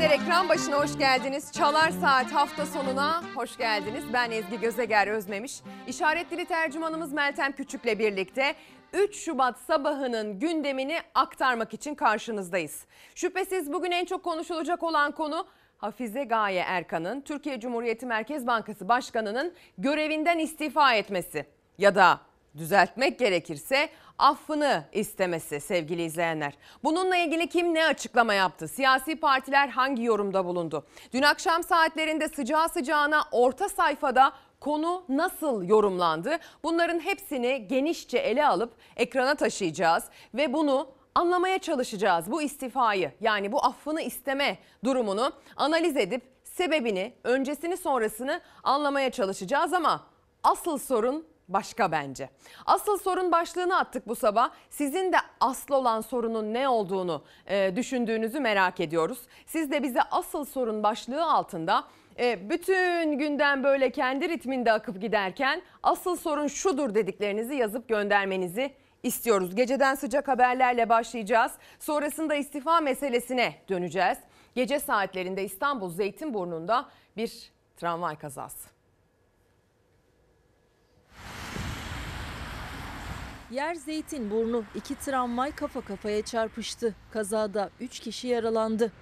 İzleyenler. Ekran başına hoş geldiniz. Çalar Saat hafta sonuna hoş geldiniz. Ben Ezgi Gözeger Özmemiş. İşaret dili tercümanımız Meltem Küçük'le birlikte 3 Şubat sabahının gündemini aktarmak için karşınızdayız. Şüphesiz bugün en çok konuşulacak olan konu Hafize Gaye Erkan'ın Türkiye Cumhuriyeti Merkez Bankası Başkanı'nın görevinden istifa etmesi ya da düzeltmek gerekirse affını istemesi sevgili izleyenler. Bununla ilgili kim ne açıklama yaptı? Siyasi partiler hangi yorumda bulundu? Dün akşam saatlerinde sıcağı sıcağına orta sayfada konu nasıl yorumlandı? Bunların hepsini genişçe ele alıp ekrana taşıyacağız ve bunu anlamaya çalışacağız. Bu istifayı yani bu affını isteme durumunu analiz edip sebebini, öncesini sonrasını anlamaya çalışacağız ama asıl sorun başka bence. Asıl sorun başlığını attık bu sabah. Sizin de asıl olan sorunun ne olduğunu e, düşündüğünüzü merak ediyoruz. Siz de bize asıl sorun başlığı altında e, bütün günden böyle kendi ritminde akıp giderken asıl sorun şudur dediklerinizi yazıp göndermenizi istiyoruz. Geceden sıcak haberlerle başlayacağız. Sonrasında istifa meselesine döneceğiz. Gece saatlerinde İstanbul Zeytinburnu'nda bir tramvay kazası. Yer Zeytinburnu iki tramvay kafa kafaya çarpıştı. Kazada 3 kişi yaralandı.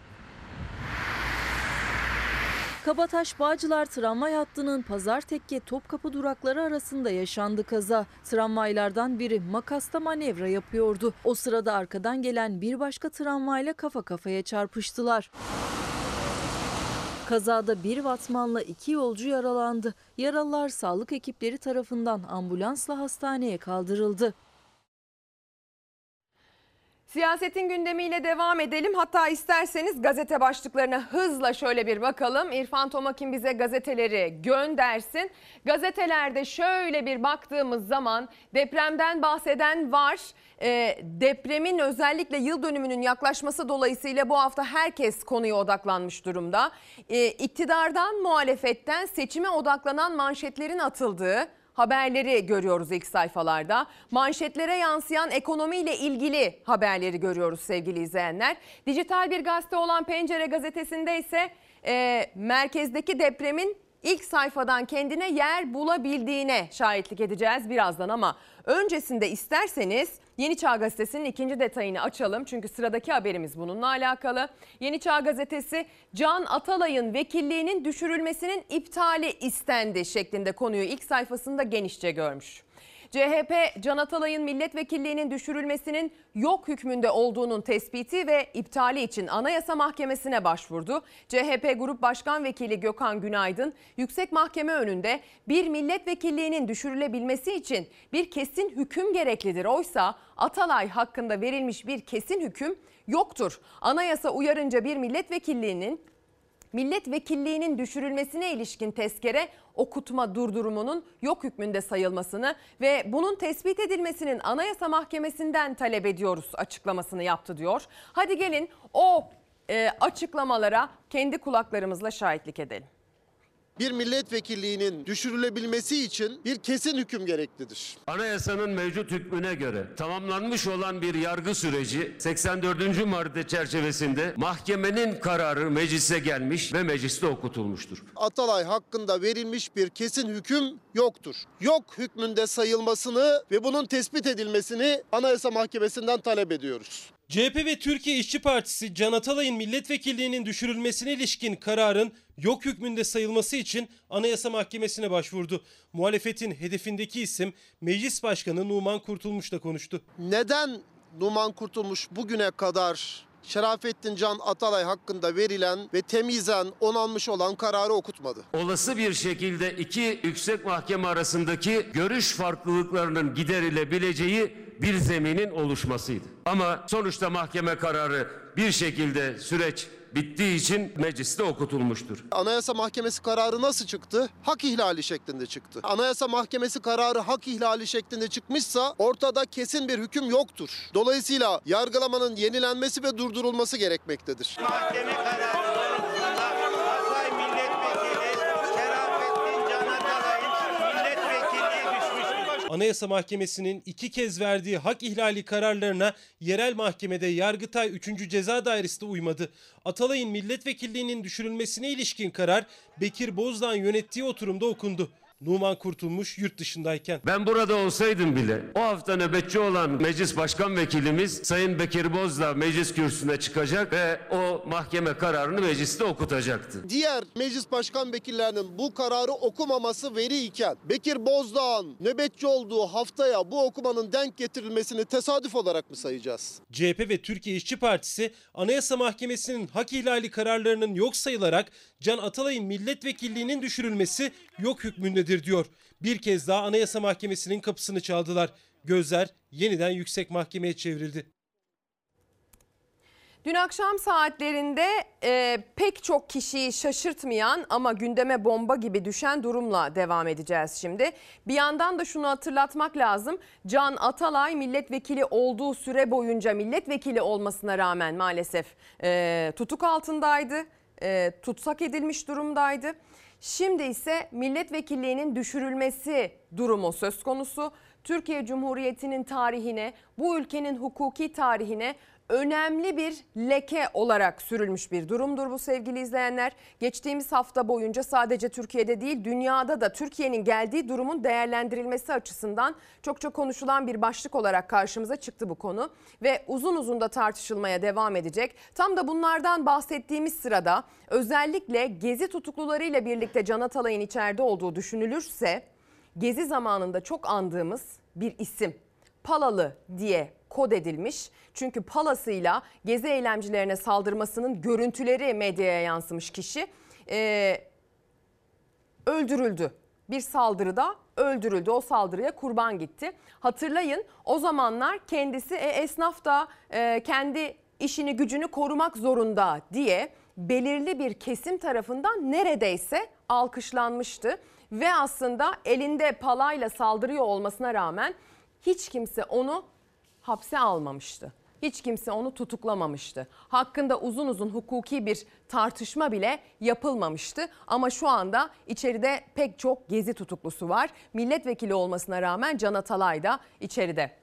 Kabataş Bağcılar tramvay hattının Pazar Tekke Topkapı durakları arasında yaşandı kaza. Tramvaylardan biri makasta manevra yapıyordu. O sırada arkadan gelen bir başka tramvayla kafa kafaya çarpıştılar. Kazada bir vatmanla iki yolcu yaralandı. Yaralılar sağlık ekipleri tarafından ambulansla hastaneye kaldırıldı. Siyasetin gündemiyle devam edelim. Hatta isterseniz gazete başlıklarına hızla şöyle bir bakalım. İrfan Tomakin bize gazeteleri göndersin. Gazetelerde şöyle bir baktığımız zaman depremden bahseden var. E, depremin özellikle yıl dönümünün yaklaşması dolayısıyla bu hafta herkes konuya odaklanmış durumda. E, iktidardan muhalefetten seçime odaklanan manşetlerin atıldığı haberleri görüyoruz ilk sayfalarda. Manşetlere yansıyan ekonomiyle ilgili haberleri görüyoruz sevgili izleyenler. Dijital bir gazete olan Pencere gazetesinde ise e, merkezdeki depremin ilk sayfadan kendine yer bulabildiğine şahitlik edeceğiz birazdan ama öncesinde isterseniz Yeni Çağ Gazetesi'nin ikinci detayını açalım çünkü sıradaki haberimiz bununla alakalı. Yeni Çağ Gazetesi Can Atalay'ın vekilliğinin düşürülmesinin iptali istendi şeklinde konuyu ilk sayfasında genişçe görmüş. CHP Can Atalay'ın milletvekilliğinin düşürülmesinin yok hükmünde olduğunun tespiti ve iptali için Anayasa Mahkemesi'ne başvurdu. CHP Grup Başkan Vekili Gökhan Günaydın yüksek mahkeme önünde bir milletvekilliğinin düşürülebilmesi için bir kesin hüküm gereklidir. Oysa Atalay hakkında verilmiş bir kesin hüküm yoktur. Anayasa uyarınca bir milletvekilliğinin milletvekilliğinin düşürülmesine ilişkin tezkere okutma durdurumunun yok hükmünde sayılmasını ve bunun tespit edilmesinin Anayasa Mahkemesi'nden talep ediyoruz açıklamasını yaptı diyor. Hadi gelin o e, açıklamalara kendi kulaklarımızla şahitlik edelim bir milletvekilliğinin düşürülebilmesi için bir kesin hüküm gereklidir. Anayasanın mevcut hükmüne göre tamamlanmış olan bir yargı süreci 84. madde çerçevesinde mahkemenin kararı meclise gelmiş ve mecliste okutulmuştur. Atalay hakkında verilmiş bir kesin hüküm yoktur. Yok hükmünde sayılmasını ve bunun tespit edilmesini Anayasa Mahkemesi'nden talep ediyoruz. CHP ve Türkiye İşçi Partisi Can Atalay'ın milletvekilliğinin düşürülmesine ilişkin kararın yok hükmünde sayılması için Anayasa Mahkemesi'ne başvurdu. Muhalefetin hedefindeki isim Meclis Başkanı Numan Kurtulmuş'la konuştu. Neden Numan Kurtulmuş bugüne kadar Şerafettin Can Atalay hakkında verilen ve temizen onanmış olan kararı okutmadı. Olası bir şekilde iki yüksek mahkeme arasındaki görüş farklılıklarının giderilebileceği bir zeminin oluşmasıydı. Ama sonuçta mahkeme kararı bir şekilde süreç bittiği için mecliste okutulmuştur. Anayasa Mahkemesi kararı nasıl çıktı? Hak ihlali şeklinde çıktı. Anayasa Mahkemesi kararı hak ihlali şeklinde çıkmışsa ortada kesin bir hüküm yoktur. Dolayısıyla yargılamanın yenilenmesi ve durdurulması gerekmektedir. Mahkeme kararı Anayasa Mahkemesi'nin iki kez verdiği hak ihlali kararlarına yerel mahkemede Yargıtay 3. Ceza Dairesi de uymadı. Atalay'ın milletvekilliğinin düşürülmesine ilişkin karar Bekir Bozdağ'ın yönettiği oturumda okundu. Numan Kurtulmuş yurt dışındayken. Ben burada olsaydım bile o hafta nöbetçi olan meclis başkan vekilimiz Sayın Bekir Bozdağ meclis kürsüsüne çıkacak ve o mahkeme kararını mecliste okutacaktı. Diğer meclis başkan vekillerinin bu kararı okumaması veri iken Bekir Bozdağ'ın nöbetçi olduğu haftaya bu okumanın denk getirilmesini tesadüf olarak mı sayacağız? CHP ve Türkiye İşçi Partisi Anayasa Mahkemesi'nin hak ihlali kararlarının yok sayılarak Can Atalay'ın milletvekilliğinin düşürülmesi yok hükmündedir diyor. Bir kez daha Anayasa Mahkemesi'nin kapısını çaldılar. Gözler yeniden yüksek mahkemeye çevrildi. Dün akşam saatlerinde e, pek çok kişiyi şaşırtmayan ama gündeme bomba gibi düşen durumla devam edeceğiz şimdi. Bir yandan da şunu hatırlatmak lazım. Can Atalay milletvekili olduğu süre boyunca milletvekili olmasına rağmen maalesef e, tutuk altındaydı. E, tutsak edilmiş durumdaydı. Şimdi ise milletvekilliğinin düşürülmesi durumu söz konusu. Türkiye Cumhuriyeti'nin tarihine, bu ülkenin hukuki tarihine önemli bir leke olarak sürülmüş bir durumdur bu sevgili izleyenler. Geçtiğimiz hafta boyunca sadece Türkiye'de değil dünyada da Türkiye'nin geldiği durumun değerlendirilmesi açısından çok çok konuşulan bir başlık olarak karşımıza çıktı bu konu. Ve uzun uzun da tartışılmaya devam edecek. Tam da bunlardan bahsettiğimiz sırada özellikle gezi tutuklularıyla birlikte Can Atalay'ın içeride olduğu düşünülürse gezi zamanında çok andığımız bir isim. Palalı diye kod edilmiş. Çünkü palasıyla gezi eylemcilerine saldırmasının görüntüleri medyaya yansımış kişi ee, öldürüldü. Bir saldırıda öldürüldü. O saldırıya kurban gitti. Hatırlayın o zamanlar kendisi e, esnaf da e, kendi işini gücünü korumak zorunda diye belirli bir kesim tarafından neredeyse alkışlanmıştı. Ve aslında elinde palayla saldırıyor olmasına rağmen hiç kimse onu hapse almamıştı. Hiç kimse onu tutuklamamıştı. Hakkında uzun uzun hukuki bir tartışma bile yapılmamıştı. Ama şu anda içeride pek çok gezi tutuklusu var. Milletvekili olmasına rağmen Can Atalay da içeride.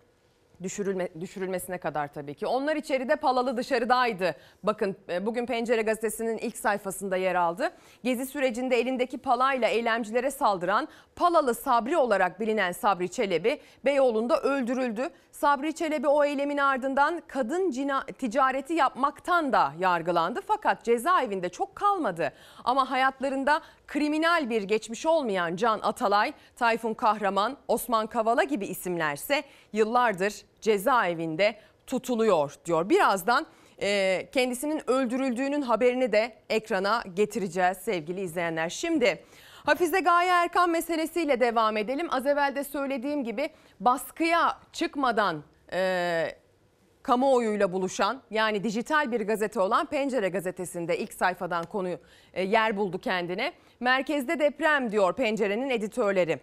Düşürülme, düşürülmesine kadar tabii ki. Onlar içeride Palalı dışarıdaydı. Bakın e, bugün Pencere Gazetesi'nin ilk sayfasında yer aldı. Gezi sürecinde elindeki palayla eylemcilere saldıran Palalı Sabri olarak bilinen Sabri Çelebi Beyoğlu'nda öldürüldü. Sabri Çelebi o eylemin ardından kadın cina ticareti yapmaktan da yargılandı. Fakat cezaevinde çok kalmadı. Ama hayatlarında kriminal bir geçmiş olmayan Can Atalay, Tayfun Kahraman, Osman Kavala gibi isimlerse yıllardır cezaevinde tutuluyor diyor. Birazdan e, kendisinin öldürüldüğünün haberini de ekrana getireceğiz sevgili izleyenler. Şimdi Hafize Gaye Erkan meselesiyle devam edelim. Az evvel de söylediğim gibi baskıya çıkmadan e, kamuoyuyla buluşan yani dijital bir gazete olan Pencere gazetesinde ilk sayfadan konu e, yer buldu kendine. Merkezde deprem diyor Pencere'nin editörleri.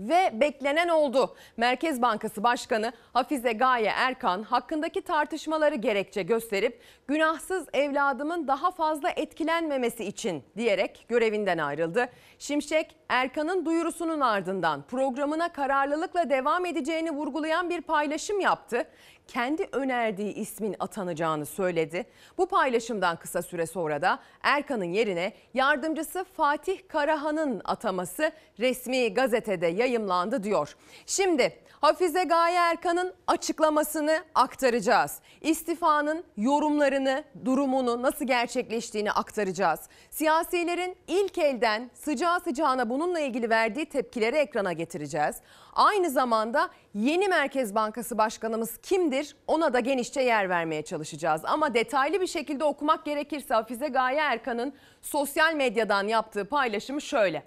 Ve beklenen oldu. Merkez Bankası Başkanı Hafize Gaye Erkan hakkındaki tartışmaları gerekçe gösterip günahsız evladımın daha fazla etkilenmemesi için diyerek görevinden ayrıldı. Şimşek Erkan'ın duyurusunun ardından programına kararlılıkla devam edeceğini vurgulayan bir paylaşım yaptı. Kendi önerdiği ismin atanacağını söyledi. Bu paylaşımdan kısa süre sonra da Erkan'ın yerine yardımcısı Fatih Karahan'ın ataması resmi gazetede yayımlandı diyor. Şimdi Hafize Gaye Erkan'ın açıklamasını aktaracağız. İstifanın yorumlarını, durumunu nasıl gerçekleştiğini aktaracağız. Siyasilerin ilk elden sıcağı sıcağına bununla ilgili verdiği tepkileri ekrana getireceğiz. Aynı zamanda yeni Merkez Bankası Başkanımız kimdir ona da genişçe yer vermeye çalışacağız. Ama detaylı bir şekilde okumak gerekirse Hafize Gaye Erkan'ın sosyal medyadan yaptığı paylaşımı şöyle.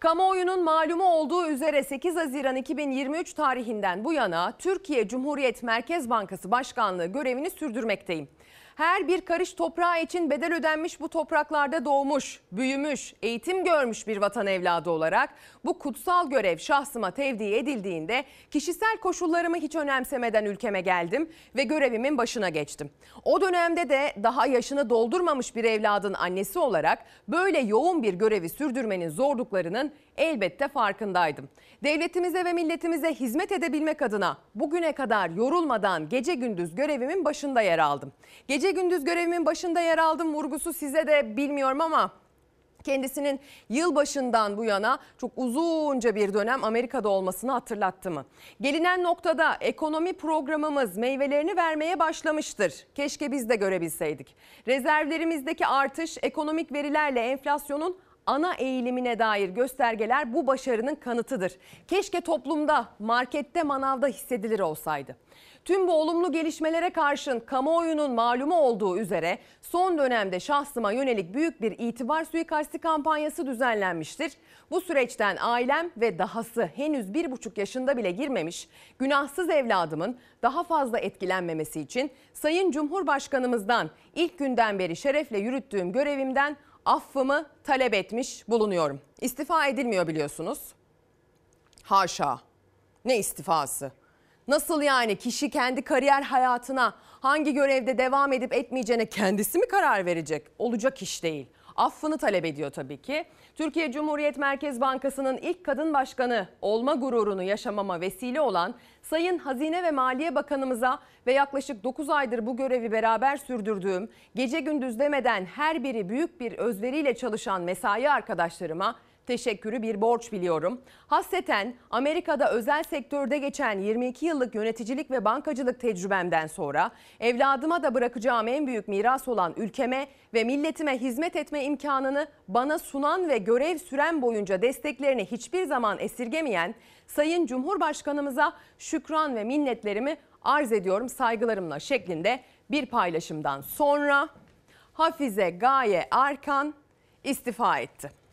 Kamuoyunun malumu olduğu üzere 8 Haziran 2023 tarihinden bu yana Türkiye Cumhuriyet Merkez Bankası Başkanlığı görevini sürdürmekteyim. Her bir karış toprağı için bedel ödenmiş bu topraklarda doğmuş, büyümüş, eğitim görmüş bir vatan evladı olarak bu kutsal görev şahsıma tevdi edildiğinde kişisel koşullarımı hiç önemsemeden ülkeme geldim ve görevimin başına geçtim. O dönemde de daha yaşını doldurmamış bir evladın annesi olarak böyle yoğun bir görevi sürdürmenin zorluklarının Elbette farkındaydım. Devletimize ve milletimize hizmet edebilmek adına bugüne kadar yorulmadan gece gündüz görevimin başında yer aldım. Gece gündüz görevimin başında yer aldım vurgusu size de bilmiyorum ama kendisinin yılbaşından bu yana çok uzunca bir dönem Amerika'da olmasını hatırlattı mı? Gelinen noktada ekonomi programımız meyvelerini vermeye başlamıştır. Keşke biz de görebilseydik. Rezervlerimizdeki artış ekonomik verilerle enflasyonun ana eğilimine dair göstergeler bu başarının kanıtıdır. Keşke toplumda, markette, manavda hissedilir olsaydı. Tüm bu olumlu gelişmelere karşın kamuoyunun malumu olduğu üzere son dönemde şahsıma yönelik büyük bir itibar suikasti kampanyası düzenlenmiştir. Bu süreçten ailem ve dahası henüz bir buçuk yaşında bile girmemiş günahsız evladımın daha fazla etkilenmemesi için Sayın Cumhurbaşkanımızdan ilk günden beri şerefle yürüttüğüm görevimden affımı talep etmiş bulunuyorum. İstifa edilmiyor biliyorsunuz. Haşa. Ne istifası? Nasıl yani kişi kendi kariyer hayatına hangi görevde devam edip etmeyeceğine kendisi mi karar verecek? Olacak iş değil. Affını talep ediyor tabii ki. Türkiye Cumhuriyet Merkez Bankası'nın ilk kadın başkanı olma gururunu yaşamama vesile olan Sayın Hazine ve Maliye Bakanımıza ve yaklaşık 9 aydır bu görevi beraber sürdürdüğüm, gece gündüz demeden her biri büyük bir özveriyle çalışan mesai arkadaşlarıma teşekkürü bir borç biliyorum. Hasreten Amerika'da özel sektörde geçen 22 yıllık yöneticilik ve bankacılık tecrübemden sonra evladıma da bırakacağım en büyük miras olan ülkeme ve milletime hizmet etme imkanını bana sunan ve görev süren boyunca desteklerini hiçbir zaman esirgemeyen Sayın Cumhurbaşkanımıza şükran ve minnetlerimi arz ediyorum saygılarımla şeklinde bir paylaşımdan sonra Hafize Gaye Arkan istifa etti.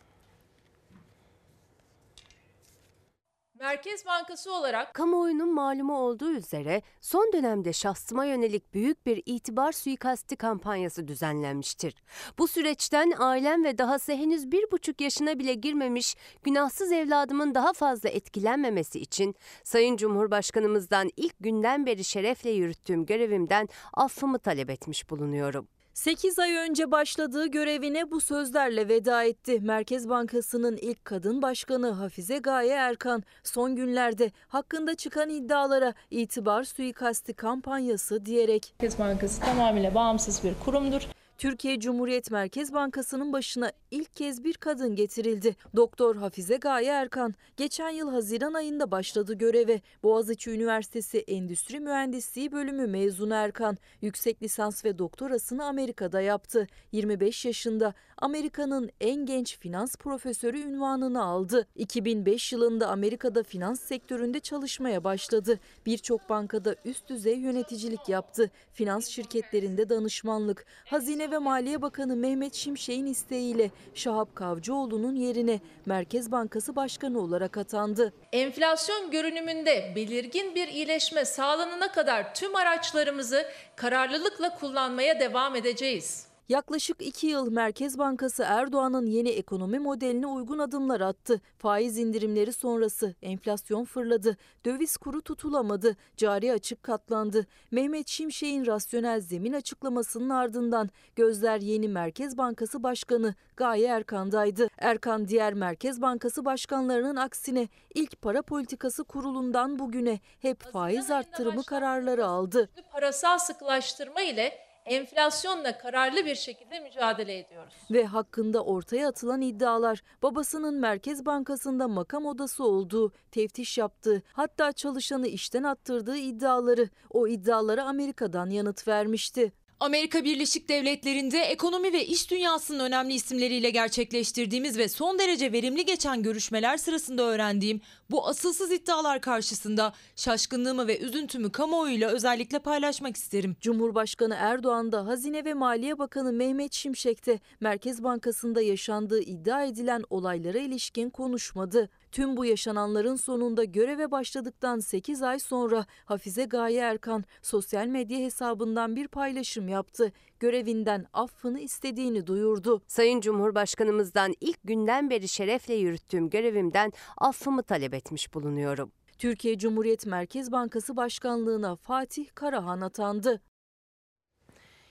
Merkez Bankası olarak Kamuoyunun malumu olduğu üzere son dönemde şahsıma yönelik büyük bir itibar suikasti kampanyası düzenlenmiştir. Bu süreçten ailem ve dahası henüz bir buçuk yaşına bile girmemiş günahsız evladımın daha fazla etkilenmemesi için Sayın Cumhurbaşkanımızdan ilk günden beri şerefle yürüttüğüm görevimden affımı talep etmiş bulunuyorum. 8 ay önce başladığı görevine bu sözlerle veda etti. Merkez Bankası'nın ilk kadın başkanı Hafize Gaye Erkan son günlerde hakkında çıkan iddialara itibar suikasti kampanyası diyerek Merkez Bankası tamamıyla bağımsız bir kurumdur. Türkiye Cumhuriyet Merkez Bankası'nın başına ilk kez bir kadın getirildi. Doktor Hafize Gaye Erkan geçen yıl Haziran ayında başladı göreve. Boğaziçi Üniversitesi Endüstri Mühendisliği bölümü mezunu Erkan yüksek lisans ve doktorasını Amerika'da yaptı. 25 yaşında Amerika'nın en genç finans profesörü ünvanını aldı. 2005 yılında Amerika'da finans sektöründe çalışmaya başladı. Birçok bankada üst düzey yöneticilik yaptı. Finans şirketlerinde danışmanlık, Hazine ve Maliye Bakanı Mehmet Şimşek'in isteğiyle Şahap Kavcıoğlu'nun yerine Merkez Bankası Başkanı olarak atandı. Enflasyon görünümünde belirgin bir iyileşme sağlanana kadar tüm araçlarımızı kararlılıkla kullanmaya devam edeceğiz. Yaklaşık iki yıl Merkez Bankası Erdoğan'ın yeni ekonomi modeline uygun adımlar attı. Faiz indirimleri sonrası enflasyon fırladı, döviz kuru tutulamadı, cari açık katlandı. Mehmet Şimşek'in rasyonel zemin açıklamasının ardından gözler yeni Merkez Bankası Başkanı Gaye Erkan'daydı. Erkan diğer Merkez Bankası başkanlarının aksine ilk para politikası kurulundan bugüne hep faiz arttırımı kararları aldı. Parasal sıkılaştırma ile enflasyonla kararlı bir şekilde mücadele ediyoruz. ve hakkında ortaya atılan iddialar babasının Merkez Bankası'nda makam odası olduğu, teftiş yaptığı, hatta çalışanı işten attırdığı iddiaları o iddialara Amerika'dan yanıt vermişti. Amerika Birleşik Devletleri'nde ekonomi ve iş dünyasının önemli isimleriyle gerçekleştirdiğimiz ve son derece verimli geçen görüşmeler sırasında öğrendiğim bu asılsız iddialar karşısında şaşkınlığımı ve üzüntümü kamuoyuyla özellikle paylaşmak isterim. Cumhurbaşkanı Erdoğan da Hazine ve Maliye Bakanı Mehmet Şimşek de Merkez Bankası'nda yaşandığı iddia edilen olaylara ilişkin konuşmadı. Tüm bu yaşananların sonunda göreve başladıktan 8 ay sonra Hafize Gaye Erkan sosyal medya hesabından bir paylaşım yaptı. Görevinden affını istediğini duyurdu. Sayın Cumhurbaşkanımızdan ilk günden beri şerefle yürüttüğüm görevimden affımı talep etmiş bulunuyorum. Türkiye Cumhuriyet Merkez Bankası Başkanlığına Fatih Karahan atandı.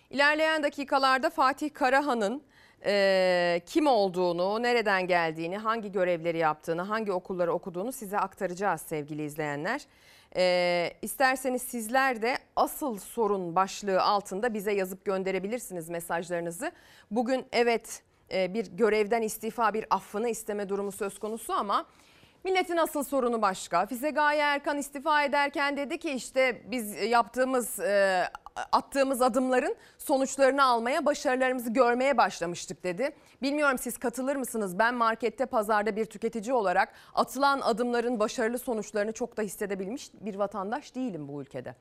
İlerleyen dakikalarda Fatih Karahan'ın e, kim olduğunu, nereden geldiğini, hangi görevleri yaptığını, hangi okulları okuduğunu size aktaracağız sevgili izleyenler. E, isterseniz sizler de asıl sorun başlığı altında bize yazıp gönderebilirsiniz mesajlarınızı. Bugün evet e, bir görevden istifa, bir affını isteme durumu söz konusu ama Milletin asıl sorunu başka. Fize Gaye Erkan istifa ederken dedi ki işte biz yaptığımız e, attığımız adımların sonuçlarını almaya, başarılarımızı görmeye başlamıştık dedi. Bilmiyorum siz katılır mısınız? Ben markette, pazarda bir tüketici olarak atılan adımların başarılı sonuçlarını çok da hissedebilmiş bir vatandaş değilim bu ülkede.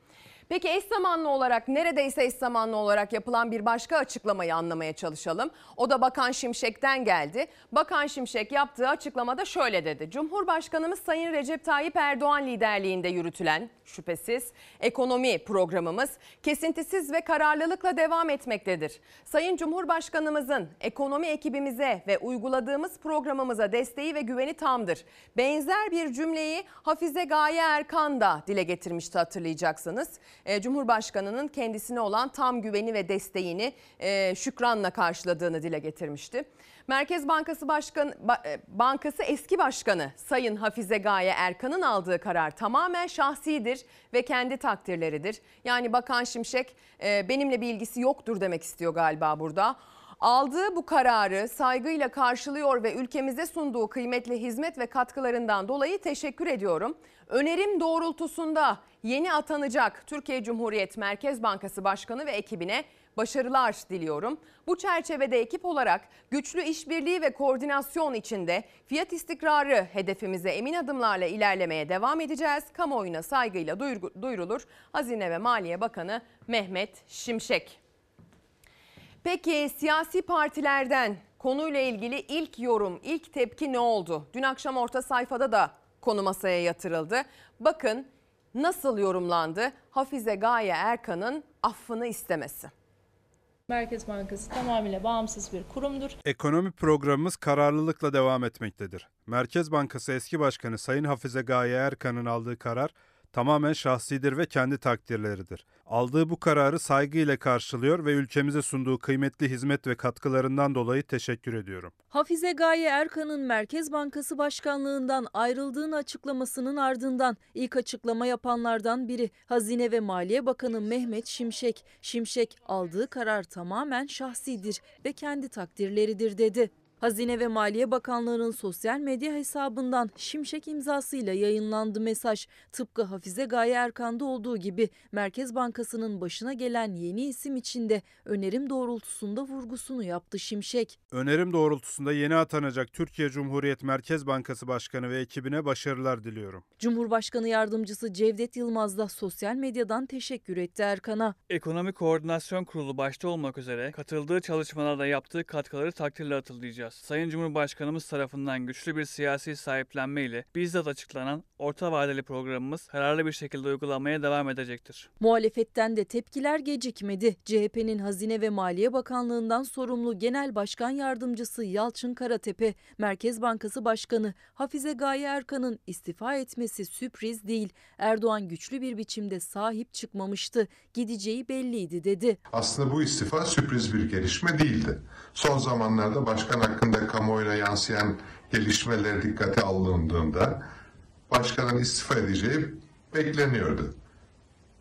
Peki eş zamanlı olarak neredeyse eş zamanlı olarak yapılan bir başka açıklamayı anlamaya çalışalım. O da Bakan Şimşek'ten geldi. Bakan Şimşek yaptığı açıklamada şöyle dedi. Cumhurbaşkanımız Sayın Recep Tayyip Erdoğan liderliğinde yürütülen şüphesiz ekonomi programımız kesintisiz ve kararlılıkla devam etmektedir. Sayın Cumhurbaşkanımızın ekonomi ekibimize ve uyguladığımız programımıza desteği ve güveni tamdır. Benzer bir cümleyi Hafize Gaye Erkan da dile getirmişti hatırlayacaksınız. E, Cumhurbaşkanının kendisine olan tam güveni ve desteğini e, şükranla karşıladığını dile getirmişti. Merkez Bankası Başkanı Ba- e, Bankası eski başkanı Sayın Hafize Gaye Erkan'ın aldığı karar tamamen şahsidir ve kendi takdirleridir. Yani Bakan Şimşek e, benimle bir ilgisi yoktur demek istiyor galiba burada. Aldığı bu kararı saygıyla karşılıyor ve ülkemize sunduğu kıymetli hizmet ve katkılarından dolayı teşekkür ediyorum. Önerim doğrultusunda yeni atanacak Türkiye Cumhuriyet Merkez Bankası Başkanı ve ekibine başarılar diliyorum. Bu çerçevede ekip olarak güçlü işbirliği ve koordinasyon içinde fiyat istikrarı hedefimize emin adımlarla ilerlemeye devam edeceğiz. Kamuoyuna saygıyla duyur- duyurulur. Hazine ve Maliye Bakanı Mehmet Şimşek. Peki siyasi partilerden konuyla ilgili ilk yorum, ilk tepki ne oldu? Dün akşam orta sayfada da konu masaya yatırıldı. Bakın nasıl yorumlandı Hafize Gaye Erkan'ın affını istemesi. Merkez Bankası tamamıyla bağımsız bir kurumdur. Ekonomi programımız kararlılıkla devam etmektedir. Merkez Bankası eski başkanı Sayın Hafize Gaye Erkan'ın aldığı karar tamamen şahsidir ve kendi takdirleridir. Aldığı bu kararı saygıyla karşılıyor ve ülkemize sunduğu kıymetli hizmet ve katkılarından dolayı teşekkür ediyorum. Hafize Gaye Erkan'ın Merkez Bankası Başkanlığından ayrıldığını açıklamasının ardından ilk açıklama yapanlardan biri Hazine ve Maliye Bakanı Mehmet Şimşek. Şimşek aldığı karar tamamen şahsidir ve kendi takdirleridir dedi. Hazine ve Maliye Bakanlığı'nın sosyal medya hesabından Şimşek imzasıyla yayınlandı mesaj. Tıpkı Hafize Gaye Erkan'da olduğu gibi Merkez Bankası'nın başına gelen yeni isim içinde önerim doğrultusunda vurgusunu yaptı Şimşek. Önerim doğrultusunda yeni atanacak Türkiye Cumhuriyet Merkez Bankası Başkanı ve ekibine başarılar diliyorum. Cumhurbaşkanı Yardımcısı Cevdet Yılmaz da sosyal medyadan teşekkür etti Erkan'a. Ekonomi Koordinasyon Kurulu başta olmak üzere katıldığı çalışmalarda yaptığı katkıları takdirle hatırlayacağız. Sayın Cumhurbaşkanımız tarafından güçlü bir siyasi sahiplenmeyle bizzat açıklanan orta vadeli programımız kararlı bir şekilde uygulamaya devam edecektir. Muhalefetten de tepkiler gecikmedi. CHP'nin Hazine ve Maliye Bakanlığı'ndan sorumlu Genel Başkan Yardımcısı Yalçın Karatepe, Merkez Bankası Başkanı Hafize Gaye Erkan'ın istifa etmesi sürpriz değil. Erdoğan güçlü bir biçimde sahip çıkmamıştı. Gideceği belliydi dedi. Aslında bu istifa sürpriz bir gelişme değildi. Son zamanlarda başkan hakkında kamuoyuna yansıyan gelişmeler dikkate alındığında başkanın istifa edeceği bekleniyordu.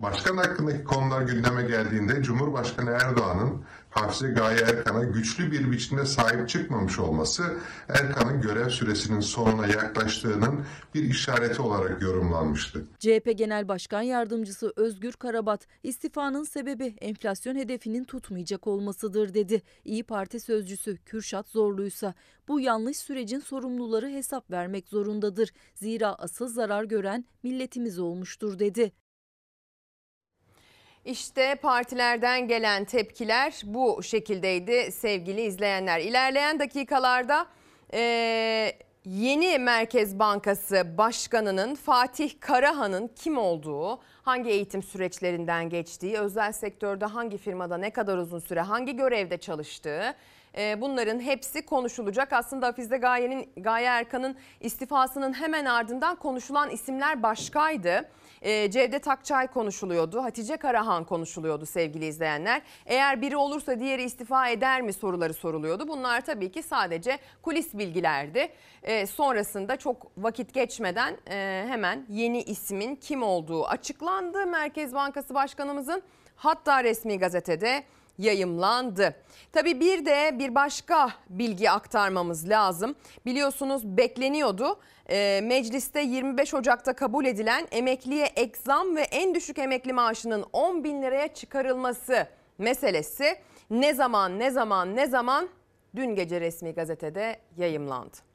Başkan hakkındaki konular gündeme geldiğinde Cumhurbaşkanı Erdoğan'ın Hafize Gaye Erkan'a güçlü bir biçimde sahip çıkmamış olması Erkan'ın görev süresinin sonuna yaklaştığının bir işareti olarak yorumlanmıştı. CHP Genel Başkan Yardımcısı Özgür Karabat, istifanın sebebi enflasyon hedefinin tutmayacak olmasıdır dedi. İyi Parti sözcüsü Kürşat Zorluysa bu yanlış sürecin sorumluları hesap vermek zorundadır. Zira asıl zarar gören milletimiz olmuştur dedi. İşte partilerden gelen tepkiler bu şekildeydi sevgili izleyenler. İlerleyen dakikalarda e, yeni Merkez Bankası Başkanı'nın Fatih Karahan'ın kim olduğu, hangi eğitim süreçlerinden geçtiği, özel sektörde hangi firmada ne kadar uzun süre hangi görevde çalıştığı bunların hepsi konuşulacak. Aslında Hafize Gaye'nin Gaye Erkan'ın istifasının hemen ardından konuşulan isimler başkaydı. Ee, Cevdet Akçay konuşuluyordu. Hatice Karahan konuşuluyordu sevgili izleyenler. Eğer biri olursa diğeri istifa eder mi soruları soruluyordu. Bunlar tabii ki sadece kulis bilgilerdi. Ee, sonrasında çok vakit geçmeden e, hemen yeni ismin kim olduğu açıklandı. Merkez Bankası Başkanımızın hatta resmi gazetede yayımlandı. Tabii bir de bir başka bilgi aktarmamız lazım. Biliyorsunuz bekleniyordu. Ee, mecliste 25 Ocak'ta kabul edilen emekliye ek zam ve en düşük emekli maaşının 10 bin liraya çıkarılması meselesi ne zaman ne zaman ne zaman dün gece resmi gazetede yayımlandı.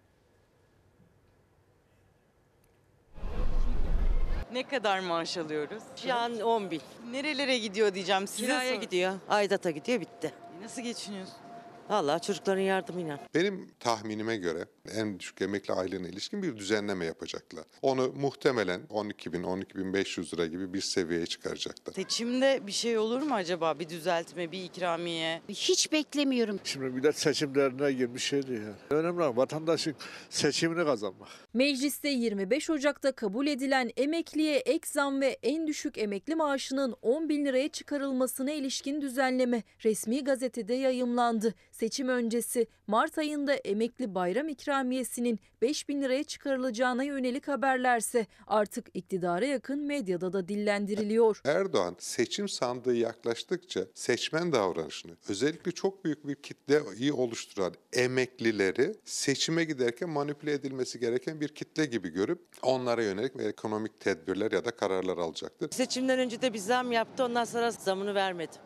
Ne kadar maaş alıyoruz? Şu an 10 bin. Nerelere gidiyor diyeceğim size. Kiraya sor- gidiyor, aidat'a gidiyor bitti. Nasıl geçiniyorsun? Vallahi çocukların yardımıyla. Benim tahminime göre en düşük emekli aylığına ilişkin bir düzenleme yapacaklar. Onu muhtemelen 12 bin, 12 bin 500 lira gibi bir seviyeye çıkaracaklar. Seçimde bir şey olur mu acaba? Bir düzeltme, bir ikramiye? Hiç beklemiyorum. Şimdi millet seçimlerine girmiş şeydi ya. Önemli olan vatandaşın seçimini kazanmak. Mecliste 25 Ocak'ta kabul edilen emekliye ek zam ve en düşük emekli maaşının 10 bin liraya çıkarılmasına ilişkin düzenleme resmi gazetede yayımlandı. Seçim öncesi Mart ayında emekli bayram ikramiyesinin 5 bin liraya çıkarılacağına yönelik haberlerse artık iktidara yakın medyada da dillendiriliyor. Erdoğan seçim sandığı yaklaştıkça seçmen davranışını özellikle çok büyük bir kitleyi oluşturan emeklileri seçime giderken manipüle edilmesi gereken bir kitle gibi görüp onlara yönelik ekonomik tedbirler ya da kararlar alacaktır. Seçimden önce de bir zam yaptı ondan sonra zamını vermedi.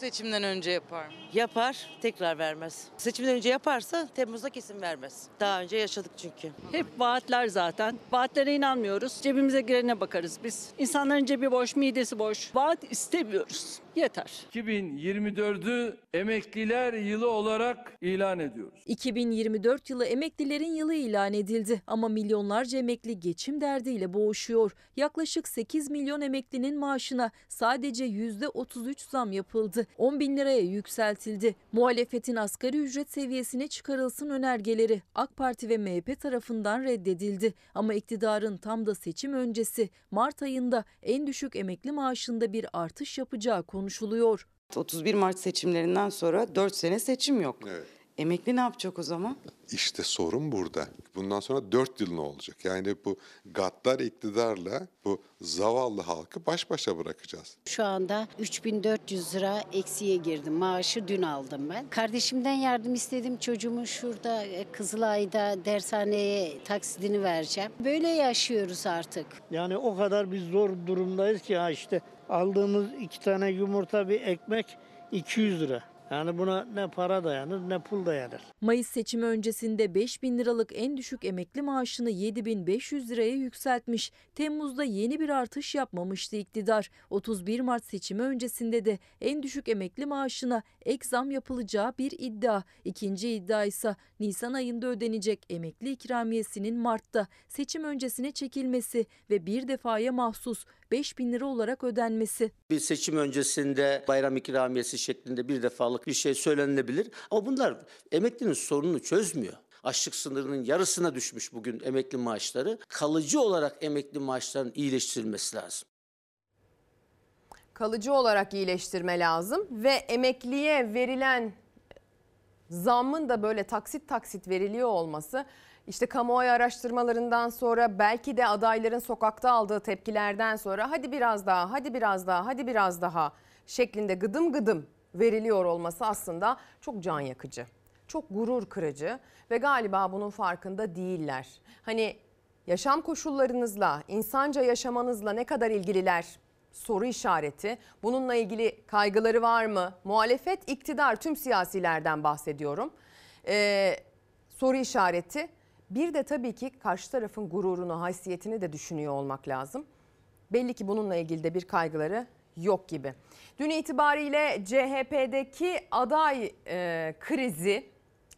Seçimden önce yapar mı? Yapar tekrar vermez. Seçimden önce yaparsa Temmuz'da kesin vermez. Daha önce yaşadık çünkü. Hep vaatler zaten. Vaatlere inanmıyoruz. Cebimize girene bakarız biz. İnsanların cebi boş, midesi boş. Vaat istemiyoruz. Yeter. 2024'ü emekliler yılı olarak ilan ediyoruz. 2024 yılı emeklilerin yılı ilan edildi ama milyonlarca emekli geçim derdiyle boğuşuyor. Yaklaşık 8 milyon emeklinin maaşına sadece %33 zam yapıldı. 10 bin liraya yükseltildi. Muhalefetin asgari ücret seviyesine çıkarılsın önergeleri AK Parti ve MHP tarafından reddedildi. Ama iktidarın tam da seçim öncesi Mart ayında en düşük emekli maaşında bir artış yapacağı konuşuluyor. 31 Mart seçimlerinden sonra 4 sene seçim yok. Evet. Emekli ne yapacak o zaman? İşte sorun burada. Bundan sonra 4 yıl ne olacak? Yani bu gaddar iktidarla bu zavallı halkı baş başa bırakacağız. Şu anda 3400 lira eksiye girdim. Maaşı dün aldım ben. Kardeşimden yardım istedim. Çocuğumun şurada e, Kızılay'da dershaneye taksidini vereceğim. Böyle yaşıyoruz artık. Yani o kadar biz zor durumdayız ki ha işte aldığımız iki tane yumurta bir ekmek 200 lira. Yani buna ne para dayanır ne pul dayanır. Mayıs seçimi öncesinde 5 bin liralık en düşük emekli maaşını 7500 liraya yükseltmiş. Temmuz'da yeni bir artış yapmamıştı iktidar. 31 Mart seçimi öncesinde de en düşük emekli maaşına ek zam yapılacağı bir iddia. İkinci iddia ise Nisan ayında ödenecek emekli ikramiyesinin Mart'ta seçim öncesine çekilmesi ve bir defaya mahsus 5 bin lira olarak ödenmesi. Bir seçim öncesinde bayram ikramiyesi şeklinde bir defalık bir şey söylenilebilir. Ama bunlar emeklinin sorununu çözmüyor. Açlık sınırının yarısına düşmüş bugün emekli maaşları. Kalıcı olarak emekli maaşlarının iyileştirilmesi lazım. Kalıcı olarak iyileştirme lazım ve emekliye verilen zammın da böyle taksit taksit veriliyor olması işte kamuoyu araştırmalarından sonra belki de adayların sokakta aldığı tepkilerden sonra hadi biraz daha, hadi biraz daha, hadi biraz daha şeklinde gıdım gıdım veriliyor olması aslında çok can yakıcı. Çok gurur kırıcı ve galiba bunun farkında değiller. Hani yaşam koşullarınızla, insanca yaşamanızla ne kadar ilgililer soru işareti. Bununla ilgili kaygıları var mı? Muhalefet, iktidar, tüm siyasilerden bahsediyorum. Ee, soru işareti. Bir de tabii ki karşı tarafın gururunu, haysiyetini de düşünüyor olmak lazım. Belli ki bununla ilgili de bir kaygıları yok gibi. Dün itibariyle CHP'deki aday e, krizi,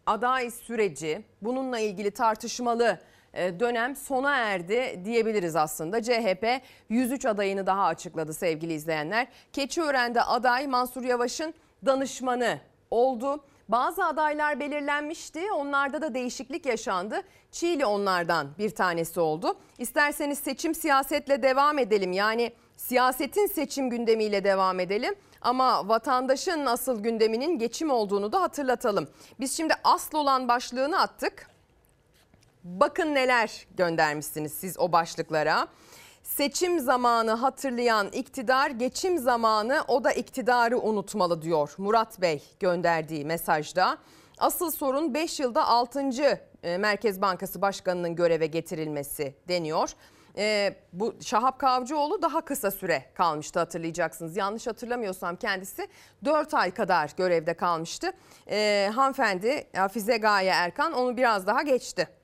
aday süreci, bununla ilgili tartışmalı e, dönem sona erdi diyebiliriz aslında. CHP 103 adayını daha açıkladı sevgili izleyenler. Keçiören'de aday Mansur Yavaş'ın danışmanı oldu. Bazı adaylar belirlenmişti. Onlarda da değişiklik yaşandı. Çiğli onlardan bir tanesi oldu. İsterseniz seçim siyasetle devam edelim. Yani siyasetin seçim gündemiyle devam edelim. Ama vatandaşın asıl gündeminin geçim olduğunu da hatırlatalım. Biz şimdi asıl olan başlığını attık. Bakın neler göndermişsiniz siz o başlıklara. Seçim zamanı hatırlayan iktidar geçim zamanı o da iktidarı unutmalı diyor Murat Bey gönderdiği mesajda. Asıl sorun 5 yılda 6. Merkez Bankası Başkanı'nın göreve getirilmesi deniyor. Ee, bu Şahap Kavcıoğlu daha kısa süre kalmıştı hatırlayacaksınız. Yanlış hatırlamıyorsam kendisi 4 ay kadar görevde kalmıştı. Ee, hanımefendi Hafize Gaye Erkan onu biraz daha geçti.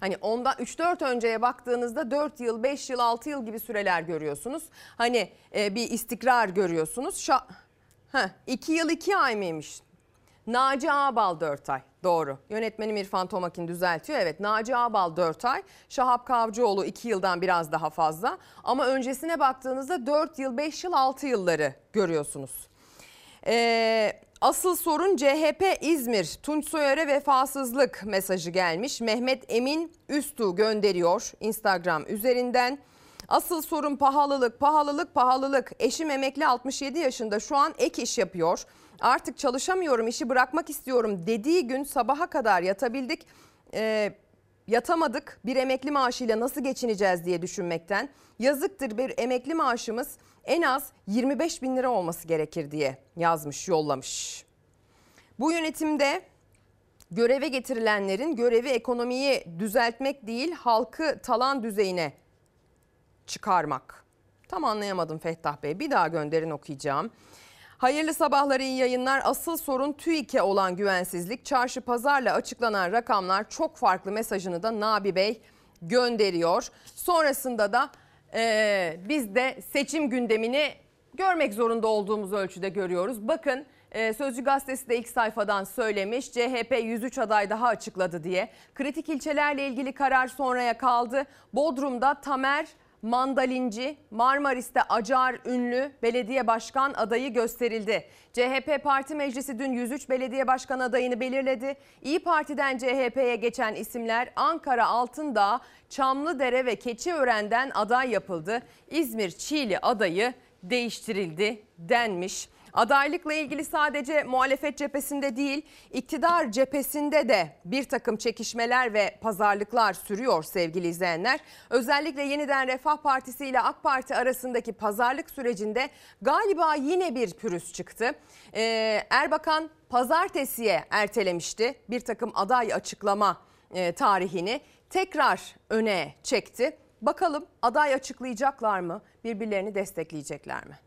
Hani ondan 3-4 önceye baktığınızda 4 yıl, 5 yıl, 6 yıl gibi süreler görüyorsunuz. Hani e, bir istikrar görüyorsunuz. Şa Heh, 2 yıl 2 ay mıymış? Naci Ağbal 4 ay. Doğru. Yönetmenim İrfan Tomakin düzeltiyor. Evet Naci Ağbal 4 ay. Şahap Kavcıoğlu 2 yıldan biraz daha fazla. Ama öncesine baktığınızda 4 yıl, 5 yıl, 6 yılları görüyorsunuz. Ee, asıl sorun CHP İzmir. Tunç Soyer'e vefasızlık mesajı gelmiş. Mehmet Emin Üstü gönderiyor Instagram üzerinden. Asıl sorun pahalılık, pahalılık, pahalılık. Eşim emekli 67 yaşında şu an ek iş yapıyor. Artık çalışamıyorum, işi bırakmak istiyorum dediği gün sabaha kadar yatabildik. Ee, yatamadık. Bir emekli maaşıyla nasıl geçineceğiz diye düşünmekten. Yazıktır bir emekli maaşımız en az 25 bin lira olması gerekir diye yazmış, yollamış. Bu yönetimde göreve getirilenlerin görevi ekonomiyi düzeltmek değil, halkı talan düzeyine çıkarmak. Tam anlayamadım Fettah Bey. Bir daha gönderin okuyacağım. Hayırlı sabahlar iyi yayınlar. Asıl sorun TÜİK'e olan güvensizlik. Çarşı pazarla açıklanan rakamlar çok farklı mesajını da Nabi Bey gönderiyor. Sonrasında da e, biz de seçim gündemini görmek zorunda olduğumuz ölçüde görüyoruz. Bakın e, Sözcü Gazetesi de ilk sayfadan söylemiş. CHP 103 aday daha açıkladı diye. Kritik ilçelerle ilgili karar sonraya kaldı. Bodrum'da Tamer Mandalinci, Marmaris'te Acar Ünlü belediye başkan adayı gösterildi. CHP Parti Meclisi dün 103 belediye başkan adayını belirledi. İyi Parti'den CHP'ye geçen isimler Ankara Altındağ, Çamlıdere ve Keçiören'den aday yapıldı. İzmir Çiğli adayı değiştirildi denmiş. Adaylıkla ilgili sadece muhalefet cephesinde değil, iktidar cephesinde de bir takım çekişmeler ve pazarlıklar sürüyor sevgili izleyenler. Özellikle yeniden Refah Partisi ile AK Parti arasındaki pazarlık sürecinde galiba yine bir pürüz çıktı. Ee, Erbakan pazartesiye ertelemişti bir takım aday açıklama e, tarihini tekrar öne çekti. Bakalım aday açıklayacaklar mı? Birbirlerini destekleyecekler mi?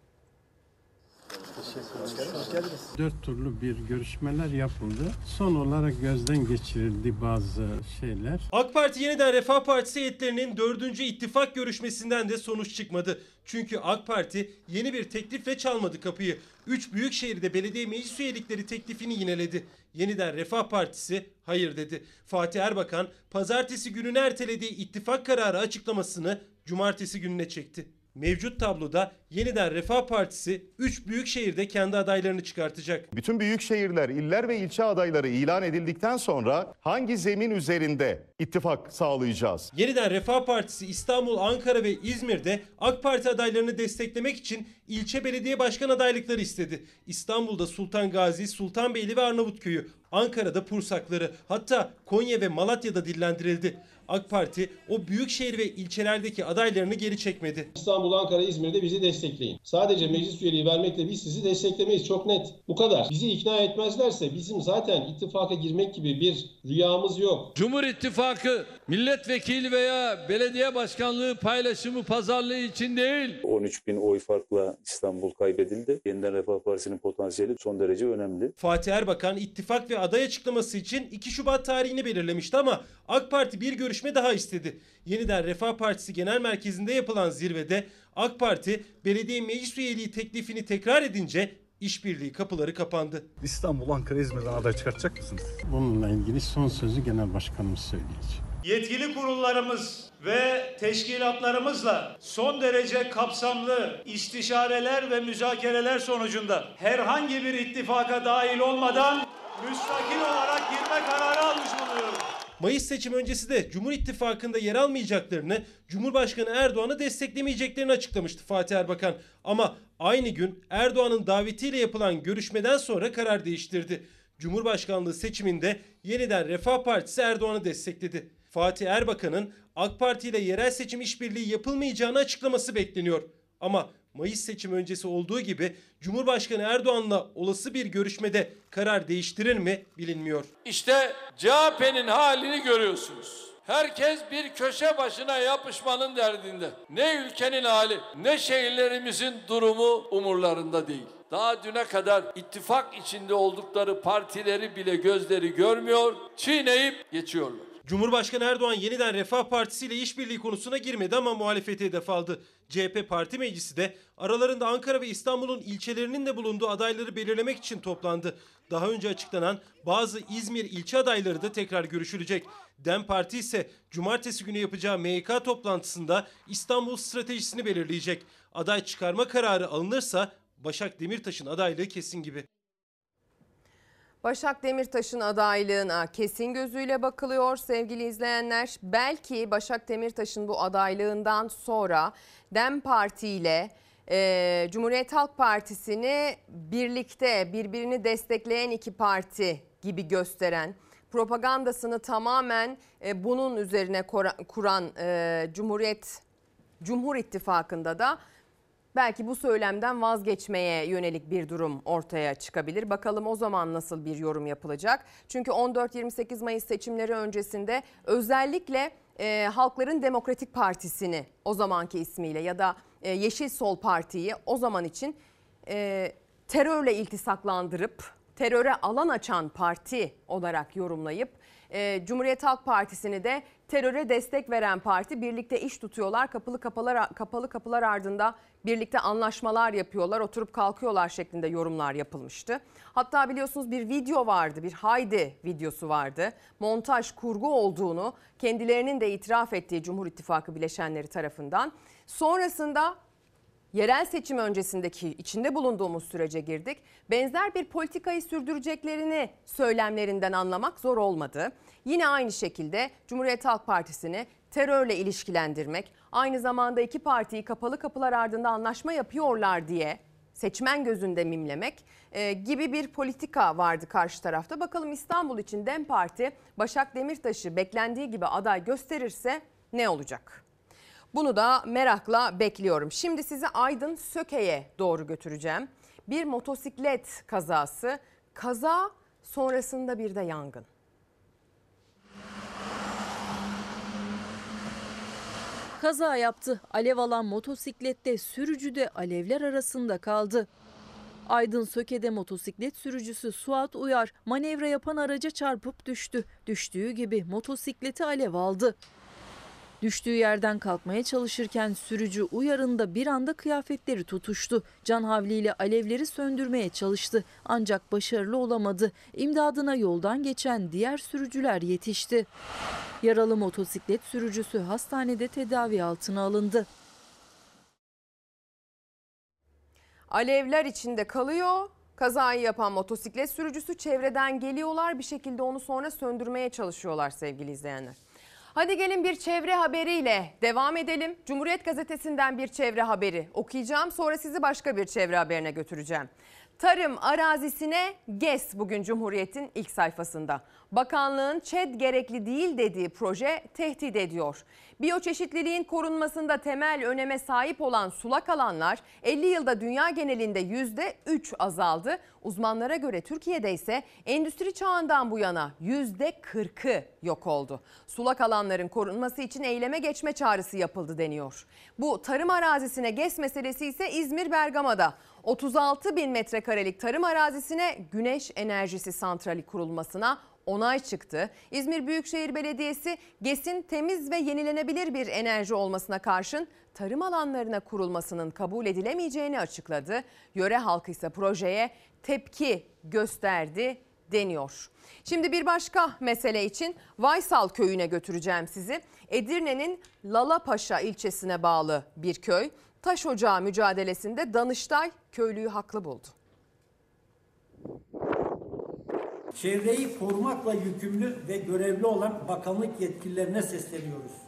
Dört turlu bir görüşmeler yapıldı. Son olarak gözden geçirildi bazı şeyler. AK Parti yeniden Refah Partisi heyetlerinin 4. ittifak görüşmesinden de sonuç çıkmadı. Çünkü AK Parti yeni bir teklifle çalmadı kapıyı. 3 büyük şehirde belediye meclis üyelikleri teklifini yineledi. Yeniden Refah Partisi hayır dedi. Fatih Erbakan pazartesi gününe ertelediği ittifak kararı açıklamasını cumartesi gününe çekti. Mevcut tabloda yeniden Refah Partisi 3 büyük şehirde kendi adaylarını çıkartacak. Bütün büyük şehirler, iller ve ilçe adayları ilan edildikten sonra hangi zemin üzerinde ittifak sağlayacağız? Yeniden Refah Partisi İstanbul, Ankara ve İzmir'de AK Parti adaylarını desteklemek için ilçe belediye başkan adaylıkları istedi. İstanbul'da Sultan Gazi, Sultanbeyli ve Arnavutköy'ü, Ankara'da Pursakları, hatta Konya ve Malatya'da dillendirildi. AK Parti o büyük şehir ve ilçelerdeki adaylarını geri çekmedi. İstanbul, Ankara, İzmir'de bizi destekleyin. Sadece meclis üyeliği vermekle biz sizi desteklemeyiz. Çok net. Bu kadar. Bizi ikna etmezlerse bizim zaten ittifaka girmek gibi bir rüyamız yok. Cumhur İttifakı milletvekili veya belediye başkanlığı paylaşımı pazarlığı için değil. 13 bin oy farkla İstanbul kaybedildi. Yeniden Refah Partisi'nin potansiyeli son derece önemli. Fatih Erbakan ittifak ve aday açıklaması için 2 Şubat tarihini belirlemişti ama AK Parti bir görüşme daha istedi. Yeniden Refah Partisi Genel Merkezi'nde yapılan zirvede AK Parti belediye meclis üyeliği teklifini tekrar edince işbirliği kapıları kapandı. İstanbul, Ankara, İzmir'den aday çıkartacak mısınız? Bununla ilgili son sözü genel başkanımız söyleyecek. Yetkili kurullarımız ve teşkilatlarımızla son derece kapsamlı istişareler ve müzakereler sonucunda herhangi bir ittifaka dahil olmadan müstakil olarak girme kararı almış bulunuyorum. Mayıs seçim öncesi de Cumhur İttifakı'nda yer almayacaklarını, Cumhurbaşkanı Erdoğan'ı desteklemeyeceklerini açıklamıştı Fatih Erbakan. Ama aynı gün Erdoğan'ın davetiyle yapılan görüşmeden sonra karar değiştirdi. Cumhurbaşkanlığı seçiminde yeniden Refah Partisi Erdoğan'ı destekledi. Fatih Erbakan'ın AK Parti ile yerel seçim işbirliği yapılmayacağını açıklaması bekleniyor. Ama Mayıs seçim öncesi olduğu gibi Cumhurbaşkanı Erdoğan'la olası bir görüşmede karar değiştirir mi bilinmiyor. İşte CHP'nin halini görüyorsunuz. Herkes bir köşe başına yapışmanın derdinde. Ne ülkenin hali ne şehirlerimizin durumu umurlarında değil. Daha düne kadar ittifak içinde oldukları partileri bile gözleri görmüyor, çiğneyip geçiyorlar. Cumhurbaşkanı Erdoğan yeniden Refah Partisi ile işbirliği konusuna girmedi ama muhalefete hedef aldı. CHP Parti Meclisi de aralarında Ankara ve İstanbul'un ilçelerinin de bulunduğu adayları belirlemek için toplandı. Daha önce açıklanan bazı İzmir ilçe adayları da tekrar görüşülecek. DEM Parti ise cumartesi günü yapacağı MYK toplantısında İstanbul stratejisini belirleyecek. Aday çıkarma kararı alınırsa Başak Demirtaş'ın adaylığı kesin gibi. Başak Demirtaş'ın adaylığına kesin gözüyle bakılıyor sevgili izleyenler. Belki Başak Demirtaş'ın bu adaylığından sonra DEM Parti ile e, Cumhuriyet Halk Partisi'ni birlikte birbirini destekleyen iki parti gibi gösteren propagandasını tamamen e, bunun üzerine kuran e, Cumhuriyet Cumhur İttifakı'nda da belki bu söylemden vazgeçmeye yönelik bir durum ortaya çıkabilir. Bakalım o zaman nasıl bir yorum yapılacak? Çünkü 14-28 Mayıs seçimleri öncesinde özellikle e, Halkların Demokratik Partisi'ni o zamanki ismiyle ya da e, Yeşil Sol Parti'yi o zaman için e, terörle iltisaklandırıp teröre alan açan parti olarak yorumlayıp e, Cumhuriyet Halk Partisi'ni de teröre destek veren parti birlikte iş tutuyorlar. Kapalı kapılar kapalı kapılar ardında birlikte anlaşmalar yapıyorlar, oturup kalkıyorlar şeklinde yorumlar yapılmıştı. Hatta biliyorsunuz bir video vardı, bir Haydi videosu vardı. Montaj, kurgu olduğunu kendilerinin de itiraf ettiği Cumhur İttifakı bileşenleri tarafından. Sonrasında yerel seçim öncesindeki içinde bulunduğumuz sürece girdik. Benzer bir politikayı sürdüreceklerini söylemlerinden anlamak zor olmadı. Yine aynı şekilde Cumhuriyet Halk Partisi'ni terörle ilişkilendirmek, aynı zamanda iki partiyi kapalı kapılar ardında anlaşma yapıyorlar diye seçmen gözünde mimlemek e, gibi bir politika vardı karşı tarafta. Bakalım İstanbul için DEM Parti Başak Demirtaş'ı beklendiği gibi aday gösterirse ne olacak? Bunu da merakla bekliyorum. Şimdi sizi Aydın Söke'ye doğru götüreceğim. Bir motosiklet kazası, kaza sonrasında bir de yangın. Kaza yaptı. Alev alan motosiklette sürücü de alevler arasında kaldı. Aydın Söke'de motosiklet sürücüsü Suat Uyar manevra yapan araca çarpıp düştü. Düştüğü gibi motosikleti alev aldı. Düştüğü yerden kalkmaya çalışırken sürücü uyarında bir anda kıyafetleri tutuştu. Can havliyle alevleri söndürmeye çalıştı ancak başarılı olamadı. İmdadına yoldan geçen diğer sürücüler yetişti. Yaralı motosiklet sürücüsü hastanede tedavi altına alındı. Alevler içinde kalıyor. Kazayı yapan motosiklet sürücüsü çevreden geliyorlar bir şekilde onu sonra söndürmeye çalışıyorlar sevgili izleyenler. Hadi gelin bir çevre haberiyle devam edelim. Cumhuriyet Gazetesi'nden bir çevre haberi okuyacağım. Sonra sizi başka bir çevre haberine götüreceğim. Tarım arazisine GES bugün Cumhuriyet'in ilk sayfasında. Bakanlığın ÇED gerekli değil dediği proje tehdit ediyor. Biyoçeşitliliğin korunmasında temel öneme sahip olan sulak alanlar 50 yılda dünya genelinde %3 azaldı. Uzmanlara göre Türkiye'de ise endüstri çağından bu yana %40'ı yok oldu. Sulak alanların korunması için eyleme geçme çağrısı yapıldı deniyor. Bu tarım arazisine GES meselesi ise İzmir Bergama'da. 36 bin metrekarelik tarım arazisine güneş enerjisi santrali kurulmasına onay çıktı. İzmir Büyükşehir Belediyesi GES'in temiz ve yenilenebilir bir enerji olmasına karşın tarım alanlarına kurulmasının kabul edilemeyeceğini açıkladı. Yöre halkı ise projeye tepki gösterdi deniyor. Şimdi bir başka mesele için Vaysal köyüne götüreceğim sizi. Edirne'nin Lalapaşa ilçesine bağlı bir köy. Taş ocağı mücadelesinde Danıştay köylüyü haklı buldu. Çevreyi korumakla yükümlü ve görevli olan bakanlık yetkililerine sesleniyoruz.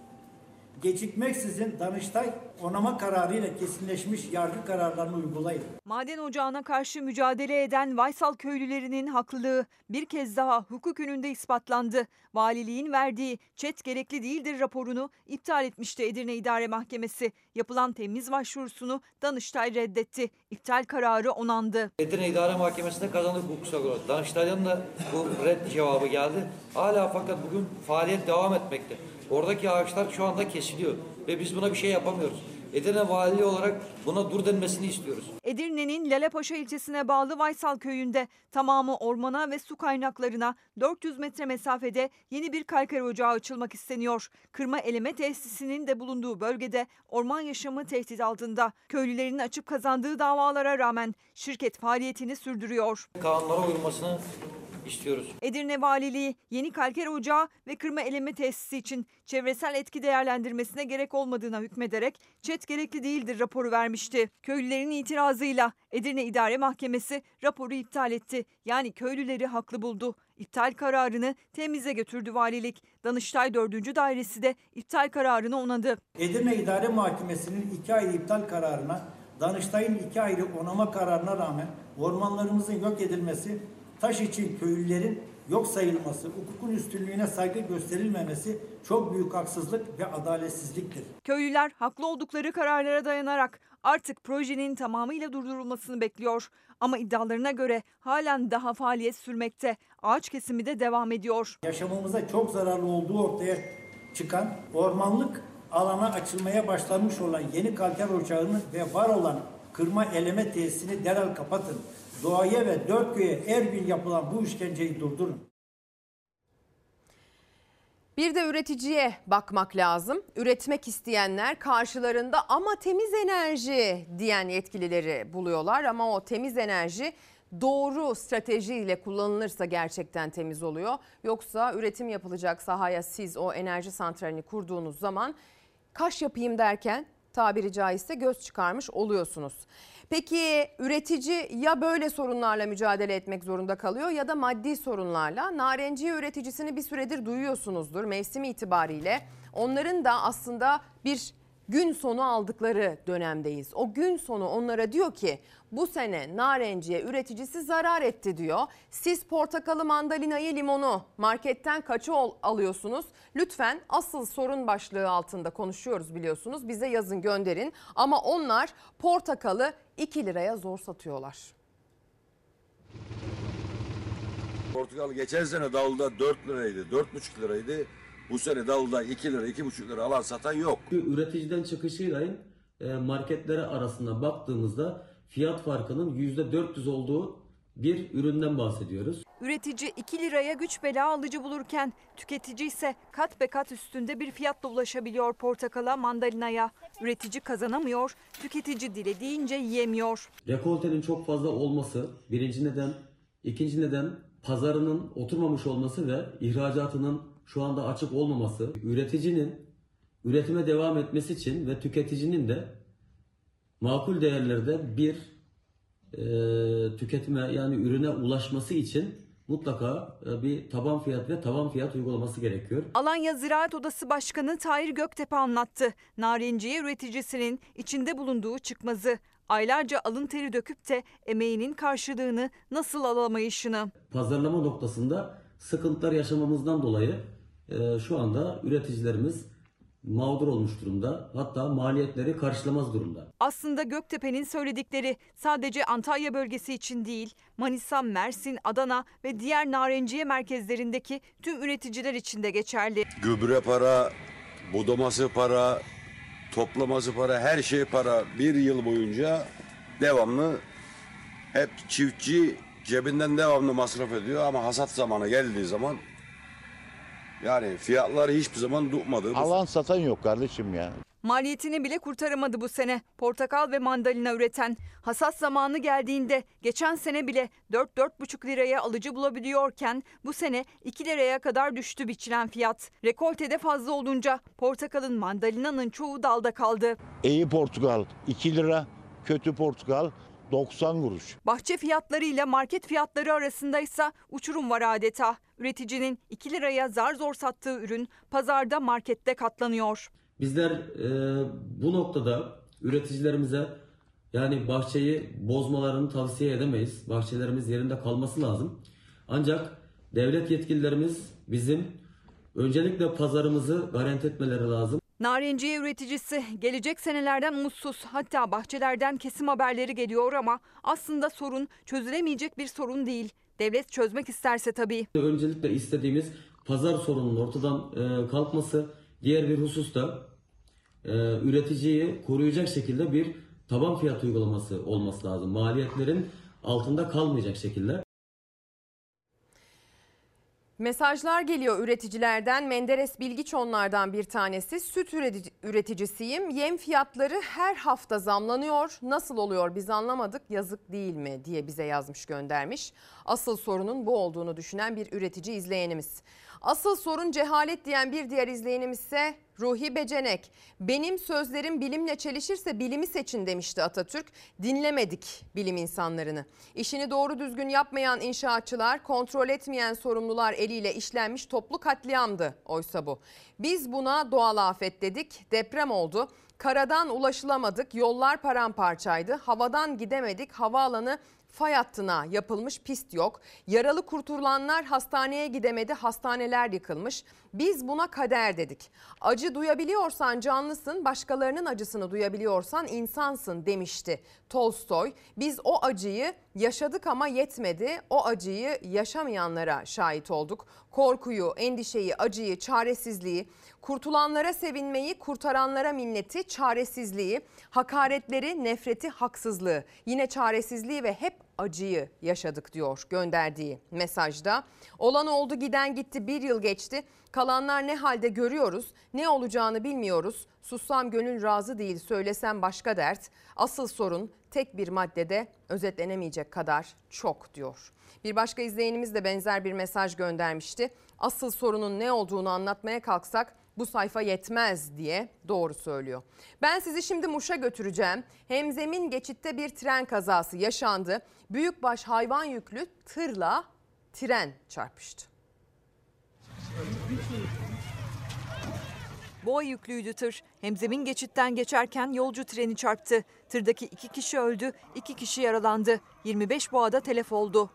Gecikmeksizin Danıştay onama kararıyla kesinleşmiş yargı kararlarını uygulayın. Maden ocağına karşı mücadele eden Vaysal köylülerinin haklılığı bir kez daha hukuk önünde ispatlandı. Valiliğin verdiği çet gerekli değildir raporunu iptal etmişti Edirne İdare Mahkemesi. Yapılan temiz başvurusunu Danıştay reddetti. İptal kararı onandı. Edirne İdare Mahkemesi'nde kazandık hukuksal olarak. Danıştay'dan da bu red cevabı geldi. Hala fakat bugün faaliyet devam etmekte. Oradaki ağaçlar şu anda kesiliyor ve biz buna bir şey yapamıyoruz. Edirne Valiliği olarak buna dur denmesini istiyoruz. Edirne'nin Lalepaşa ilçesine bağlı Vaysal köyünde tamamı ormana ve su kaynaklarına 400 metre mesafede yeni bir kalker ocağı açılmak isteniyor. Kırma eleme tesisinin de bulunduğu bölgede orman yaşamı tehdit altında. Köylülerin açıp kazandığı davalara rağmen şirket faaliyetini sürdürüyor. Kanunlara uyulmasını istiyoruz. Edirne Valiliği yeni kalker ocağı ve kırma eleme tesisi için çevresel etki değerlendirmesine gerek olmadığına hükmederek çet gerekli değildir raporu vermişti. Köylülerin itirazıyla Edirne İdare Mahkemesi raporu iptal etti. Yani köylüleri haklı buldu. İptal kararını temize götürdü valilik. Danıştay 4. Dairesi de iptal kararını onadı. Edirne İdare Mahkemesi'nin iki ayrı iptal kararına, Danıştay'ın iki ayrı onama kararına rağmen ormanlarımızın yok edilmesi, taş için köylülerin yok sayılması, hukukun üstünlüğüne saygı gösterilmemesi çok büyük haksızlık ve adaletsizliktir. Köylüler haklı oldukları kararlara dayanarak artık projenin tamamıyla durdurulmasını bekliyor. Ama iddialarına göre halen daha faaliyet sürmekte. Ağaç kesimi de devam ediyor. Yaşamımıza çok zararlı olduğu ortaya çıkan ormanlık alana açılmaya başlanmış olan yeni kalker ocağını ve var olan kırma eleme tesisini derhal kapatın. Doğaya ve dört köye her gün yapılan bu işkenceyi durdurun. Bir de üreticiye bakmak lazım. Üretmek isteyenler karşılarında ama temiz enerji diyen yetkilileri buluyorlar ama o temiz enerji doğru stratejiyle kullanılırsa gerçekten temiz oluyor. Yoksa üretim yapılacak sahaya siz o enerji santralini kurduğunuz zaman kaş yapayım derken tabiri caizse göz çıkarmış oluyorsunuz. Peki üretici ya böyle sorunlarla mücadele etmek zorunda kalıyor ya da maddi sorunlarla. Narenciye üreticisini bir süredir duyuyorsunuzdur mevsimi itibariyle. Onların da aslında bir gün sonu aldıkları dönemdeyiz. O gün sonu onlara diyor ki bu sene narenciye üreticisi zarar etti diyor. Siz portakalı, mandalinayı, limonu marketten kaça alıyorsunuz? Lütfen asıl sorun başlığı altında konuşuyoruz biliyorsunuz. Bize yazın gönderin. Ama onlar portakalı 2 liraya zor satıyorlar. Portakal geçen sene davulda 4 liraydı, 4,5 liraydı. Bu sene davulda 2 lira, 2,5 lira alan satan yok. Üreticiden çıkışıyla marketlere arasında baktığımızda fiyat farkının %400 olduğu bir üründen bahsediyoruz. Üretici 2 liraya güç bela alıcı bulurken tüketici ise kat be kat üstünde bir fiyatla ulaşabiliyor portakala, mandalinaya. Üretici kazanamıyor, tüketici dilediğince yiyemiyor. Rekoltenin çok fazla olması birinci neden, ikinci neden pazarının oturmamış olması ve ihracatının şu anda açık olmaması, üreticinin üretime devam etmesi için ve tüketicinin de makul değerlerde bir e, tüketime yani ürüne ulaşması için mutlaka e, bir taban fiyat ve tavan fiyat uygulaması gerekiyor. Alanya Ziraat Odası Başkanı Tahir Göktepe anlattı. Narenciye üreticisinin içinde bulunduğu çıkmazı. Aylarca alın teri döküp de emeğinin karşılığını nasıl alamayışını. Pazarlama noktasında sıkıntılar yaşamamızdan dolayı şu anda üreticilerimiz mağdur olmuş durumda. Hatta maliyetleri karşılamaz durumda. Aslında Göktepe'nin söyledikleri sadece Antalya bölgesi için değil, Manisa, Mersin, Adana ve diğer narenciye merkezlerindeki tüm üreticiler için de geçerli. Gübre para, budaması para, toplaması para, her şey para. Bir yıl boyunca devamlı hep çiftçi cebinden devamlı masraf ediyor ama hasat zamanı geldiği zaman yani fiyatlar hiçbir zaman tutmadı. Alan satan yok kardeşim ya. Maliyetini bile kurtaramadı bu sene. Portakal ve mandalina üreten. Hasat zamanı geldiğinde geçen sene bile 4-4,5 liraya alıcı bulabiliyorken bu sene 2 liraya kadar düştü biçilen fiyat. Rekoltede fazla olunca portakalın mandalinanın çoğu dalda kaldı. İyi portakal 2 lira, kötü portakal 90 kuruş. Bahçe fiyatları ile market fiyatları arasında ise uçurum var adeta. Üreticinin 2 liraya zar zor sattığı ürün pazarda markette katlanıyor. Bizler e, bu noktada üreticilerimize yani bahçeyi bozmalarını tavsiye edemeyiz. Bahçelerimiz yerinde kalması lazım. Ancak devlet yetkililerimiz bizim öncelikle pazarımızı garanti etmeleri lazım. Narenciye üreticisi gelecek senelerden umutsuz hatta bahçelerden kesim haberleri geliyor ama aslında sorun çözülemeyecek bir sorun değil. Devlet çözmek isterse tabii. Öncelikle istediğimiz pazar sorununun ortadan e, kalkması. Diğer bir husus da e, üreticiyi koruyacak şekilde bir taban fiyat uygulaması olması lazım. Maliyetlerin altında kalmayacak şekilde. Mesajlar geliyor üreticilerden. Menderes Bilgiç onlardan bir tanesi. Süt üretici- üreticisiyim. Yem fiyatları her hafta zamlanıyor. Nasıl oluyor biz anlamadık. Yazık değil mi diye bize yazmış göndermiş. Asıl sorunun bu olduğunu düşünen bir üretici izleyenimiz. Asıl sorun cehalet diyen bir diğer izleyenimiz ise Ruhi Becenek. Benim sözlerim bilimle çelişirse bilimi seçin demişti Atatürk. Dinlemedik bilim insanlarını. İşini doğru düzgün yapmayan inşaatçılar, kontrol etmeyen sorumlular eliyle işlenmiş toplu katliamdı oysa bu. Biz buna doğal afet dedik. Deprem oldu. Karadan ulaşılamadık, yollar paramparçaydı. Havadan gidemedik, havaalanı fay hattına yapılmış pist yok. Yaralı kurtulanlar hastaneye gidemedi, hastaneler yıkılmış. Biz buna kader dedik. Acı duyabiliyorsan canlısın, başkalarının acısını duyabiliyorsan insansın demişti Tolstoy. Biz o acıyı yaşadık ama yetmedi. O acıyı yaşamayanlara şahit olduk. Korkuyu, endişeyi, acıyı, çaresizliği, kurtulanlara sevinmeyi, kurtaranlara minneti, çaresizliği, hakaretleri, nefreti, haksızlığı, yine çaresizliği ve hep acıyı yaşadık diyor gönderdiği mesajda. Olan oldu giden gitti bir yıl geçti. Kalanlar ne halde görüyoruz, ne olacağını bilmiyoruz. Sussam gönül razı değil, söylesem başka dert. Asıl sorun tek bir maddede özetlenemeyecek kadar çok diyor. Bir başka izleyenimiz de benzer bir mesaj göndermişti. Asıl sorunun ne olduğunu anlatmaya kalksak bu sayfa yetmez diye doğru söylüyor. Ben sizi şimdi Muş'a götüreceğim. Hemzemin geçitte bir tren kazası yaşandı. Büyükbaş hayvan yüklü tırla tren çarpıştı. Boğa yüklüydü tır. Hemzemin geçitten geçerken yolcu treni çarptı. Tırdaki iki kişi öldü, iki kişi yaralandı. 25 boğada telef oldu.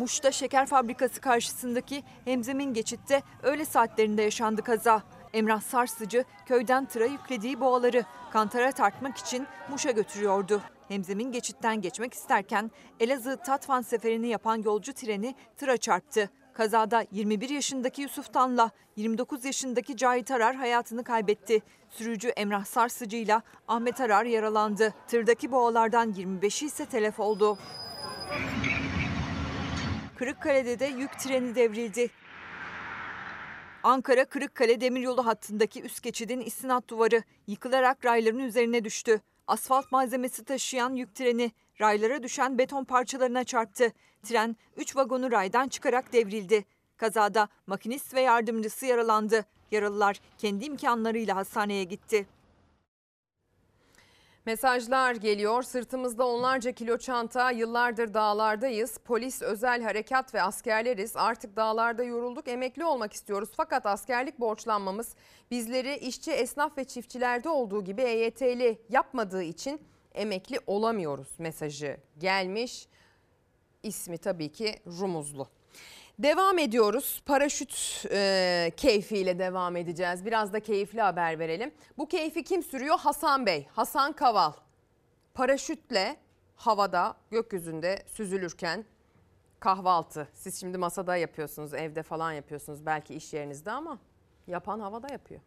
Muş'ta şeker fabrikası karşısındaki Hemzemin geçitte öğle saatlerinde yaşandı kaza. Emrah Sarsıcı köyden tıra yüklediği boğaları kantara tartmak için Muş'a götürüyordu. Hemzemin geçitten geçmek isterken Elazığ Tatvan seferini yapan yolcu treni tıra çarptı. Kazada 21 yaşındaki Yusuf Tan'la 29 yaşındaki Cahit Arar hayatını kaybetti. Sürücü Emrah Sarsıcı ile Ahmet Arar yaralandı. Tırdaki boğalardan 25'i ise telef oldu. Kırıkkale'de de yük treni devrildi. Ankara Kırıkkale demiryolu hattındaki üst geçidin istinat duvarı yıkılarak rayların üzerine düştü. Asfalt malzemesi taşıyan yük treni raylara düşen beton parçalarına çarptı. Tren 3 vagonu raydan çıkarak devrildi. Kazada makinist ve yardımcısı yaralandı. Yaralılar kendi imkanlarıyla hastaneye gitti. Mesajlar geliyor. Sırtımızda onlarca kilo çanta, yıllardır dağlardayız. Polis, özel harekat ve askerleriz. Artık dağlarda yorulduk, emekli olmak istiyoruz. Fakat askerlik borçlanmamız bizleri işçi, esnaf ve çiftçilerde olduğu gibi EYT'li yapmadığı için emekli olamıyoruz mesajı gelmiş. İsmi tabii ki Rumuzlu. Devam ediyoruz. Paraşüt e, keyfiyle devam edeceğiz. Biraz da keyifli haber verelim. Bu keyfi kim sürüyor? Hasan Bey, Hasan Kaval. Paraşütle havada, gökyüzünde süzülürken kahvaltı. Siz şimdi masada yapıyorsunuz, evde falan yapıyorsunuz belki iş yerinizde ama yapan havada yapıyor.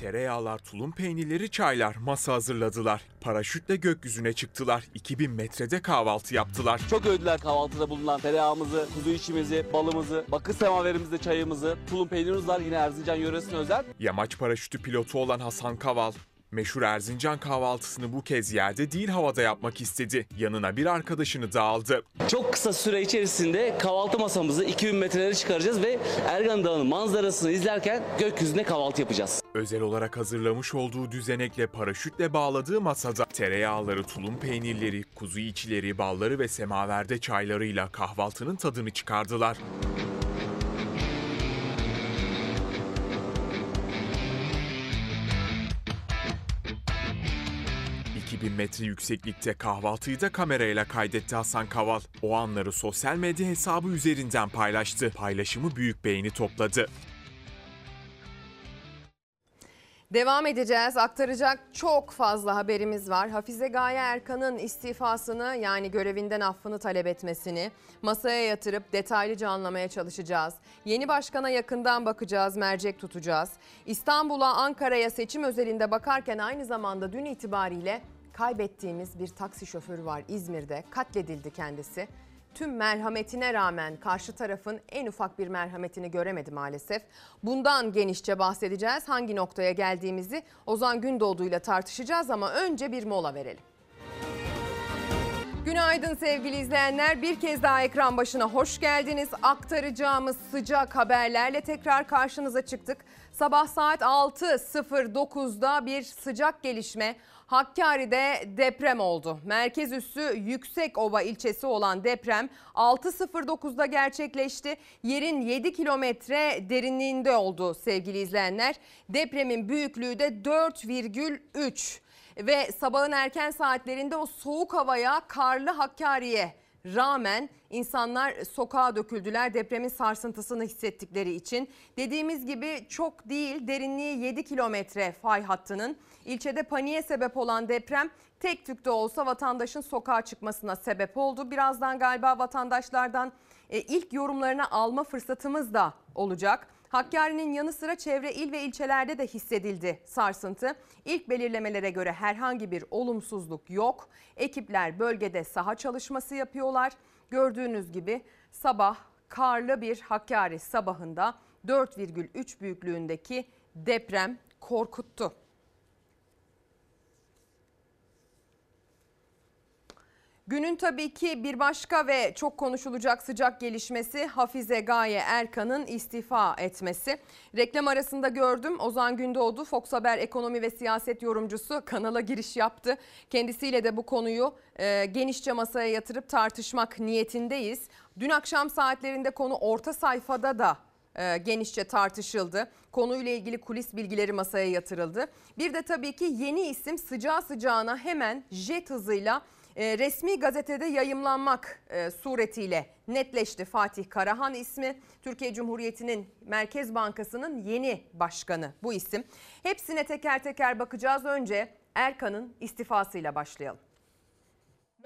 Tereyağlar, tulum peynirleri, çaylar masa hazırladılar. Paraşütle gökyüzüne çıktılar. 2000 metrede kahvaltı yaptılar. Çok övdüler kahvaltıda bulunan tereyağımızı, kuzu içimizi, balımızı, bakır semaverimizde çayımızı, tulum peynirimiz var yine Erzincan yöresine özel. Yamaç paraşütü pilotu olan Hasan Kaval, Meşhur Erzincan kahvaltısını bu kez yerde değil havada yapmak istedi. Yanına bir arkadaşını da aldı. Çok kısa süre içerisinde kahvaltı masamızı 2000 metrelere çıkaracağız ve Ergan Dağı'nın manzarasını izlerken gökyüzünde kahvaltı yapacağız. Özel olarak hazırlamış olduğu düzenekle paraşütle bağladığı masada tereyağları, tulum peynirleri, kuzu içleri, balları ve semaverde çaylarıyla kahvaltının tadını çıkardılar. 2000 metre yükseklikte kahvaltıyı da kamerayla kaydetti Hasan Kaval. O anları sosyal medya hesabı üzerinden paylaştı. Paylaşımı büyük beğeni topladı. Devam edeceğiz. Aktaracak çok fazla haberimiz var. Hafize Gaye Erkan'ın istifasını yani görevinden affını talep etmesini masaya yatırıp detaylıca anlamaya çalışacağız. Yeni başkana yakından bakacağız, mercek tutacağız. İstanbul'a, Ankara'ya seçim özelinde bakarken aynı zamanda dün itibariyle kaybettiğimiz bir taksi şoförü var İzmir'de. Katledildi kendisi. Tüm merhametine rağmen karşı tarafın en ufak bir merhametini göremedi maalesef. Bundan genişçe bahsedeceğiz. Hangi noktaya geldiğimizi Ozan Gündoğdu ile tartışacağız ama önce bir mola verelim. Günaydın sevgili izleyenler. Bir kez daha ekran başına hoş geldiniz. Aktaracağımız sıcak haberlerle tekrar karşınıza çıktık. Sabah saat 6.09'da bir sıcak gelişme. Hakkari'de deprem oldu. Merkez üssü Yüksekova ilçesi olan deprem 6.09'da gerçekleşti. Yerin 7 kilometre derinliğinde oldu sevgili izleyenler. Depremin büyüklüğü de 4,3 ve sabahın erken saatlerinde o soğuk havaya karlı Hakkari'ye rağmen insanlar sokağa döküldüler depremin sarsıntısını hissettikleri için. Dediğimiz gibi çok değil derinliği 7 kilometre fay hattının. İlçede paniğe sebep olan deprem tek tük de olsa vatandaşın sokağa çıkmasına sebep oldu. Birazdan galiba vatandaşlardan e, ilk yorumlarını alma fırsatımız da olacak. Hakkari'nin yanı sıra çevre il ve ilçelerde de hissedildi sarsıntı. İlk belirlemelere göre herhangi bir olumsuzluk yok. Ekipler bölgede saha çalışması yapıyorlar. Gördüğünüz gibi sabah karlı bir Hakkari sabahında 4,3 büyüklüğündeki deprem korkuttu. Günün tabii ki bir başka ve çok konuşulacak sıcak gelişmesi Hafize Gaye Erkan'ın istifa etmesi. Reklam arasında gördüm Ozan Gündoğdu Fox Haber ekonomi ve siyaset yorumcusu kanala giriş yaptı. Kendisiyle de bu konuyu e, genişçe masaya yatırıp tartışmak niyetindeyiz. Dün akşam saatlerinde konu orta sayfada da e, genişçe tartışıldı. Konuyla ilgili kulis bilgileri masaya yatırıldı. Bir de tabii ki yeni isim sıcağı sıcağına hemen jet hızıyla e, resmi gazetede yayımlanmak e, suretiyle netleşti Fatih Karahan ismi. Türkiye Cumhuriyeti'nin Merkez Bankası'nın yeni başkanı bu isim. Hepsine teker teker bakacağız. Önce Erkan'ın istifasıyla başlayalım.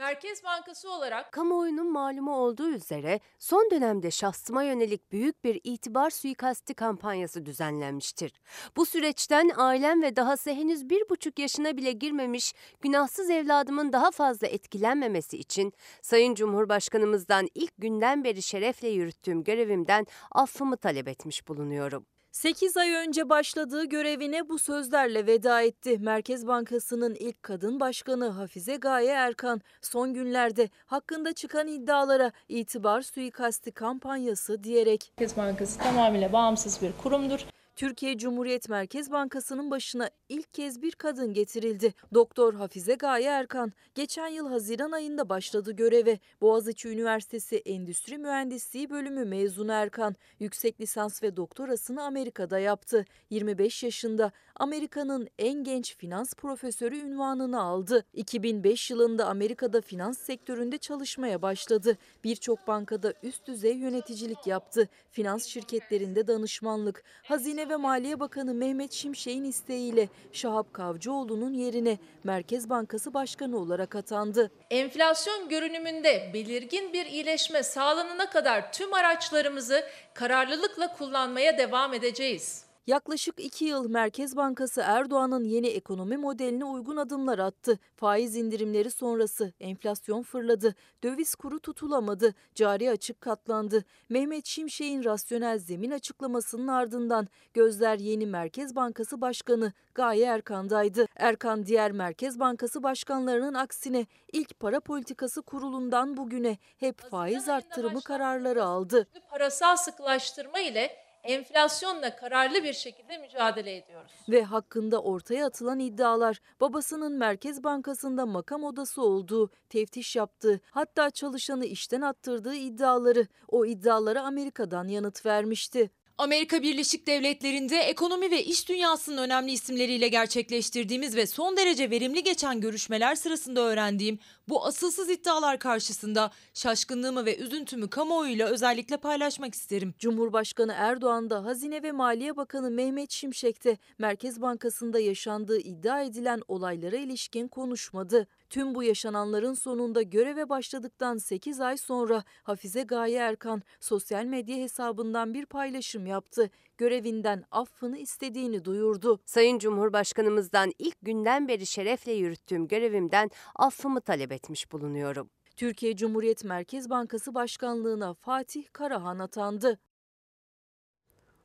Merkez Bankası olarak kamuoyunun malumu olduğu üzere son dönemde şahsıma yönelik büyük bir itibar suikasti kampanyası düzenlenmiştir. Bu süreçten ailem ve dahası henüz bir buçuk yaşına bile girmemiş günahsız evladımın daha fazla etkilenmemesi için Sayın Cumhurbaşkanımızdan ilk günden beri şerefle yürüttüğüm görevimden affımı talep etmiş bulunuyorum. 8 ay önce başladığı görevine bu sözlerle veda etti. Merkez Bankası'nın ilk kadın başkanı Hafize Gaye Erkan son günlerde hakkında çıkan iddialara itibar suikasti kampanyası diyerek Merkez Bankası tamamıyla bağımsız bir kurumdur. Türkiye Cumhuriyet Merkez Bankası'nın başına ilk kez bir kadın getirildi. Doktor Hafize Gaye Erkan geçen yıl Haziran ayında başladı göreve. Boğaziçi Üniversitesi Endüstri Mühendisliği bölümü mezunu Erkan yüksek lisans ve doktorasını Amerika'da yaptı. 25 yaşında Amerika'nın en genç finans profesörü ünvanını aldı. 2005 yılında Amerika'da finans sektöründe çalışmaya başladı. Birçok bankada üst düzey yöneticilik yaptı. Finans şirketlerinde danışmanlık. Hazine ve Maliye Bakanı Mehmet Şimşek'in isteğiyle Şahap Kavcıoğlu'nun yerine Merkez Bankası Başkanı olarak atandı. Enflasyon görünümünde belirgin bir iyileşme sağlanana kadar tüm araçlarımızı kararlılıkla kullanmaya devam edeceğiz. Yaklaşık iki yıl Merkez Bankası Erdoğan'ın yeni ekonomi modeline uygun adımlar attı. Faiz indirimleri sonrası enflasyon fırladı, döviz kuru tutulamadı, cari açık katlandı. Mehmet Şimşek'in rasyonel zemin açıklamasının ardından gözler yeni Merkez Bankası Başkanı Gaye Erkan'daydı. Erkan diğer Merkez Bankası başkanlarının aksine ilk para politikası kurulundan bugüne hep faiz arttırımı kararları aldı. parasal sıkılaştırma ile enflasyonla kararlı bir şekilde mücadele ediyoruz. ve hakkında ortaya atılan iddialar babasının Merkez Bankası'nda makam odası olduğu, teftiş yaptığı, hatta çalışanı işten attırdığı iddiaları o iddialara Amerika'dan yanıt vermişti. Amerika Birleşik Devletleri'nde ekonomi ve iş dünyasının önemli isimleriyle gerçekleştirdiğimiz ve son derece verimli geçen görüşmeler sırasında öğrendiğim bu asılsız iddialar karşısında şaşkınlığımı ve üzüntümü kamuoyuyla özellikle paylaşmak isterim. Cumhurbaşkanı Erdoğan da Hazine ve Maliye Bakanı Mehmet Şimşek de Merkez Bankası'nda yaşandığı iddia edilen olaylara ilişkin konuşmadı. Tüm bu yaşananların sonunda göreve başladıktan 8 ay sonra Hafize Gaye Erkan sosyal medya hesabından bir paylaşım yaptı. Görevinden affını istediğini duyurdu. Sayın Cumhurbaşkanımızdan ilk günden beri şerefle yürüttüğüm görevimden affımı talep etmiş bulunuyorum. Türkiye Cumhuriyet Merkez Bankası Başkanlığına Fatih Karahan atandı.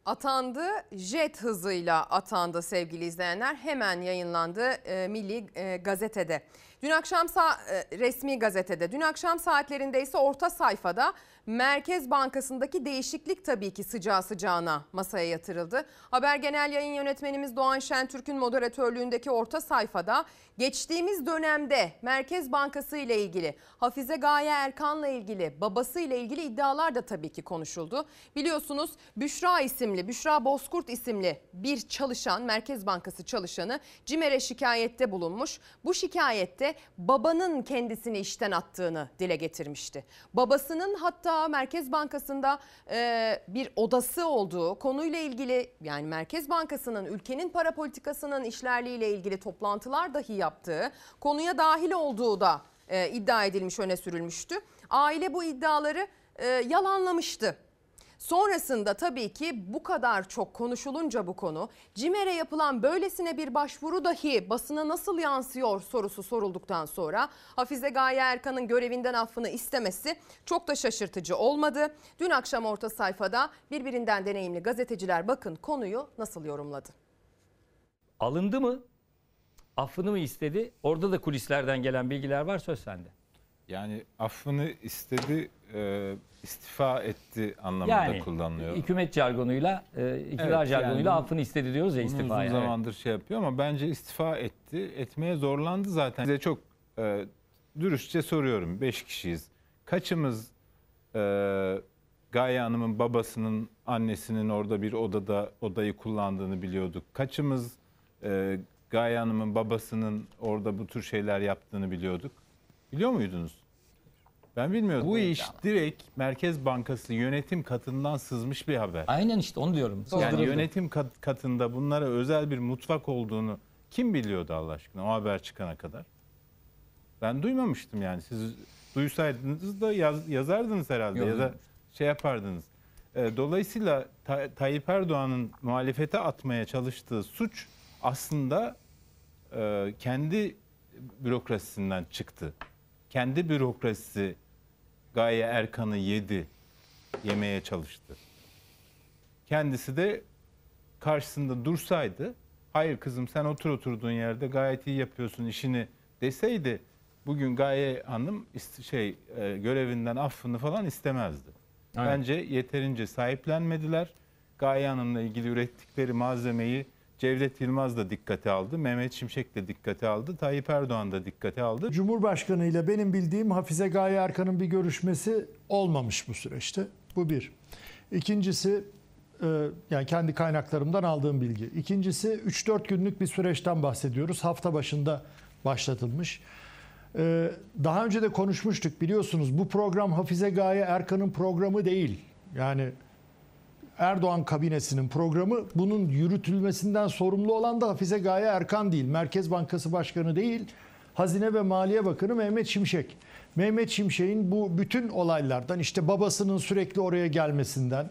Atandı, jet hızıyla atandı sevgili izleyenler. Hemen yayınlandı e, Milli e, Gazete'de. Dün akşam e, resmi gazetede. Dün akşam saatlerinde ise orta sayfada Merkez Bankası'ndaki değişiklik tabii ki sıcağı sıcağına masaya yatırıldı. Haber Genel Yayın Yönetmenimiz Doğan Şentürk'ün moderatörlüğündeki orta sayfada geçtiğimiz dönemde Merkez Bankası ile ilgili Hafize Gaye Erkan'la ilgili babası ile ilgili iddialar da tabii ki konuşuldu. Biliyorsunuz Büşra isimli Büşra Bozkurt isimli bir çalışan Merkez Bankası çalışanı CİMER'e şikayette bulunmuş. Bu şikayette babanın kendisini işten attığını dile getirmişti. Babasının hatta Merkez Bankası'nda e, bir odası olduğu konuyla ilgili yani Merkez Bankası'nın ülkenin para politikasının işlerliğiyle ilgili toplantılar dahi yaptığı konuya dahil olduğu da e, iddia edilmiş öne sürülmüştü. Aile bu iddiaları e, yalanlamıştı. Sonrasında tabii ki bu kadar çok konuşulunca bu konu CİMER'e yapılan böylesine bir başvuru dahi basına nasıl yansıyor sorusu sorulduktan sonra Hafize Gaye Erkan'ın görevinden affını istemesi çok da şaşırtıcı olmadı. Dün akşam orta sayfada birbirinden deneyimli gazeteciler bakın konuyu nasıl yorumladı. Alındı mı? Affını mı istedi? Orada da kulislerden gelen bilgiler var söz sende. Yani affını istedi, e, istifa etti anlamında Yani kullanılıyor. hükümet jargonuyla, e, iktidar Evet, jargonuyla yani affını istedi diyoruz ya Uzun istifaya. uzun evet. zamandır şey yapıyor ama bence istifa etti. Etmeye zorlandı zaten. Size çok e, dürüstçe soruyorum. Beş kişiyiz. Kaçımız e, Gaye Hanım'ın babasının, annesinin orada bir odada odayı kullandığını biliyorduk? Kaçımız e, Gaye Hanım'ın babasının orada bu tür şeyler yaptığını biliyorduk? Biliyor muydunuz? Ben bilmiyordum. Bu iş direkt Merkez Bankası yönetim katından sızmış bir haber. Aynen işte onu diyorum. Yani Sızdırıldı. yönetim kat- katında bunlara özel bir mutfak olduğunu kim biliyordu Allah aşkına o haber çıkana kadar? Ben duymamıştım yani. Siz duysaydınız da yaz- yazardınız herhalde Yok, ya da şey yapardınız. Ee, Dolayısıyla Ta- Tayyip Erdoğan'ın muhalefete atmaya çalıştığı suç aslında e, kendi bürokrasisinden çıktı. Kendi bürokrasisi Gaye Erkan'ı yedi, yemeye çalıştı. Kendisi de karşısında dursaydı, hayır kızım sen otur oturduğun yerde gayet iyi yapıyorsun işini deseydi, bugün Gaye Hanım şey e, görevinden affını falan istemezdi. Evet. Bence yeterince sahiplenmediler. Gaye Hanım'la ilgili ürettikleri malzemeyi Cevdet Yılmaz da dikkate aldı, Mehmet Şimşek de dikkate aldı, Tayyip Erdoğan da dikkate aldı. Cumhurbaşkanı ile benim bildiğim Hafize Gaye Erkan'ın bir görüşmesi olmamış bu süreçte. Bu bir. İkincisi e, yani kendi kaynaklarımdan aldığım bilgi. İkincisi 3-4 günlük bir süreçten bahsediyoruz. Hafta başında başlatılmış. E, Daha önce de konuşmuştuk biliyorsunuz bu program Hafize Gaye Erkan'ın programı değil. Yani Erdoğan kabinesinin programı bunun yürütülmesinden sorumlu olan da Hafize Gaye Erkan değil. Merkez Bankası Başkanı değil. Hazine ve Maliye Bakanı Mehmet Şimşek. Mehmet Şimşek'in bu bütün olaylardan işte babasının sürekli oraya gelmesinden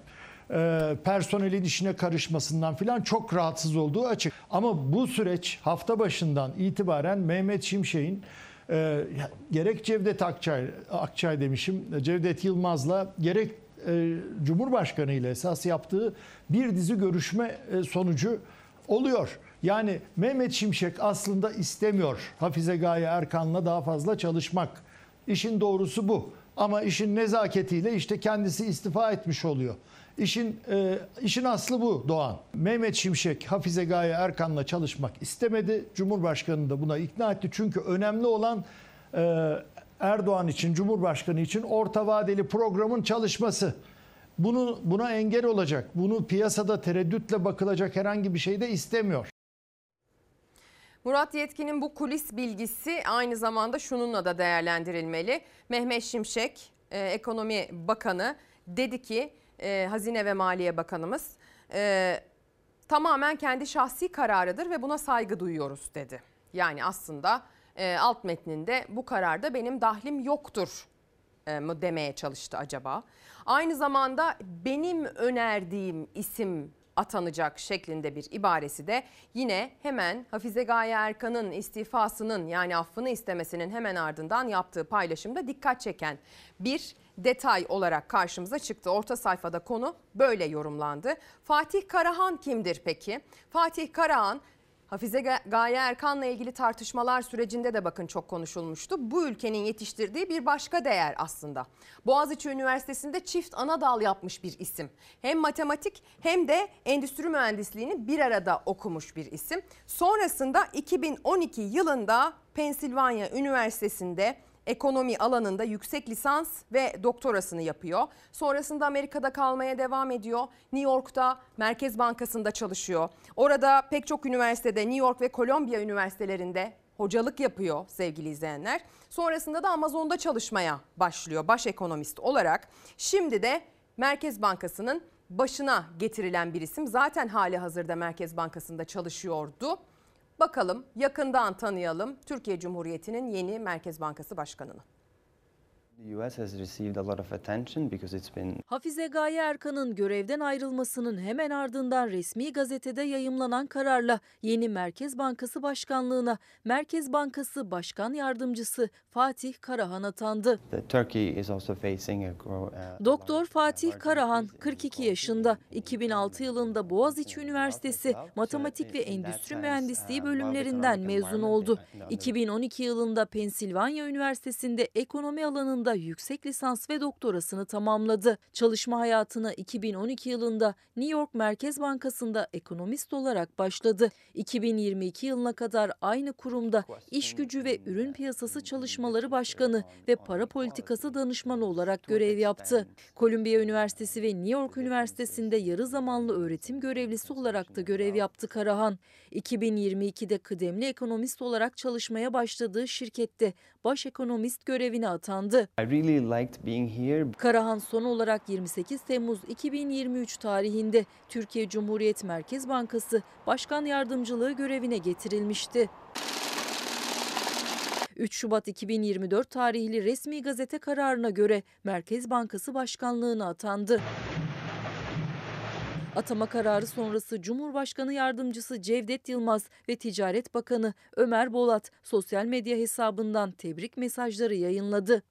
e, personelin işine karışmasından filan çok rahatsız olduğu açık. Ama bu süreç hafta başından itibaren Mehmet Şimşek'in e, gerek Cevdet Akçay, Akçay demişim, Cevdet Yılmaz'la gerek e, Cumhurbaşkanı ile esas yaptığı bir dizi görüşme e, sonucu oluyor. Yani Mehmet Şimşek aslında istemiyor Hafize Gaye Erkan'la daha fazla çalışmak. İşin doğrusu bu. Ama işin nezaketiyle işte kendisi istifa etmiş oluyor. İşin e, işin aslı bu Doğan. Mehmet Şimşek Hafize Gaye Erkan'la çalışmak istemedi. Cumhurbaşkanı da buna ikna etti. Çünkü önemli olan e, Erdoğan için, Cumhurbaşkanı için orta vadeli programın çalışması. Bunu buna engel olacak. Bunu piyasada tereddütle bakılacak herhangi bir şey de istemiyor. Murat Yetkin'in bu kulis bilgisi aynı zamanda şununla da değerlendirilmeli. Mehmet Şimşek, e, Ekonomi Bakanı dedi ki e, Hazine ve Maliye Bakanımız e, tamamen kendi şahsi kararıdır ve buna saygı duyuyoruz dedi. Yani aslında e, alt metninde bu kararda benim dahlim yoktur e, mı demeye çalıştı acaba? Aynı zamanda benim önerdiğim isim atanacak şeklinde bir ibaresi de yine hemen Hafize Gaye Erkan'ın istifasının yani affını istemesinin hemen ardından yaptığı paylaşımda dikkat çeken bir detay olarak karşımıza çıktı. Orta sayfada konu böyle yorumlandı. Fatih Karahan kimdir peki? Fatih Karahan Hafize Gaye Erkan'la ilgili tartışmalar sürecinde de bakın çok konuşulmuştu. Bu ülkenin yetiştirdiği bir başka değer aslında. Boğaziçi Üniversitesi'nde çift ana dal yapmış bir isim. Hem matematik hem de endüstri mühendisliğini bir arada okumuş bir isim. Sonrasında 2012 yılında Pensilvanya Üniversitesi'nde ekonomi alanında yüksek lisans ve doktorasını yapıyor. Sonrasında Amerika'da kalmaya devam ediyor. New York'ta Merkez Bankası'nda çalışıyor. Orada pek çok üniversitede New York ve Columbia üniversitelerinde hocalık yapıyor sevgili izleyenler. Sonrasında da Amazon'da çalışmaya başlıyor baş ekonomist olarak. Şimdi de Merkez Bankası'nın başına getirilen bir isim. Zaten hali hazırda Merkez Bankası'nda çalışıyordu. Bakalım yakından tanıyalım Türkiye Cumhuriyeti'nin yeni Merkez Bankası Başkanı'nı. Hafize Gaye Erkan'ın görevden ayrılmasının hemen ardından resmi gazetede yayımlanan kararla yeni Merkez Bankası Başkanlığına Merkez Bankası Başkan Yardımcısı Fatih Karahan atandı. Doktor Fatih Karahan 42 yaşında 2006 yılında Boğaziçi Üniversitesi Matematik ve Endüstri Mühendisliği bölümlerinden mezun oldu. 2012 yılında Pensilvanya Üniversitesi'nde ekonomi alanında yüksek lisans ve doktorasını tamamladı. Çalışma hayatına 2012 yılında New York Merkez Bankası'nda ekonomist olarak başladı. 2022 yılına kadar aynı kurumda iş gücü ve ürün piyasası çalışmaları başkanı ve para politikası danışmanı olarak görev yaptı. Columbia Üniversitesi ve New York Üniversitesi'nde yarı zamanlı öğretim görevlisi olarak da görev yaptı Karahan. 2022'de kıdemli ekonomist olarak çalışmaya başladığı şirkette baş ekonomist görevine atandı. Karahan son olarak 28 Temmuz 2023 tarihinde Türkiye Cumhuriyet Merkez Bankası Başkan Yardımcılığı görevine getirilmişti. 3 Şubat 2024 tarihli resmi gazete kararına göre Merkez Bankası Başkanlığına atandı. Atama kararı sonrası Cumhurbaşkanı Yardımcısı Cevdet Yılmaz ve Ticaret Bakanı Ömer Bolat sosyal medya hesabından tebrik mesajları yayınladı.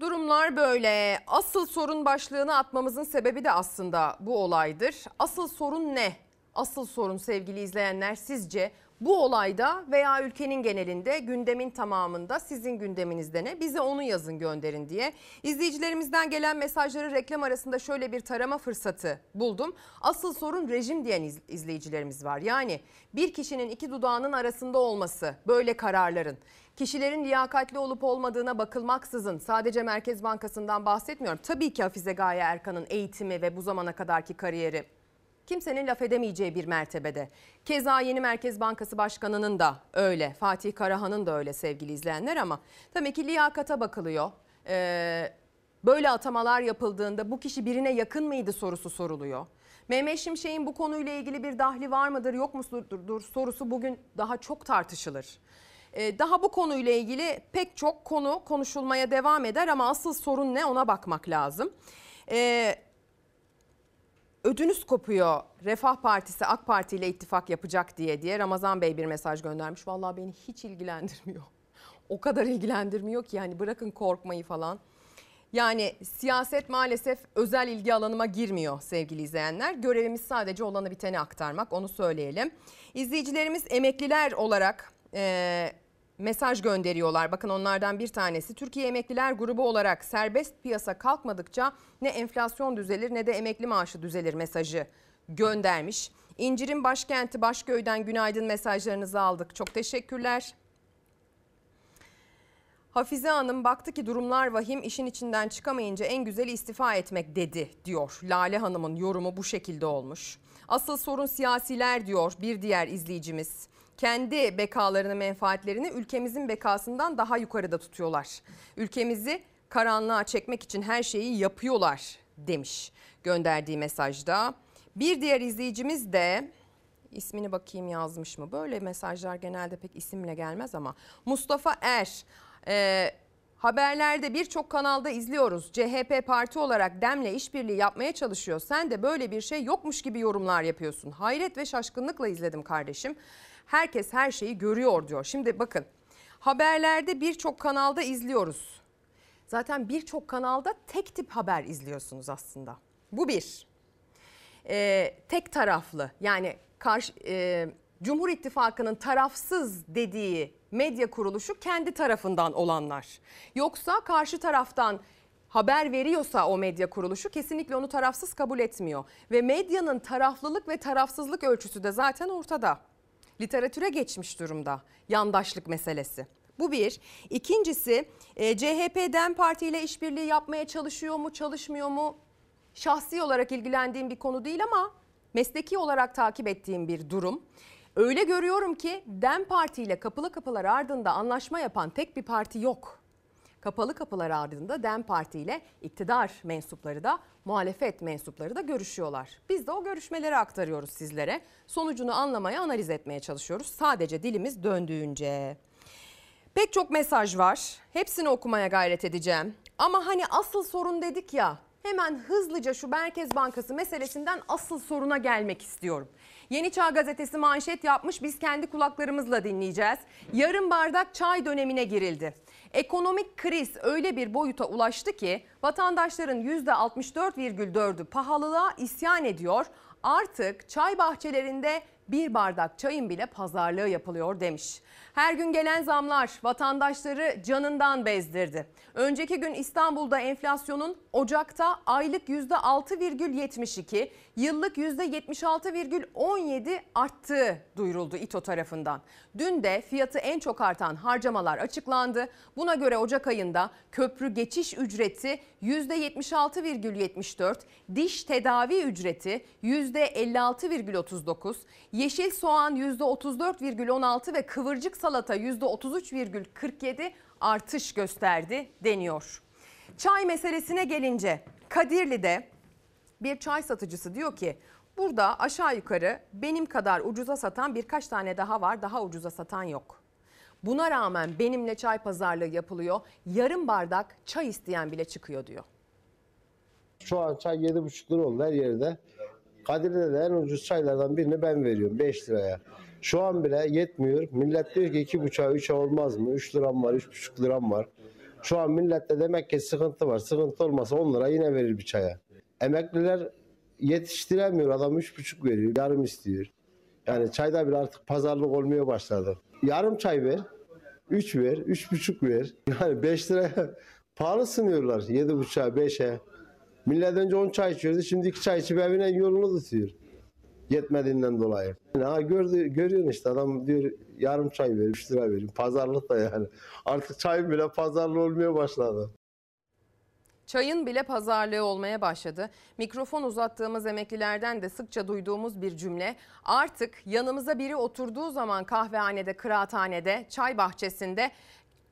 Durumlar böyle. Asıl sorun başlığını atmamızın sebebi de aslında bu olaydır. Asıl sorun ne? Asıl sorun sevgili izleyenler sizce bu olayda veya ülkenin genelinde gündemin tamamında sizin gündeminizde ne? Bize onu yazın gönderin diye. İzleyicilerimizden gelen mesajları reklam arasında şöyle bir tarama fırsatı buldum. Asıl sorun rejim diyen izleyicilerimiz var. Yani bir kişinin iki dudağının arasında olması böyle kararların. Kişilerin liyakatli olup olmadığına bakılmaksızın sadece Merkez Bankası'ndan bahsetmiyorum. Tabii ki Hafize Gaye Erkan'ın eğitimi ve bu zamana kadarki kariyeri kimsenin laf edemeyeceği bir mertebede. Keza yeni Merkez Bankası Başkanı'nın da öyle, Fatih Karahan'ın da öyle sevgili izleyenler ama tabii ki liyakata bakılıyor. Ee, böyle atamalar yapıldığında bu kişi birine yakın mıydı sorusu soruluyor. Mehmet Şimşek'in bu konuyla ilgili bir dahli var mıdır yok mudur sorusu bugün daha çok tartışılır. Ee, daha bu konuyla ilgili pek çok konu konuşulmaya devam eder ama asıl sorun ne ona bakmak lazım. Ee, ödünüz kopuyor. Refah Partisi AK Parti ile ittifak yapacak diye diye Ramazan Bey bir mesaj göndermiş. Vallahi beni hiç ilgilendirmiyor. O kadar ilgilendirmiyor ki yani bırakın korkmayı falan. Yani siyaset maalesef özel ilgi alanıma girmiyor sevgili izleyenler. Görevimiz sadece olanı biteni aktarmak onu söyleyelim. İzleyicilerimiz emekliler olarak e, mesaj gönderiyorlar. Bakın onlardan bir tanesi Türkiye Emekliler Grubu olarak serbest piyasa kalkmadıkça ne enflasyon düzelir ne de emekli maaşı düzelir mesajı göndermiş. İncir'in başkenti Başköy'den günaydın mesajlarınızı aldık. Çok teşekkürler. Hafize Hanım baktı ki durumlar vahim işin içinden çıkamayınca en güzeli istifa etmek dedi diyor. Lale Hanım'ın yorumu bu şekilde olmuş. Asıl sorun siyasiler diyor bir diğer izleyicimiz. Kendi bekalarını menfaatlerini ülkemizin bekasından daha yukarıda tutuyorlar. Ülkemizi karanlığa çekmek için her şeyi yapıyorlar demiş gönderdiği mesajda. Bir diğer izleyicimiz de ismini bakayım yazmış mı? Böyle mesajlar genelde pek isimle gelmez ama Mustafa Er ee, haberlerde birçok kanalda izliyoruz. CHP parti olarak DEM'le işbirliği yapmaya çalışıyor. Sen de böyle bir şey yokmuş gibi yorumlar yapıyorsun. Hayret ve şaşkınlıkla izledim kardeşim. Herkes her şeyi görüyor diyor. Şimdi bakın haberlerde birçok kanalda izliyoruz. Zaten birçok kanalda tek tip haber izliyorsunuz aslında. Bu bir. Ee, tek taraflı yani karşı e, Cumhur İttifakı'nın tarafsız dediği medya kuruluşu kendi tarafından olanlar. Yoksa karşı taraftan haber veriyorsa o medya kuruluşu kesinlikle onu tarafsız kabul etmiyor. Ve medyanın taraflılık ve tarafsızlık ölçüsü de zaten ortada. Literatüre geçmiş durumda yandaşlık meselesi. Bu bir. İkincisi e, CHP DEM Parti ile işbirliği yapmaya çalışıyor mu çalışmıyor mu? Şahsi olarak ilgilendiğim bir konu değil ama mesleki olarak takip ettiğim bir durum. Öyle görüyorum ki DEM Parti ile kapılı kapılar ardında anlaşma yapan tek bir parti yok. Kapalı kapılar ardında DEM Parti ile iktidar mensupları da muhalefet mensupları da görüşüyorlar. Biz de o görüşmeleri aktarıyoruz sizlere. Sonucunu anlamaya, analiz etmeye çalışıyoruz. Sadece dilimiz döndüğünce. Pek çok mesaj var. Hepsini okumaya gayret edeceğim. Ama hani asıl sorun dedik ya. Hemen hızlıca şu Merkez Bankası meselesinden asıl soruna gelmek istiyorum. Yeni Çağ Gazetesi manşet yapmış biz kendi kulaklarımızla dinleyeceğiz. Yarım bardak çay dönemine girildi. Ekonomik kriz öyle bir boyuta ulaştı ki vatandaşların %64,4'ü pahalılığa isyan ediyor. Artık çay bahçelerinde bir bardak çayın bile pazarlığı yapılıyor demiş. Her gün gelen zamlar vatandaşları canından bezdirdi. Önceki gün İstanbul'da enflasyonun Ocak'ta aylık %6,72, yıllık %76,17 arttığı duyuruldu İTO tarafından. Dün de fiyatı en çok artan harcamalar açıklandı. Buna göre Ocak ayında köprü geçiş ücreti %76,74, diş tedavi ücreti %56,39, yeşil soğan %34,16 ve kıvırcık salata %33,47 artış gösterdi deniyor. Çay meselesine gelince Kadirli'de bir çay satıcısı diyor ki burada aşağı yukarı benim kadar ucuza satan birkaç tane daha var daha ucuza satan yok. Buna rağmen benimle çay pazarlığı yapılıyor. Yarım bardak çay isteyen bile çıkıyor diyor. Şu an çay 7,5 lira oldu her yerde. Kadir'de de en ucuz çaylardan birini ben veriyorum 5 liraya. Şu an bile yetmiyor. Millet diyor ki 2,5'a 3'e olmaz mı? 3 liram var, 3,5 liram var. Şu an millette demek ki sıkıntı var. Sıkıntı olmasa 10 lira yine verir bir çaya. Emekliler yetiştiremiyor. Adam 3,5 veriyor. Yarım istiyor. Yani çayda bir artık pazarlık olmaya başladı. Yarım çay ver. 3 ver. 3,5 ver. Yani 5 liraya pahalı sınıyorlar. 7,5'a 5'e. Millet önce 10 çay içiyordu. Şimdi 2 çay içip evine yolunu tutuyor. Yetmediğinden dolayı. Ha gördü, görüyorsun işte adam diyor yarım çay ver, 3 lira verin. Pazarlık da yani. Artık çay bile pazarlı olmaya başladı. Çayın bile pazarlığı olmaya başladı. Mikrofon uzattığımız emeklilerden de sıkça duyduğumuz bir cümle. Artık yanımıza biri oturduğu zaman kahvehanede, kıraathanede, çay bahçesinde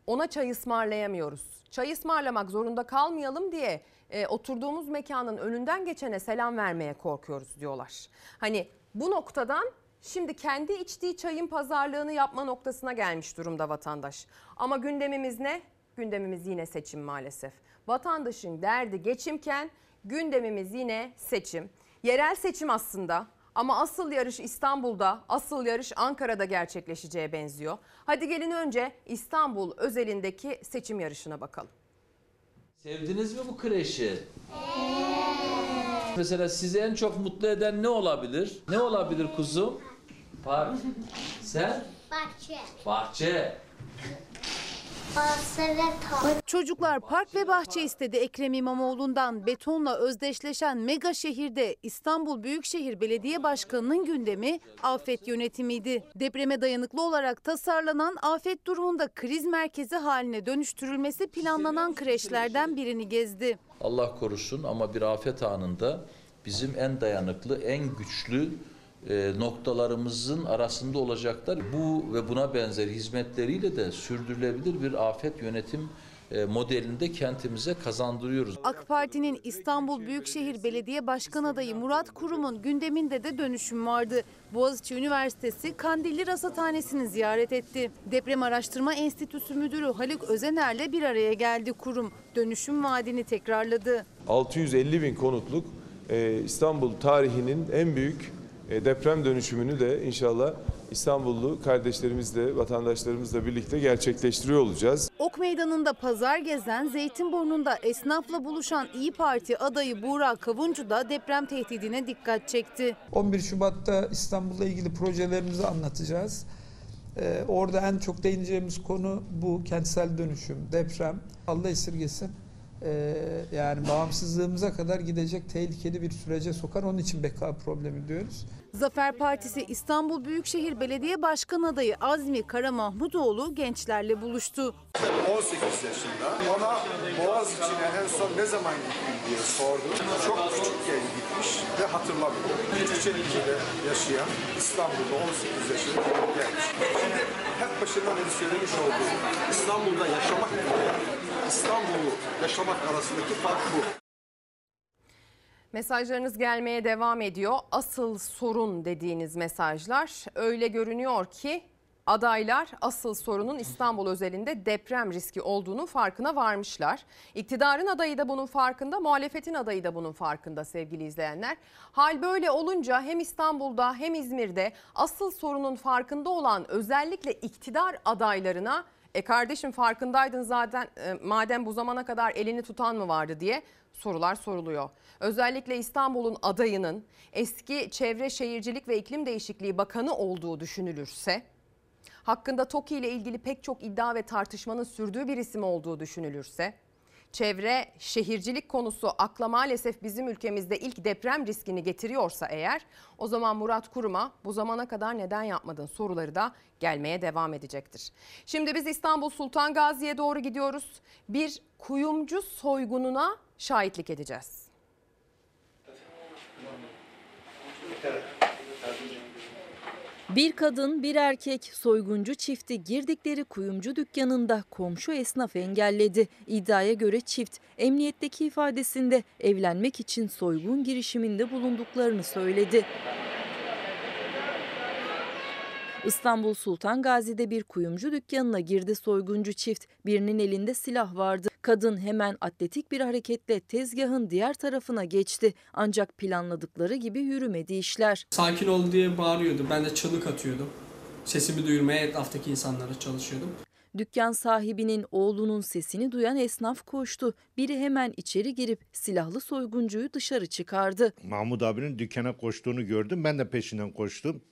ona çay ısmarlayamıyoruz. Çay ısmarlamak zorunda kalmayalım diye e, oturduğumuz mekanın önünden geçene selam vermeye korkuyoruz diyorlar. Hani bu noktadan şimdi kendi içtiği çayın pazarlığını yapma noktasına gelmiş durumda vatandaş. Ama gündemimiz ne? Gündemimiz yine seçim maalesef. Vatandaşın derdi geçimken gündemimiz yine seçim. Yerel seçim aslında ama asıl yarış İstanbul'da, asıl yarış Ankara'da gerçekleşeceğe benziyor. Hadi gelin önce İstanbul özelindeki seçim yarışına bakalım. Sevdiniz mi bu kreşi? Mesela sizi en çok mutlu eden ne olabilir? Ne olabilir kuzum? Park. Sen? Bahçe. Bahçe. Çocuklar park ve bahçe istedi Ekrem İmamoğlu'ndan. Betonla özdeşleşen mega şehirde İstanbul Büyükşehir Belediye Başkanı'nın gündemi afet yönetimiydi. Depreme dayanıklı olarak tasarlanan afet durumunda kriz merkezi haline dönüştürülmesi planlanan kreşlerden birini gezdi. Allah korusun ama bir afet anında bizim en dayanıklı, en güçlü e, noktalarımızın arasında olacaklar. Bu ve buna benzer hizmetleriyle de sürdürülebilir bir afet yönetim e, modelinde kentimize kazandırıyoruz. AK Parti'nin İstanbul Büyükşehir Belediye Başkan adayı Murat Kurum'un gündeminde de dönüşüm vardı. Boğaziçi Üniversitesi Kandilli Rasathanesi'ni ziyaret etti. Deprem Araştırma Enstitüsü Müdürü Haluk Özener'le bir araya geldi kurum. Dönüşüm vaadini tekrarladı. 650 bin konutluk e, İstanbul tarihinin en büyük deprem dönüşümünü de inşallah İstanbullu kardeşlerimizle, vatandaşlarımızla birlikte gerçekleştiriyor olacağız. Ok Meydanı'nda pazar gezen, Zeytinburnu'nda esnafla buluşan İyi Parti adayı Buğra Kavuncu da deprem tehdidine dikkat çekti. 11 Şubat'ta İstanbul'la ilgili projelerimizi anlatacağız. Ee, orada en çok değineceğimiz konu bu kentsel dönüşüm, deprem. Allah esirgesin. Ee, yani bağımsızlığımıza kadar gidecek tehlikeli bir sürece sokar. Onun için beka problemi diyoruz. Zafer Partisi İstanbul Büyükşehir Belediye Başkan adayı Azmi Kara Mahmudoğlu gençlerle buluştu. 18 yaşında. Ona Boğaz içine en son ne zaman gittin diye sordum. Çok küçükken gitmiş ve hatırlamıyor. Küçükçelik'te yaşayan İstanbul'da 18 yaşında bir genç. Şimdi hep başından beri söylemiş olduğum İstanbul'da yaşamak ile İstanbul'u yaşamak arasındaki fark bu. Mesajlarınız gelmeye devam ediyor. Asıl sorun dediğiniz mesajlar öyle görünüyor ki adaylar asıl sorunun İstanbul özelinde deprem riski olduğunu farkına varmışlar. İktidarın adayı da bunun farkında, muhalefetin adayı da bunun farkında sevgili izleyenler. Hal böyle olunca hem İstanbul'da hem İzmir'de asıl sorunun farkında olan özellikle iktidar adaylarına e kardeşim farkındaydın zaten e, madem bu zamana kadar elini tutan mı vardı diye sorular soruluyor. Özellikle İstanbul'un adayının eski Çevre Şehircilik ve İklim Değişikliği Bakanı olduğu düşünülürse hakkında TOKİ ile ilgili pek çok iddia ve tartışmanın sürdüğü bir isim olduğu düşünülürse çevre şehircilik konusu akla maalesef bizim ülkemizde ilk deprem riskini getiriyorsa eğer o zaman Murat Kurum'a bu zamana kadar neden yapmadın soruları da gelmeye devam edecektir. Şimdi biz İstanbul Sultan Gazi'ye doğru gidiyoruz. Bir kuyumcu soygununa şahitlik edeceğiz. Bir kadın bir erkek soyguncu çifti girdikleri kuyumcu dükkanında komşu esnaf engelledi. İddiaya göre çift emniyetteki ifadesinde evlenmek için soygun girişiminde bulunduklarını söyledi. İstanbul Sultan Gazi'de bir kuyumcu dükkanına girdi soyguncu çift. Birinin elinde silah vardı. Kadın hemen atletik bir hareketle tezgahın diğer tarafına geçti. Ancak planladıkları gibi yürümedi işler. Sakin ol diye bağırıyordu. Ben de çığlık atıyordum. Sesimi duyurmaya etraftaki insanlara çalışıyordum. Dükkan sahibinin oğlunun sesini duyan esnaf koştu. Biri hemen içeri girip silahlı soyguncuyu dışarı çıkardı. Mahmut abinin dükkana koştuğunu gördüm. Ben de peşinden koştum.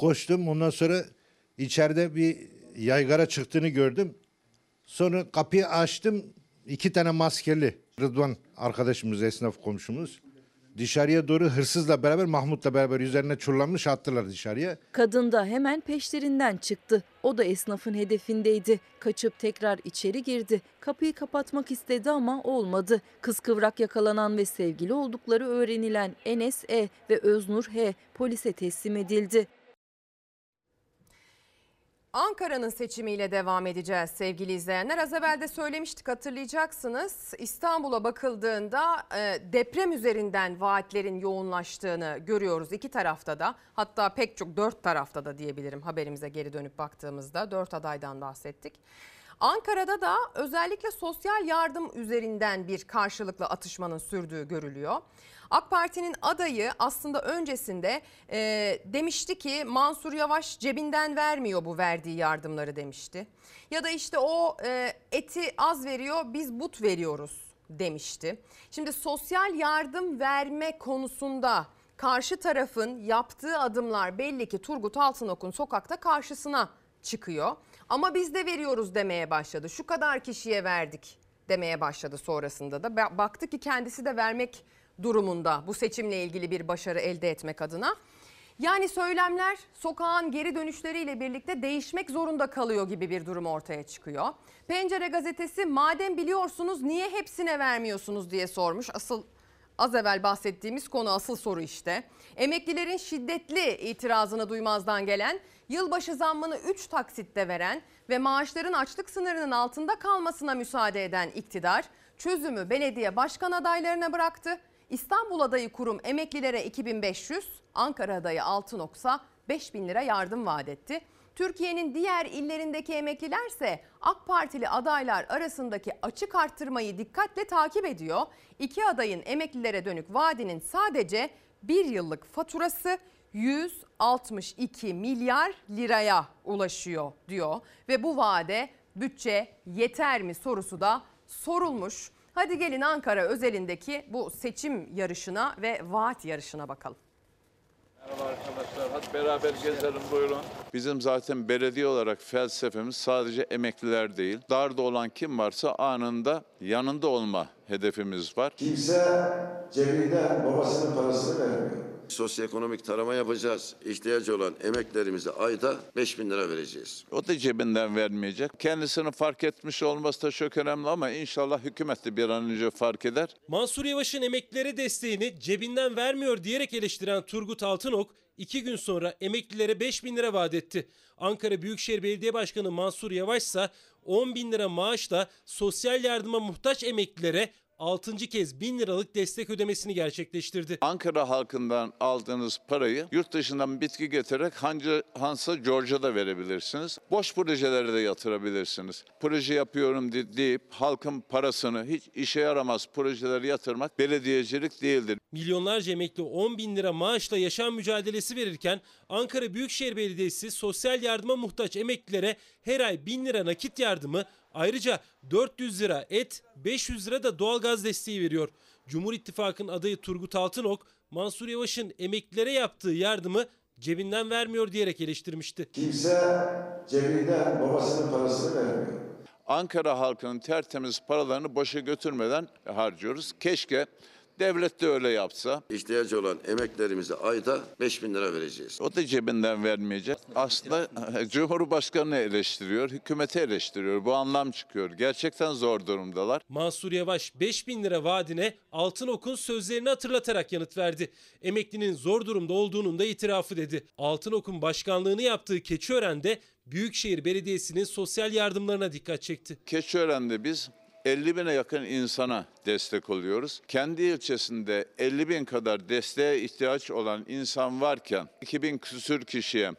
Koştum. Ondan sonra içeride bir yaygara çıktığını gördüm. Sonra kapıyı açtım. İki tane maskeli Rıdvan arkadaşımız, esnaf komşumuz. Dışarıya doğru hırsızla beraber Mahmut'la beraber üzerine çullanmış attılar dışarıya. Kadın da hemen peşlerinden çıktı. O da esnafın hedefindeydi. Kaçıp tekrar içeri girdi. Kapıyı kapatmak istedi ama olmadı. Kız kıvrak yakalanan ve sevgili oldukları öğrenilen Enes E ve Öznur H polise teslim edildi. Ankara'nın seçimiyle devam edeceğiz sevgili izleyenler. Az evvel de söylemiştik hatırlayacaksınız. İstanbul'a bakıldığında e, deprem üzerinden vaatlerin yoğunlaştığını görüyoruz iki tarafta da. Hatta pek çok dört tarafta da diyebilirim haberimize geri dönüp baktığımızda dört adaydan bahsettik. Ankara'da da özellikle sosyal yardım üzerinden bir karşılıklı atışmanın sürdüğü görülüyor. AK Parti'nin adayı aslında öncesinde e, demişti ki Mansur Yavaş cebinden vermiyor bu verdiği yardımları demişti. Ya da işte o e, eti az veriyor biz but veriyoruz demişti. Şimdi sosyal yardım verme konusunda karşı tarafın yaptığı adımlar belli ki Turgut Altınok'un sokakta karşısına çıkıyor. Ama biz de veriyoruz demeye başladı. Şu kadar kişiye verdik demeye başladı sonrasında da. Ba- Baktı ki kendisi de vermek durumunda bu seçimle ilgili bir başarı elde etmek adına. Yani söylemler sokağın geri dönüşleriyle birlikte değişmek zorunda kalıyor gibi bir durum ortaya çıkıyor. Pencere gazetesi madem biliyorsunuz niye hepsine vermiyorsunuz diye sormuş. Asıl az evvel bahsettiğimiz konu asıl soru işte. Emeklilerin şiddetli itirazını duymazdan gelen, yılbaşı zammını 3 taksitte veren ve maaşların açlık sınırının altında kalmasına müsaade eden iktidar çözümü belediye başkan adaylarına bıraktı. İstanbul adayı kurum emeklilere 2500, Ankara adayı 6.5 bin lira yardım vaat etti. Türkiye'nin diğer illerindeki emeklilerse AK Partili adaylar arasındaki açık arttırmayı dikkatle takip ediyor. İki adayın emeklilere dönük vaadinin sadece bir yıllık faturası 162 milyar liraya ulaşıyor diyor. Ve bu vaade bütçe yeter mi sorusu da sorulmuş. Hadi gelin Ankara özelindeki bu seçim yarışına ve vaat yarışına bakalım. Merhaba arkadaşlar, hadi beraber gezelim buyurun. Bizim zaten belediye olarak felsefemiz sadece emekliler değil. Darda olan kim varsa anında yanında olma hedefimiz var. Kimse cebinden babasının parasını vermiyor. Sosyoekonomik tarama yapacağız. İhtiyacı olan emeklerimize ayda 5 bin lira vereceğiz. O da cebinden vermeyecek. Kendisini fark etmiş olması da çok önemli ama inşallah hükümet de bir an önce fark eder. Mansur Yavaş'ın emeklilere desteğini cebinden vermiyor diyerek eleştiren Turgut Altınok, iki gün sonra emeklilere 5 bin lira vaat etti. Ankara Büyükşehir Belediye Başkanı Mansur Yavaş ise 10 bin lira maaşla sosyal yardıma muhtaç emeklilere 6. kez 1000 liralık destek ödemesini gerçekleştirdi. Ankara halkından aldığınız parayı yurt dışından bitki getirerek Hanca, Hansa George'a verebilirsiniz. Boş projelere de yatırabilirsiniz. Proje yapıyorum de- deyip halkın parasını hiç işe yaramaz projelere yatırmak belediyecilik değildir. Milyonlarca emekli 10 bin lira maaşla yaşam mücadelesi verirken Ankara Büyükşehir Belediyesi sosyal yardıma muhtaç emeklilere her ay 1000 lira nakit yardımı ayrıca 400 lira et 500 lira da doğalgaz desteği veriyor. Cumhur İttifakı'nın adayı Turgut Altınok Mansur Yavaş'ın emeklilere yaptığı yardımı cebinden vermiyor diyerek eleştirmişti. Kimse cebinden babasının parasını vermiyor. Ankara halkının tertemiz paralarını boşa götürmeden harcıyoruz. Keşke devlet de öyle yapsa. İhtiyacı olan emeklerimize ayda 5 bin lira vereceğiz. O da cebinden vermeyecek. Aslında Cumhurbaşkanı eleştiriyor, hükümeti eleştiriyor. Bu anlam çıkıyor. Gerçekten zor durumdalar. Mansur Yavaş 5 bin lira vaadine Altınok'un sözlerini hatırlatarak yanıt verdi. Emeklinin zor durumda olduğunun da itirafı dedi. Altınok'un başkanlığını yaptığı Keçiören'de Büyükşehir Belediyesi'nin sosyal yardımlarına dikkat çekti. Keçiören'de biz 50 bine yakın insana destek oluyoruz. Kendi ilçesinde 50 bin kadar desteğe ihtiyaç olan insan varken 2000 küsür kişiye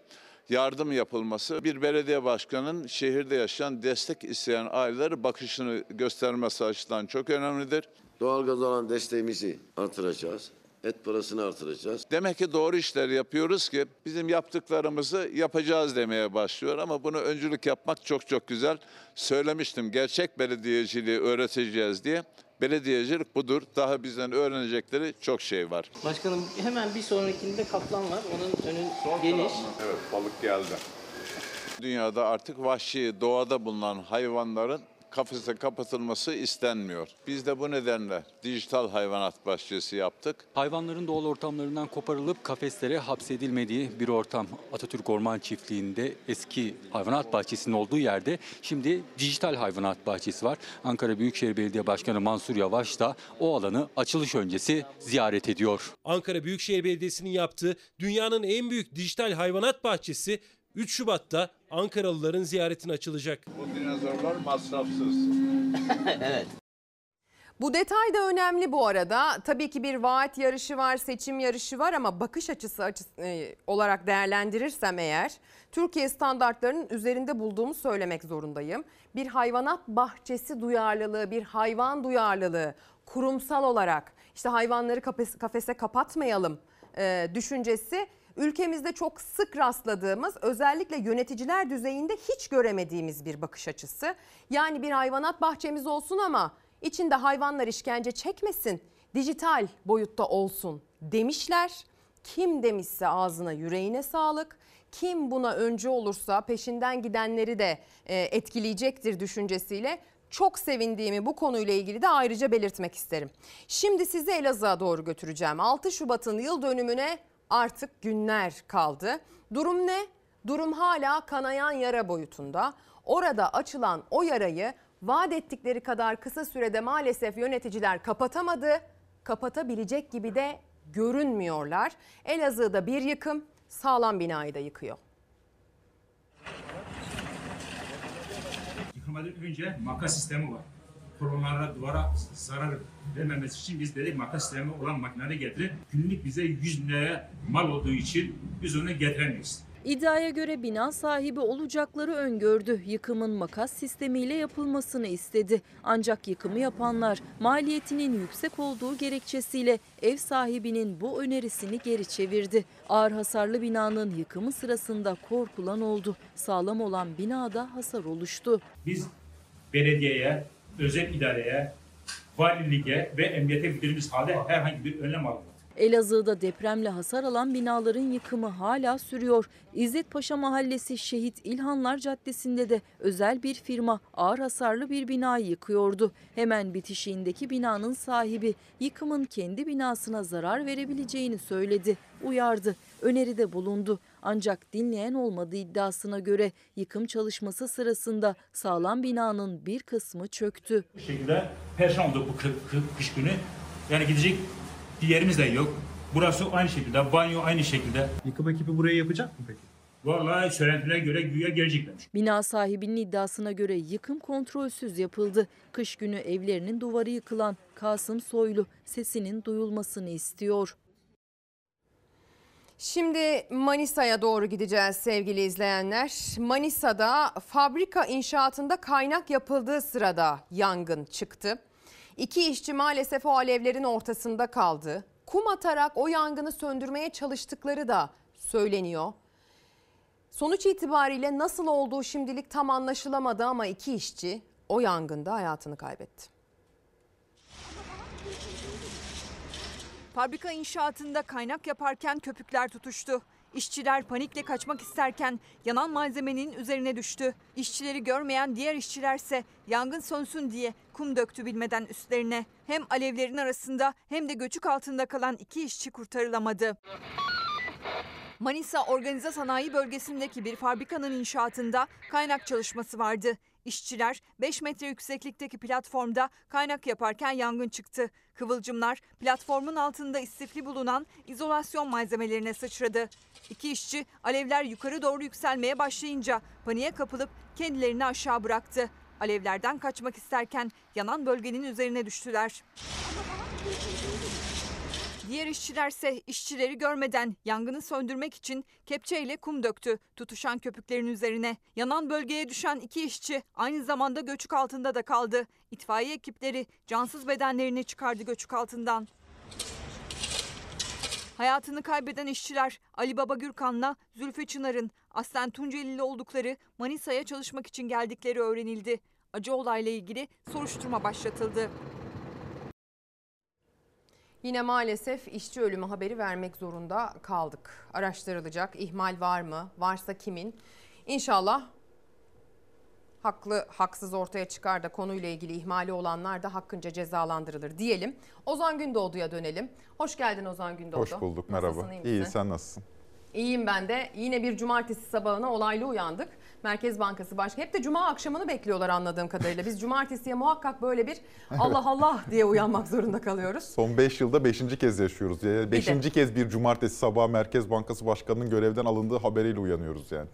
yardım yapılması bir belediye başkanının şehirde yaşayan destek isteyen ailelere bakışını göstermesi açısından çok önemlidir. Doğalgaz olan desteğimizi artıracağız. Et parasını artıracağız. Demek ki doğru işler yapıyoruz ki bizim yaptıklarımızı yapacağız demeye başlıyor ama bunu öncülük yapmak çok çok güzel. Söylemiştim gerçek belediyeciliği öğreteceğiz diye. Belediyecilik budur. Daha bizden öğrenecekleri çok şey var. Başkanım hemen bir sonrakinde kaplan var. Onun önü geniş. Evet balık geldi. Dünyada artık vahşi doğada bulunan hayvanların kafese kapatılması istenmiyor. Biz de bu nedenle dijital hayvanat bahçesi yaptık. Hayvanların doğal ortamlarından koparılıp kafeslere hapsedilmediği bir ortam. Atatürk Orman Çiftliği'nde eski hayvanat bahçesinin olduğu yerde şimdi dijital hayvanat bahçesi var. Ankara Büyükşehir Belediye Başkanı Mansur Yavaş da o alanı açılış öncesi ziyaret ediyor. Ankara Büyükşehir Belediyesi'nin yaptığı dünyanın en büyük dijital hayvanat bahçesi 3 Şubat'ta Ankaralıların ziyaretine açılacak. Bu dinozorlar masrafsız. evet. Bu detay da önemli bu arada. Tabii ki bir vaat yarışı var, seçim yarışı var ama bakış açısı, açısı e, olarak değerlendirirsem eğer Türkiye standartlarının üzerinde bulduğumu söylemek zorundayım. Bir hayvanat bahçesi duyarlılığı, bir hayvan duyarlılığı kurumsal olarak işte hayvanları kafes, kafese kapatmayalım e, düşüncesi ülkemizde çok sık rastladığımız özellikle yöneticiler düzeyinde hiç göremediğimiz bir bakış açısı. Yani bir hayvanat bahçemiz olsun ama içinde hayvanlar işkence çekmesin, dijital boyutta olsun demişler. Kim demişse ağzına yüreğine sağlık. Kim buna öncü olursa peşinden gidenleri de e, etkileyecektir düşüncesiyle çok sevindiğimi bu konuyla ilgili de ayrıca belirtmek isterim. Şimdi sizi Elazığ'a doğru götüreceğim. 6 Şubat'ın yıl dönümüne artık günler kaldı. Durum ne? Durum hala kanayan yara boyutunda. Orada açılan o yarayı vaat ettikleri kadar kısa sürede maalesef yöneticiler kapatamadı. Kapatabilecek gibi de görünmüyorlar. Elazığ'da bir yıkım sağlam binayı da yıkıyor. Yıkılmadan önce makas sistemi var. Kolonlara, duvara zarar vermemesi için biz dedik makas sistemi olan makineleri getirip günlük bize 100 liraya mal olduğu için biz onu getiremeyiz. İddiaya göre bina sahibi olacakları öngördü. Yıkımın makas sistemiyle yapılmasını istedi. Ancak yıkımı yapanlar maliyetinin yüksek olduğu gerekçesiyle ev sahibinin bu önerisini geri çevirdi. Ağır hasarlı binanın yıkımı sırasında korkulan oldu. Sağlam olan binada hasar oluştu. Biz belediyeye, özel idareye, valiliğe ve emniyete bildirdiğimiz halde herhangi bir önlem alınmadı. Elazığ'da depremle hasar alan binaların yıkımı hala sürüyor. İzzet Paşa Mahallesi Şehit İlhanlar Caddesi'nde de özel bir firma ağır hasarlı bir binayı yıkıyordu. Hemen bitişiğindeki binanın sahibi yıkımın kendi binasına zarar verebileceğini söyledi. Uyardı, öneride bulundu. Ancak dinleyen olmadığı iddiasına göre yıkım çalışması sırasında sağlam binanın bir kısmı çöktü. Bu şekilde oldu bu kı- kı- kış günü. Yani gidecek bir yerimiz de yok. Burası aynı şekilde, banyo aynı şekilde. Yıkım ekibi burayı yapacak mı peki? Vallahi söylentilere göre güya geleceklermiş. Bina sahibinin iddiasına göre yıkım kontrolsüz yapıldı. Kış günü evlerinin duvarı yıkılan Kasım Soylu sesinin duyulmasını istiyor. Şimdi Manisa'ya doğru gideceğiz sevgili izleyenler. Manisa'da fabrika inşaatında kaynak yapıldığı sırada yangın çıktı. İki işçi maalesef o alevlerin ortasında kaldı. Kum atarak o yangını söndürmeye çalıştıkları da söyleniyor. Sonuç itibariyle nasıl olduğu şimdilik tam anlaşılamadı ama iki işçi o yangında hayatını kaybetti. Fabrika inşaatında kaynak yaparken köpükler tutuştu. İşçiler panikle kaçmak isterken yanan malzemenin üzerine düştü. İşçileri görmeyen diğer işçilerse yangın sönsün diye kum döktü bilmeden üstlerine. Hem alevlerin arasında hem de göçük altında kalan iki işçi kurtarılamadı. Manisa Organize Sanayi Bölgesi'ndeki bir fabrikanın inşaatında kaynak çalışması vardı. İşçiler 5 metre yükseklikteki platformda kaynak yaparken yangın çıktı. Kıvılcımlar platformun altında istifli bulunan izolasyon malzemelerine sıçradı. İki işçi alevler yukarı doğru yükselmeye başlayınca paniğe kapılıp kendilerini aşağı bıraktı. Alevlerden kaçmak isterken yanan bölgenin üzerine düştüler. Diğer işçilerse işçileri görmeden yangını söndürmek için kepçeyle kum döktü tutuşan köpüklerin üzerine. Yanan bölgeye düşen iki işçi aynı zamanda göçük altında da kaldı. İtfaiye ekipleri cansız bedenlerini çıkardı göçük altından. Hayatını kaybeden işçiler Ali Baba Gürkan'la Zülfü Çınar'ın aslen Tuncelili oldukları Manisa'ya çalışmak için geldikleri öğrenildi. Acı olayla ilgili soruşturma başlatıldı. Yine maalesef işçi ölümü haberi vermek zorunda kaldık. Araştırılacak ihmal var mı? Varsa kimin? İnşallah haklı haksız ortaya çıkar da konuyla ilgili ihmali olanlar da hakkınca cezalandırılır diyelim. Ozan Gündoğdu'ya dönelim. Hoş geldin Ozan Gündoğdu. Hoş bulduk merhaba. Nasılsın, iyi iyi sen nasılsın? İyiyim ben de. Yine bir cumartesi sabahına olaylı uyandık. Merkez Bankası Başkanı. Hep de cuma akşamını bekliyorlar anladığım kadarıyla. Biz cumartesiye muhakkak böyle bir Allah Allah diye uyanmak zorunda kalıyoruz. Son 5 yılda 5. kez yaşıyoruz. Bir 5. de. kez bir cumartesi sabahı Merkez Bankası Başkanı'nın görevden alındığı haberiyle uyanıyoruz yani.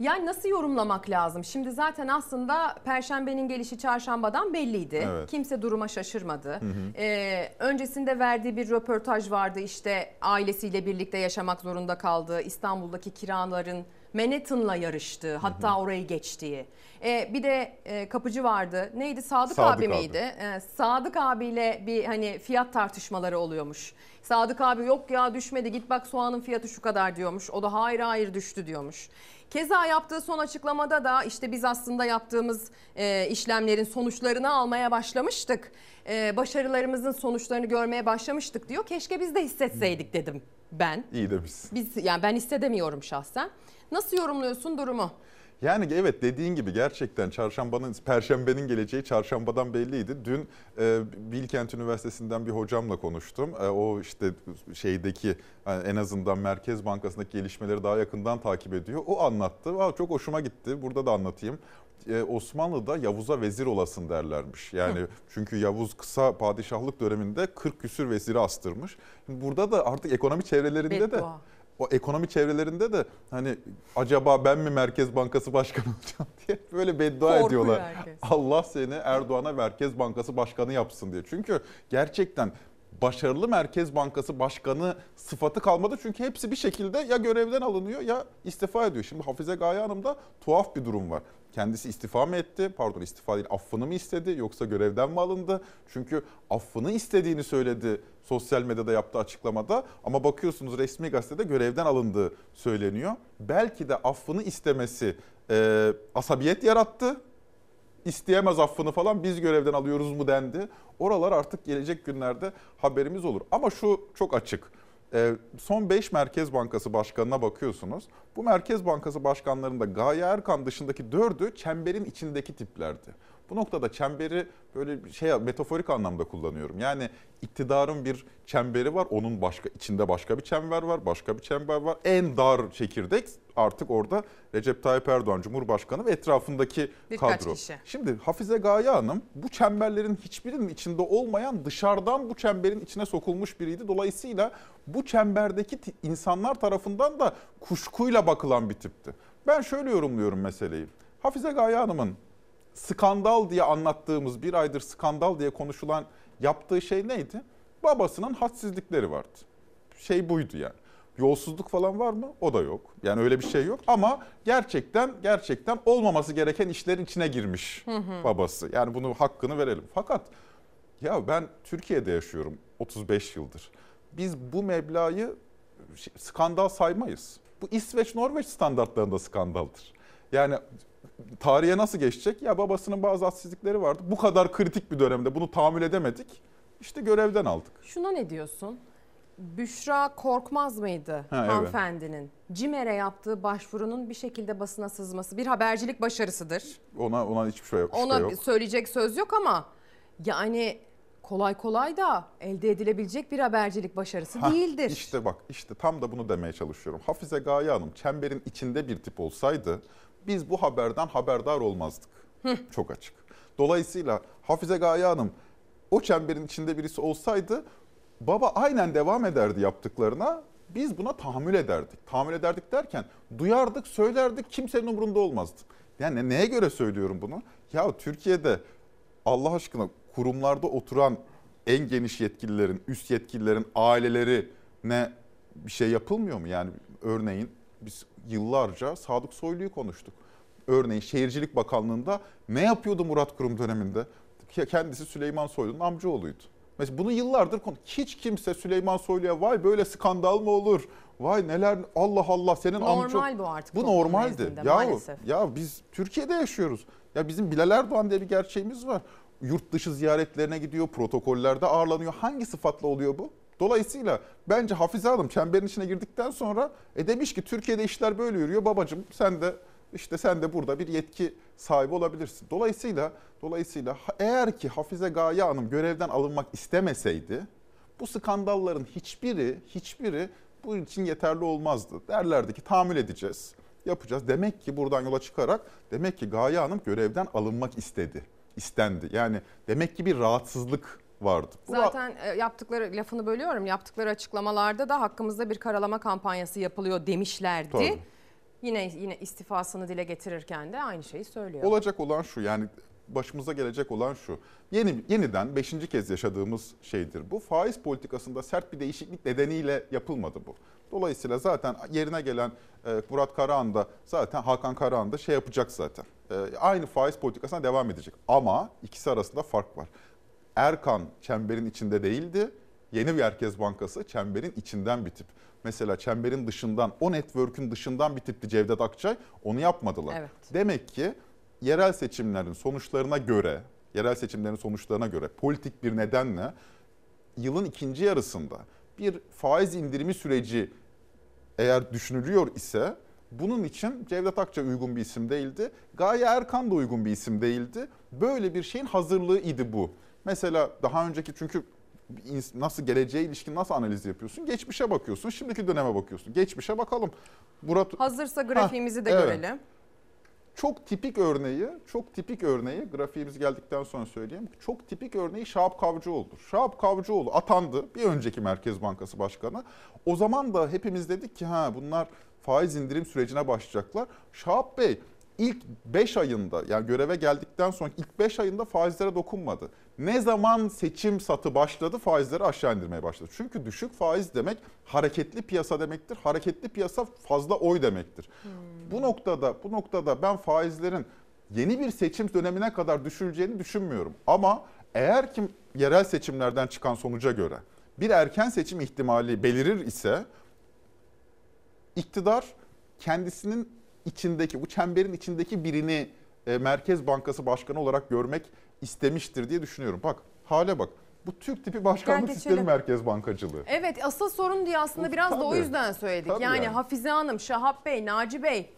Yani nasıl yorumlamak lazım? Şimdi zaten aslında Perşembenin gelişi çarşambadan belliydi. Evet. Kimse duruma şaşırmadı. Hı hı. Ee, öncesinde verdiği bir röportaj vardı. İşte ailesiyle birlikte yaşamak zorunda kaldığı, İstanbul'daki kiraların Manhattan'la yarıştığı, hatta orayı geçtiği. Ee, bir de e, kapıcı vardı. Neydi? Sadık, Sadık abi abi. miydi? Ee, Sadık abiyle bir hani fiyat tartışmaları oluyormuş. Sadık abi yok ya düşmedi git bak soğanın fiyatı şu kadar diyormuş. O da hayır hayır düştü diyormuş. Keza yaptığı son açıklamada da işte biz aslında yaptığımız e, işlemlerin sonuçlarını almaya başlamıştık. E, başarılarımızın sonuçlarını görmeye başlamıştık diyor. Keşke biz de hissetseydik dedim ben. İyi demişsin. Biz yani ben hissedemiyorum şahsen. Nasıl yorumluyorsun durumu? Yani evet dediğin gibi gerçekten çarşambanın, perşembenin geleceği çarşambadan belliydi. Dün e, Bilkent Üniversitesi'nden bir hocamla konuştum. E, o işte şeydeki yani en azından Merkez Bankası'ndaki gelişmeleri daha yakından takip ediyor. O anlattı. Aa, çok hoşuma gitti. Burada da anlatayım. E, Osmanlı'da Yavuz'a vezir olasın derlermiş. Yani çünkü Yavuz kısa padişahlık döneminde 40 küsür veziri astırmış. Burada da artık ekonomi çevrelerinde de Beddua. O ekonomi çevrelerinde de hani acaba ben mi Merkez Bankası Başkanı olacağım diye böyle beddua Korkuyor ediyorlar. herkes. Allah seni Erdoğan'a Merkez Bankası Başkanı yapsın diye. Çünkü gerçekten başarılı Merkez Bankası Başkanı sıfatı kalmadı. Çünkü hepsi bir şekilde ya görevden alınıyor ya istifa ediyor. Şimdi Hafize Gaye Hanım'da tuhaf bir durum var. Kendisi istifa mı etti? Pardon istifa değil affını mı istedi yoksa görevden mi alındı? Çünkü affını istediğini söyledi sosyal medyada yaptığı açıklamada ama bakıyorsunuz resmi gazetede görevden alındığı söyleniyor. Belki de affını istemesi e, asabiyet yarattı isteyemez affını falan biz görevden alıyoruz mu dendi. Oralar artık gelecek günlerde haberimiz olur. Ama şu çok açık. Ee, son 5 Merkez Bankası Başkanı'na bakıyorsunuz. Bu Merkez Bankası Başkanlarında Gaye Erkan dışındaki 4'ü çemberin içindeki tiplerdi. Bu noktada çemberi böyle bir şey metaforik anlamda kullanıyorum. Yani iktidarın bir çemberi var, onun başka içinde başka bir çember var, başka bir çember var. En dar çekirdek artık orada Recep Tayyip Erdoğan Cumhurbaşkanı ve etrafındaki Birkaç kadro. kişi. Şimdi Hafize Gaye Hanım bu çemberlerin hiçbirinin içinde olmayan dışarıdan bu çemberin içine sokulmuş biriydi. Dolayısıyla bu çemberdeki insanlar tarafından da kuşkuyla bakılan bir tipti. Ben şöyle yorumluyorum meseleyi. Hafize Gaye Hanım'ın skandal diye anlattığımız bir aydır skandal diye konuşulan yaptığı şey neydi? Babasının hadsizlikleri vardı. Şey buydu yani. Yolsuzluk falan var mı? O da yok. Yani öyle bir şey yok. Ama gerçekten gerçekten olmaması gereken işlerin içine girmiş Hı hı. babası. Yani bunu hakkını verelim. Fakat ya ben Türkiye'de yaşıyorum 35 yıldır. Biz bu meblağı şey- skandal saymayız. Bu İsveç-Norveç standartlarında skandaldır. Yani tarihe nasıl geçecek? Ya babasının bazı hadsizlikleri vardı. Bu kadar kritik bir dönemde bunu tahammül edemedik. İşte görevden aldık. Şuna ne diyorsun? Büşra Korkmaz mıydı Ha, evet. hanımefendinin? CİMER'e yaptığı başvurunun bir şekilde basına sızması bir habercilik başarısıdır. Ona ona hiçbir şey yok. Ona yok. söyleyecek söz yok ama yani kolay kolay da elde edilebilecek bir habercilik başarısı Hah, değildir. İşte bak işte tam da bunu demeye çalışıyorum. Hafize Gaye Hanım çemberin içinde bir tip olsaydı biz bu haberden haberdar olmazdık. Çok açık. Dolayısıyla Hafize Gaye Hanım o çemberin içinde birisi olsaydı baba aynen devam ederdi yaptıklarına. Biz buna tahammül ederdik. Tahammül ederdik derken duyardık, söylerdik, kimsenin umurunda olmazdı. Yani neye göre söylüyorum bunu? Ya Türkiye'de Allah aşkına kurumlarda oturan en geniş yetkililerin, üst yetkililerin ailelerine bir şey yapılmıyor mu? Yani örneğin biz yıllarca Sadık Soylu'yu konuştuk. Örneğin Şehircilik Bakanlığı'nda ne yapıyordu Murat Kurum döneminde? Kendisi Süleyman Soylu'nun amcaoğluydu. Mesela bunu yıllardır konu. Hiç kimse Süleyman Soylu'ya vay böyle skandal mı olur? Vay neler Allah Allah senin amca... Normal bu artık Bu normaldi. Ya, maalesef. ya biz Türkiye'de yaşıyoruz. Ya bizim Bilal Erdoğan diye bir gerçeğimiz var. Yurt dışı ziyaretlerine gidiyor, protokollerde ağırlanıyor. Hangi sıfatla oluyor bu? Dolayısıyla bence Hafize Hanım çemberin içine girdikten sonra e demiş ki Türkiye'de işler böyle yürüyor. Babacım sen de işte sen de burada bir yetki sahibi olabilirsin. Dolayısıyla dolayısıyla eğer ki Hafize Gaye Hanım görevden alınmak istemeseydi bu skandalların hiçbiri hiçbiri bunun için yeterli olmazdı. Derlerdi ki tahammül edeceğiz, yapacağız. Demek ki buradan yola çıkarak demek ki Gaye Hanım görevden alınmak istedi, istendi. Yani demek ki bir rahatsızlık vardı. Bu Zaten e, yaptıkları lafını bölüyorum. Yaptıkları açıklamalarda da hakkımızda bir karalama kampanyası yapılıyor demişlerdi. Tabii. Yine yine istifasını dile getirirken de aynı şeyi söylüyor. Olacak olan şu yani başımıza gelecek olan şu. Yeni yeniden beşinci kez yaşadığımız şeydir. Bu faiz politikasında sert bir değişiklik nedeniyle yapılmadı bu. Dolayısıyla zaten yerine gelen e, Murat Karahan da zaten Hakan Karahan da şey yapacak zaten. E, aynı faiz politikasına devam edecek. Ama ikisi arasında fark var. Erkan çemberin içinde değildi. Yeni bir Merkez Bankası çemberin içinden bir tip. Mesela çemberin dışından, o network'ün dışından bir tipti Cevdet Akçay. Onu yapmadılar. Evet. Demek ki yerel seçimlerin sonuçlarına göre, yerel seçimlerin sonuçlarına göre politik bir nedenle yılın ikinci yarısında bir faiz indirimi süreci eğer düşünülüyor ise bunun için Cevdet Akça uygun bir isim değildi. Gaye Erkan da uygun bir isim değildi. Böyle bir şeyin hazırlığı idi bu. Mesela daha önceki çünkü nasıl geleceğe ilişkin nasıl analiz yapıyorsun? Geçmişe bakıyorsun, şimdiki döneme bakıyorsun. Geçmişe bakalım. Murat Hazırsa grafiğimizi de Ha, evet. görelim. çok tipik örneği, çok tipik örneği grafiğimiz geldikten sonra söyleyeyim. Çok tipik örneği Şahap Kavcıoğlu. Şahap Kavcıoğlu atandı bir önceki Merkez Bankası Başkanı. O zaman da hepimiz dedik ki ha bunlar faiz indirim sürecine başlayacaklar. Şahap Bey ilk 5 ayında yani göreve geldikten sonra ilk 5 ayında faizlere dokunmadı. Ne zaman seçim satı başladı faizleri aşağı indirmeye başladı. Çünkü düşük faiz demek hareketli piyasa demektir. Hareketli piyasa fazla oy demektir. Bu noktada bu noktada ben faizlerin yeni bir seçim dönemine kadar düşüleceğini düşünmüyorum. Ama eğer ki yerel seçimlerden çıkan sonuca göre bir erken seçim ihtimali belirir ise iktidar kendisinin içindeki bu çemberin içindeki birini e, Merkez Bankası Başkanı olarak görmek istemiştir diye düşünüyorum. Bak hale bak. Bu Türk tipi başkanlık Gel sistemi merkez bankacılığı. Evet asıl sorun diye aslında Bu- biraz da o tabii. yüzden söyledik. Tabii yani, yani. Hafize Hanım, Şahap Bey, Naci Bey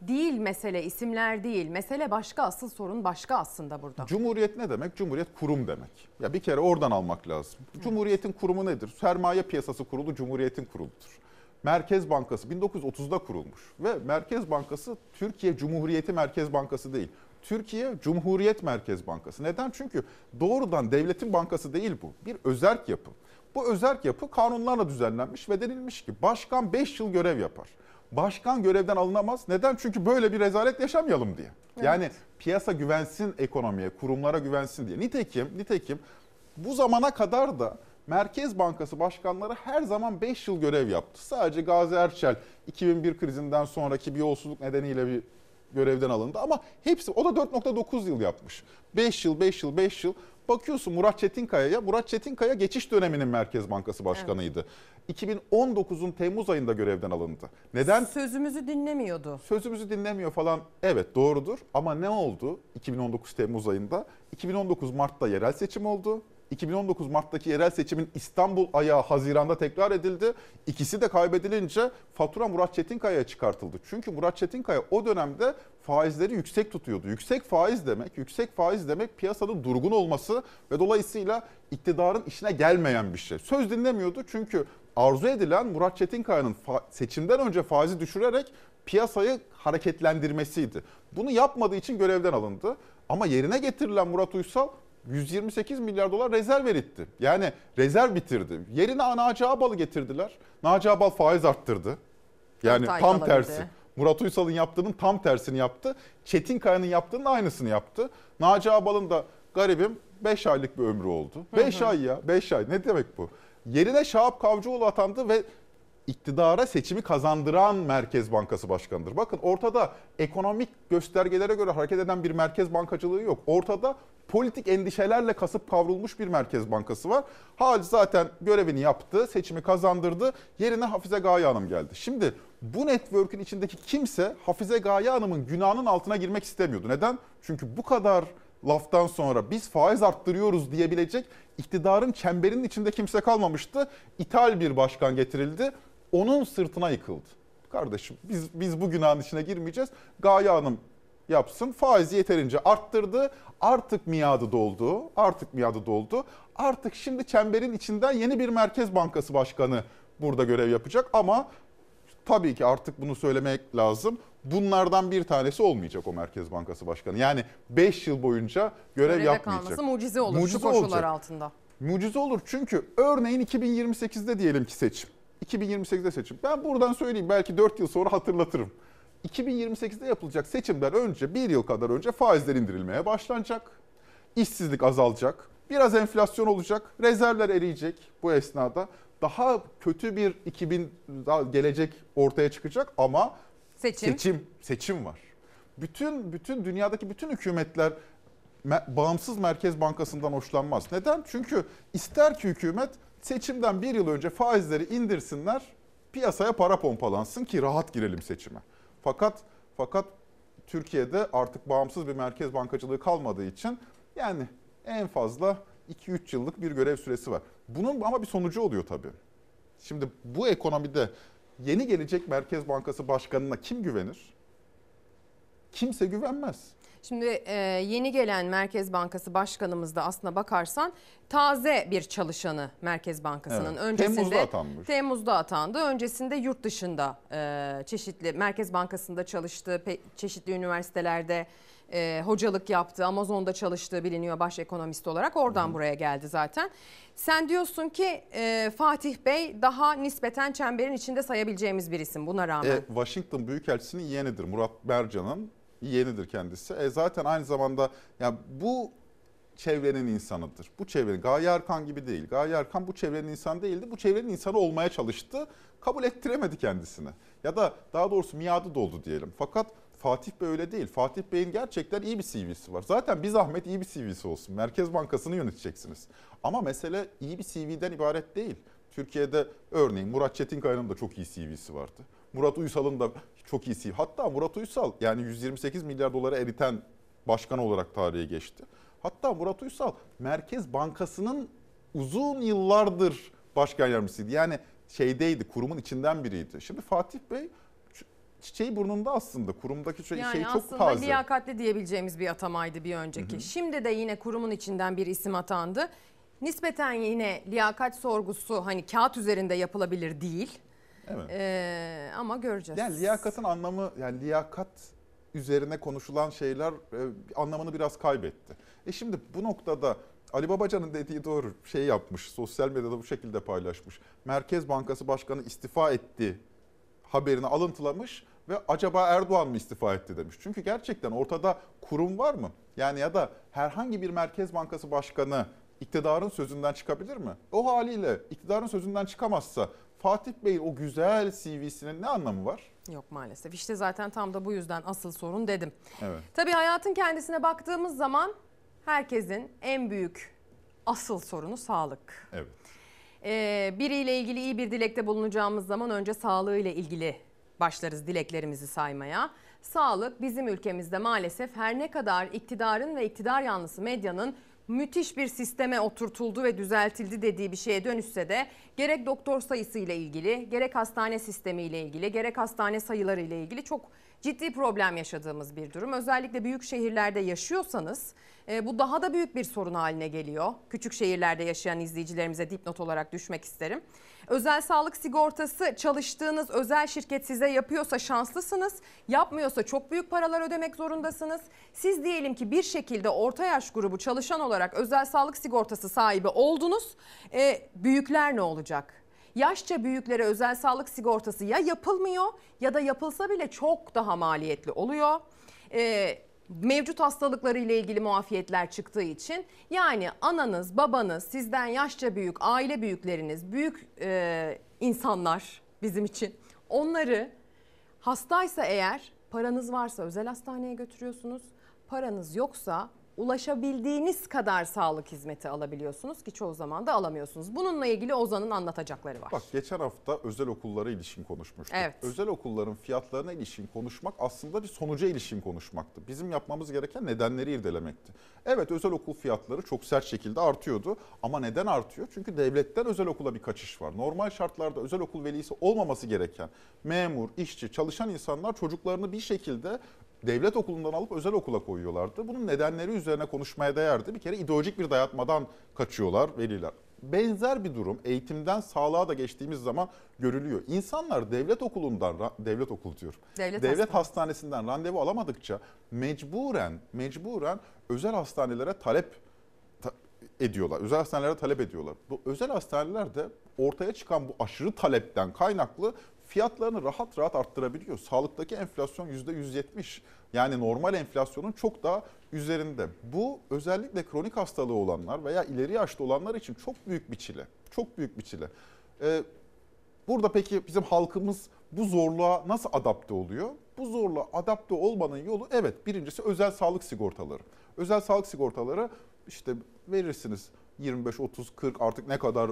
değil mesele isimler değil. Mesele başka asıl sorun başka aslında burada. Cumhuriyet ne demek? Cumhuriyet kurum demek. Ya bir kere oradan almak lazım. Cumhuriyetin kurumu nedir? Sermaye piyasası kurulu Cumhuriyet'in kuruludur. Merkez Bankası 1930'da kurulmuş ve Merkez Bankası Türkiye Cumhuriyeti Merkez Bankası değil. Türkiye Cumhuriyet Merkez Bankası. Neden? Çünkü doğrudan devletin bankası değil bu. Bir özerk yapı. Bu özerk yapı kanunlarla düzenlenmiş ve denilmiş ki başkan 5 yıl görev yapar. Başkan görevden alınamaz. Neden? Çünkü böyle bir rezalet yaşamayalım diye. Yani piyasa güvensin ekonomiye, kurumlara güvensin diye. Nitekim, nitekim bu zamana kadar da Merkez Bankası başkanları her zaman 5 yıl görev yaptı. Sadece Gazi Erçel 2001 krizinden sonraki bir yolsuzluk nedeniyle bir görevden alındı ama hepsi o da 4.9 yıl yapmış. 5 yıl, 5 yıl, 5 yıl. Bakıyorsun Murat Çetinkaya'ya. Murat Çetinkaya geçiş döneminin Merkez Bankası Başkanıydı. 2019'un Temmuz ayında görevden alındı. Neden? Sözümüzü dinlemiyordu. Sözümüzü dinlemiyor falan. Evet doğrudur ama ne oldu 2019 Temmuz ayında? 2019 Mart'ta yerel seçim oldu. 2019 Mart'taki yerel seçimin İstanbul ayağı Haziran'da tekrar edildi. İkisi de kaybedilince fatura Murat Çetinkaya'ya çıkartıldı. Çünkü Murat Çetinkaya o dönemde faizleri yüksek tutuyordu. Yüksek faiz demek, yüksek faiz demek piyasanın durgun olması ve dolayısıyla iktidarın işine gelmeyen bir şey. Söz dinlemiyordu çünkü arzu edilen Murat Çetinkaya'nın seçimden önce faizi düşürerek piyasayı hareketlendirmesiydi. Bunu yapmadığı için görevden alındı. Ama yerine getirilen Murat Uysal 128 milyar dolar rezerv eritti. Yani rezerv bitirdi. Yerine Naci Ağbal'ı getirdiler. Naci Ağbal faiz arttırdı. Yani tam kalabildi. tersi. Murat Uysal'ın yaptığının tam tersini yaptı. Çetinkaya'nın yaptığının aynısını yaptı. Naci Ağbal'ın da garibim 5 aylık bir ömrü oldu. 5 ay ya 5 ay ne demek bu? Yerine Şahap Kavcıoğlu atandı ve iktidara seçimi kazandıran Merkez Bankası Başkanı'dır. Bakın ortada ekonomik göstergelere göre hareket eden bir merkez bankacılığı yok. Ortada politik endişelerle kasıp kavrulmuş bir merkez bankası var. Hal zaten görevini yaptı, seçimi kazandırdı. Yerine Hafize Gaye Hanım geldi. Şimdi bu network'ün içindeki kimse Hafize Gaye Hanım'ın günahının altına girmek istemiyordu. Neden? Çünkü bu kadar laftan sonra biz faiz arttırıyoruz diyebilecek iktidarın çemberinin içinde kimse kalmamıştı. İthal bir başkan getirildi. Onun sırtına yıkıldı. Kardeşim biz biz bu günahın içine girmeyeceğiz. Gaye Hanım yapsın. Faizi yeterince arttırdı. Artık miadı doldu. Artık miadı doldu. Artık şimdi çemberin içinden yeni bir Merkez Bankası Başkanı burada görev yapacak ama tabii ki artık bunu söylemek lazım. Bunlardan bir tanesi olmayacak o Merkez Bankası Başkanı. Yani 5 yıl boyunca görev Göreve yapmayacak. kalması mucize olur Mucize şu koşullar olacak. altında. Mucize olur çünkü örneğin 2028'de diyelim ki seçim. 2028'de seçim. Ben buradan söyleyeyim belki 4 yıl sonra hatırlatırım. 2028'de yapılacak seçimden önce bir yıl kadar önce faizler indirilmeye başlanacak. İşsizlik azalacak. Biraz enflasyon olacak. Rezervler eriyecek bu esnada. Daha kötü bir 2000 daha gelecek ortaya çıkacak ama Seçim. seçim seçim var. Bütün bütün dünyadaki bütün hükümetler me- bağımsız Merkez Bankası'ndan hoşlanmaz. Neden? Çünkü ister ki hükümet seçimden bir yıl önce faizleri indirsinler, piyasaya para pompalansın ki rahat girelim seçime. Fakat fakat Türkiye'de artık bağımsız bir merkez bankacılığı kalmadığı için yani en fazla 2-3 yıllık bir görev süresi var. Bunun ama bir sonucu oluyor tabii. Şimdi bu ekonomide yeni gelecek Merkez Bankası Başkanı'na kim güvenir? Kimse güvenmez. Şimdi e, yeni gelen Merkez Bankası Başkanımız da aslına bakarsan taze bir çalışanı Merkez Bankası'nın. Evet, Öncesinde Temmuz'da atanmış. Temmuz'da atandı. Öncesinde yurt dışında e, çeşitli Merkez Bankası'nda çalıştı, çeşitli üniversitelerde e, hocalık yaptı. Amazon'da çalıştığı biliniyor baş ekonomist olarak. Oradan buraya geldi zaten. Sen diyorsun ki e, Fatih Bey daha nispeten çemberin içinde sayabileceğimiz bir isim buna rağmen. E, Washington Büyükelçisi'nin yeğenidir. Murat Mercan'ın yeğenidir kendisi. E, zaten aynı zamanda ya bu çevrenin insanıdır. Bu çevrenin Gaye Erkan gibi değil. Gaye Erkan bu çevrenin insanı değildi. Bu çevrenin insanı olmaya çalıştı. Kabul ettiremedi kendisini. Ya da daha doğrusu miadı doldu diyelim. Fakat Fatih Bey öyle değil. Fatih Bey'in gerçekten iyi bir CV'si var. Zaten bir zahmet iyi bir CV'si olsun. Merkez Bankası'nı yöneteceksiniz. Ama mesele iyi bir CV'den ibaret değil. Türkiye'de örneğin Murat Çetinkaya'nın da çok iyi CV'si vardı. Murat Uysal'ın da çok iyi CV. Hatta Murat Uysal yani 128 milyar dolara eriten başkan olarak tarihe geçti. Hatta Murat Uysal Merkez Bankası'nın uzun yıllardır başkan yardımcısıydı. Yani şeydeydi, kurumun içinden biriydi. Şimdi Fatih Bey çiçeği burnunda aslında. Kurumdaki şey, Yani şey çok aslında taze. liyakatli diyebileceğimiz bir atamaydı bir önceki. Şimdi de yine kurumun içinden bir isim atandı. Nispeten yine liyakat sorgusu hani kağıt üzerinde yapılabilir değil. Evet. Ee, ama göreceğiz. Yani liyakatın anlamı yani liyakat üzerine konuşulan şeyler e, anlamını biraz kaybetti. E şimdi bu noktada Ali Babacan'ın dediği doğru şey yapmış. Sosyal medyada bu şekilde paylaşmış. Merkez Bankası Başkanı istifa etti haberini alıntılamış ve acaba Erdoğan mı istifa etti demiş. Çünkü gerçekten ortada kurum var mı? Yani ya da herhangi bir Merkez Bankası Başkanı iktidarın sözünden çıkabilir mi? O haliyle iktidarın sözünden çıkamazsa Fatih Bey'in o güzel CV'sinin ne anlamı var? Yok maalesef. İşte zaten tam da bu yüzden asıl sorun dedim. Evet. Tabii hayatın kendisine baktığımız zaman herkesin en büyük asıl sorunu sağlık. Evet. Ee, biriyle ilgili iyi bir dilekte bulunacağımız zaman önce sağlığıyla ilgili başlarız dileklerimizi saymaya. Sağlık bizim ülkemizde maalesef her ne kadar iktidarın ve iktidar yanlısı medyanın müthiş bir sisteme oturtuldu ve düzeltildi dediği bir şeye dönüşse de gerek doktor sayısı ile ilgili, gerek hastane sistemi ile ilgili, gerek hastane sayıları ile ilgili çok ciddi problem yaşadığımız bir durum. Özellikle büyük şehirlerde yaşıyorsanız e, bu daha da büyük bir sorun haline geliyor. Küçük şehirlerde yaşayan izleyicilerimize dipnot olarak düşmek isterim. Özel sağlık sigortası çalıştığınız özel şirket size yapıyorsa şanslısınız. Yapmıyorsa çok büyük paralar ödemek zorundasınız. Siz diyelim ki bir şekilde orta yaş grubu çalışan olarak özel sağlık sigortası sahibi oldunuz. E, büyükler ne olacak? Yaşça büyüklere özel sağlık sigortası ya yapılmıyor ya da yapılsa bile çok daha maliyetli oluyor. Ee, mevcut hastalıkları ile ilgili muafiyetler çıktığı için yani ananız, babanız, sizden yaşça büyük, aile büyükleriniz, büyük e, insanlar bizim için onları hastaysa eğer paranız varsa özel hastaneye götürüyorsunuz. Paranız yoksa ulaşabildiğiniz kadar sağlık hizmeti alabiliyorsunuz ki çoğu zaman da alamıyorsunuz. Bununla ilgili Ozan'ın anlatacakları var. Bak geçen hafta özel okullara ilişkin konuşmuştuk. Evet. Özel okulların fiyatlarına ilişkin konuşmak aslında bir sonuca ilişkin konuşmaktı. Bizim yapmamız gereken nedenleri irdelemekti. Evet özel okul fiyatları çok sert şekilde artıyordu ama neden artıyor? Çünkü devletten özel okula bir kaçış var. Normal şartlarda özel okul velisi olmaması gereken memur, işçi, çalışan insanlar çocuklarını bir şekilde devlet okulundan alıp özel okula koyuyorlardı. Bunun nedenleri üzerine konuşmaya değerdi. Bir kere ideolojik bir dayatmadan kaçıyorlar veliler. Benzer bir durum eğitimden sağlığa da geçtiğimiz zaman görülüyor. İnsanlar devlet okulundan, devlet okul diyor. Devlet devlet hastanesinden randevu alamadıkça mecburen, mecburen özel hastanelere talep ta- ediyorlar. Özel hastanelere talep ediyorlar. Bu özel hastaneler de ortaya çıkan bu aşırı talepten kaynaklı fiyatlarını rahat rahat arttırabiliyor. Sağlıktaki enflasyon %170. Yani normal enflasyonun çok daha üzerinde. Bu özellikle kronik hastalığı olanlar veya ileri yaşta olanlar için çok büyük bir çile. Çok büyük bir çile. Ee, burada peki bizim halkımız bu zorluğa nasıl adapte oluyor? Bu zorluğa adapte olmanın yolu evet birincisi özel sağlık sigortaları. Özel sağlık sigortaları işte verirsiniz 25, 30, 40 artık ne kadar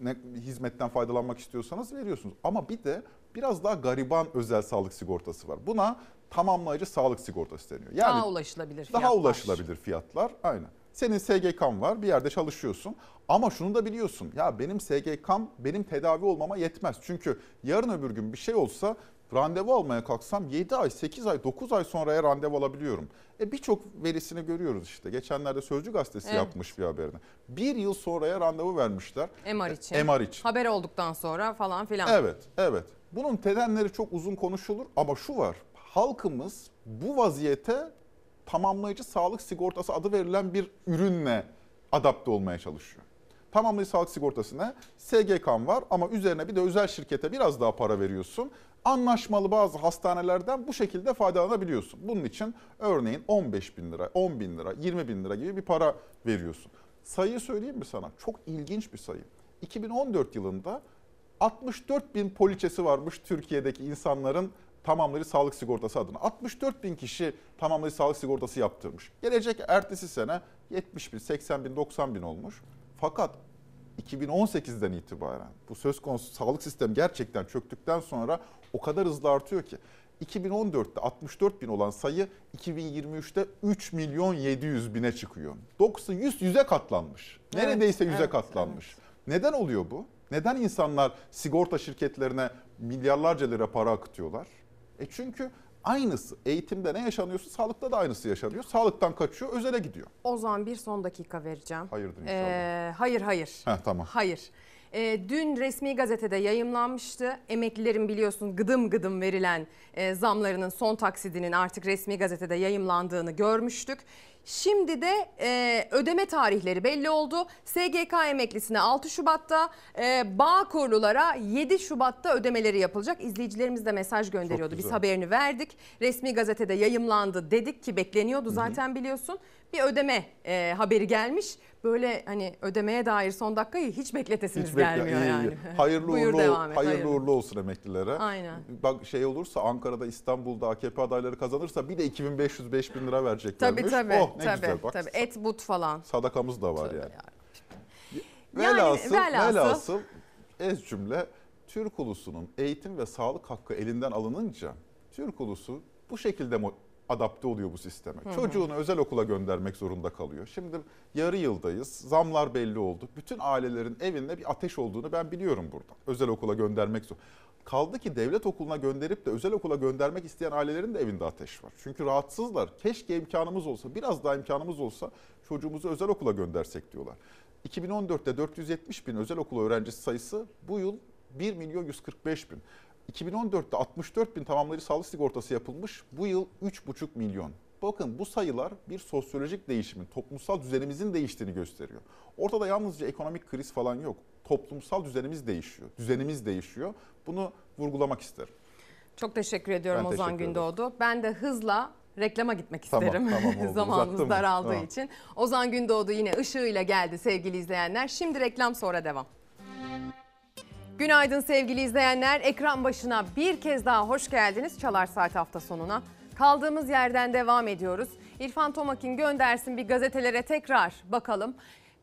ne hizmetten faydalanmak istiyorsanız veriyorsunuz. Ama bir de biraz daha gariban özel sağlık sigortası var. Buna tamamlayıcı sağlık sigortası deniyor. Yani Daha ulaşılabilir daha fiyatlar. ulaşılabilir fiyatlar. Aynen. Senin SGK'm var, bir yerde çalışıyorsun. Ama şunu da biliyorsun. Ya benim SGK'm benim tedavi olmama yetmez. Çünkü yarın öbür gün bir şey olsa randevu almaya kalksam 7 ay, 8 ay, 9 ay sonraya randevu alabiliyorum. E birçok verisini görüyoruz işte. Geçenlerde Sözcü Gazetesi Evet. yapmış bir haberini. Bir yıl sonraya randevu vermişler. MR için. MR için. Haber olduktan sonra falan filan. Evet, evet. Bunun nedenleri çok uzun konuşulur ama şu var. Halkımız bu vaziyete tamamlayıcı sağlık sigortası adı verilen bir ürünle adapte olmaya çalışıyor. Tamamlayıcı sağlık sigortası ne? SGK'm var ama üzerine bir de özel şirkete biraz daha para veriyorsun. Anlaşmalı bazı hastanelerden bu şekilde faydalanabiliyorsun. Bunun için örneğin 15 bin lira, 10 bin lira, 20 bin lira gibi bir para veriyorsun. Sayıyı söyleyeyim mi sana? Çok ilginç bir sayı. 2014 yılında 64 bin poliçesi varmış Türkiye'deki insanların tamamlayıcı sağlık sigortası adına. 64 bin kişi tamamlayıcı sağlık sigortası yaptırmış. Gelecek ertesi sene 70 bin, 80 bin, 90 bin olmuş. Fakat 2018'den itibaren bu söz konusu sağlık sistemi gerçekten çöktükten sonra o kadar hızlı artıyor ki 2014'te 64 bin olan sayı 2023'te 3 milyon 700 bine çıkıyor. 90 100 yüze katlanmış. Evet, Neredeyse yüze evet, katlanmış. Neden oluyor bu? Neden insanlar sigorta şirketlerine milyarlarca lira para akıtıyorlar? E çünkü aynısı eğitimde ne yaşanıyorsa sağlıkta da aynısı yaşanıyor. Sağlıktan kaçıyor, özele gidiyor. Ozan bir son dakika vereceğim. Hayırdır inşallah. Ee, hayır hayır. Heh, tamam. Hayır. Ee, dün resmi gazetede yayımlanmıştı. Emeklilerin biliyorsun gıdım gıdım verilen e, zamlarının son taksidinin artık resmi gazetede yayımlandığını görmüştük. Şimdi de e, ödeme tarihleri belli oldu. SGK emeklisine 6 Şubat'ta, e, Bağkurlulara 7 Şubat'ta ödemeleri yapılacak. İzleyicilerimiz de mesaj gönderiyordu. Biz haberini verdik. Resmi gazetede yayımlandı dedik ki bekleniyordu zaten biliyorsun. Bir ödeme e, haberi gelmiş. Böyle hani ödemeye dair son dakikayı hiç bekletesiniz Hiç bekle- gelmiyor iyi, iyi. yani. Hayırlı Buyur uğurlu, devam et, hayırlı hayırlı. uğurlu olsun emeklilere. Aynen. Bak şey olursa Ankara'da, İstanbul'da AKP adayları kazanırsa bir de 2500-5000 lira vereceklermiş. Tabii tabii. Oh ne tabii, güzel bak. tabii. Et but falan. Sadakamız da var yani. Yani Velhasıl, velhasıl- velhasıl ez cümle Türk ulusunun eğitim ve sağlık hakkı elinden alınınca Türk ulusu bu şekilde adapte oluyor bu sisteme. Hı hı. Çocuğunu özel okula göndermek zorunda kalıyor. Şimdi yarı yıldayız. Zamlar belli oldu. Bütün ailelerin evinde bir ateş olduğunu ben biliyorum burada. Özel okula göndermek zor. Kaldı ki devlet okuluna gönderip de özel okula göndermek isteyen ailelerin de evinde ateş var. Çünkü rahatsızlar. Keşke imkanımız olsa, biraz daha imkanımız olsa çocuğumuzu özel okula göndersek diyorlar. 2014'te 470 bin özel okul öğrencisi sayısı bu yıl 1 milyon 145 bin. 2014'te 64 bin tamamlayıcı sağlık sigortası yapılmış. Bu yıl 3,5 milyon. Bakın bu sayılar bir sosyolojik değişimin, toplumsal düzenimizin değiştiğini gösteriyor. Ortada yalnızca ekonomik kriz falan yok. Toplumsal düzenimiz değişiyor. Düzenimiz değişiyor. Bunu vurgulamak isterim. Çok teşekkür ediyorum Ben Ozan teşekkür ederim. Gündoğdu. Ben de hızla reklama gitmek Tamam, isterim. tamam oldu. Zamanımız daraldığı Tamam. için. Ozan Gündoğdu yine ışığıyla geldi sevgili izleyenler. Şimdi reklam sonra devam. Günaydın sevgili izleyenler. Ekran başına bir kez daha hoş geldiniz Çalar Saat hafta sonuna. Kaldığımız yerden devam ediyoruz. İrfan Tomakin göndersin bir gazetelere tekrar bakalım.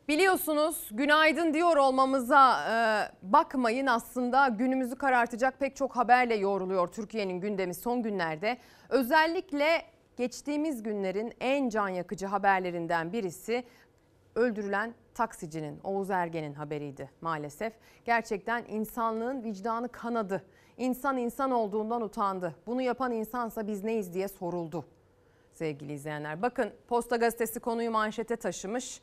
Biliyorsunuz günaydın diyor olmamıza e, bakmayın aslında günümüzü karartacak pek çok haberle yoğruluyor Türkiye'nin gündemi son günlerde. Özellikle geçtiğimiz günlerin en can yakıcı haberlerinden birisi öldürülen taksicinin Oğuz Ergen'in haberiydi maalesef. Gerçekten insanlığın vicdanı kanadı. İnsan insan olduğundan utandı. Bunu yapan insansa biz neyiz diye soruldu sevgili izleyenler. Bakın Posta Gazetesi konuyu manşete taşımış.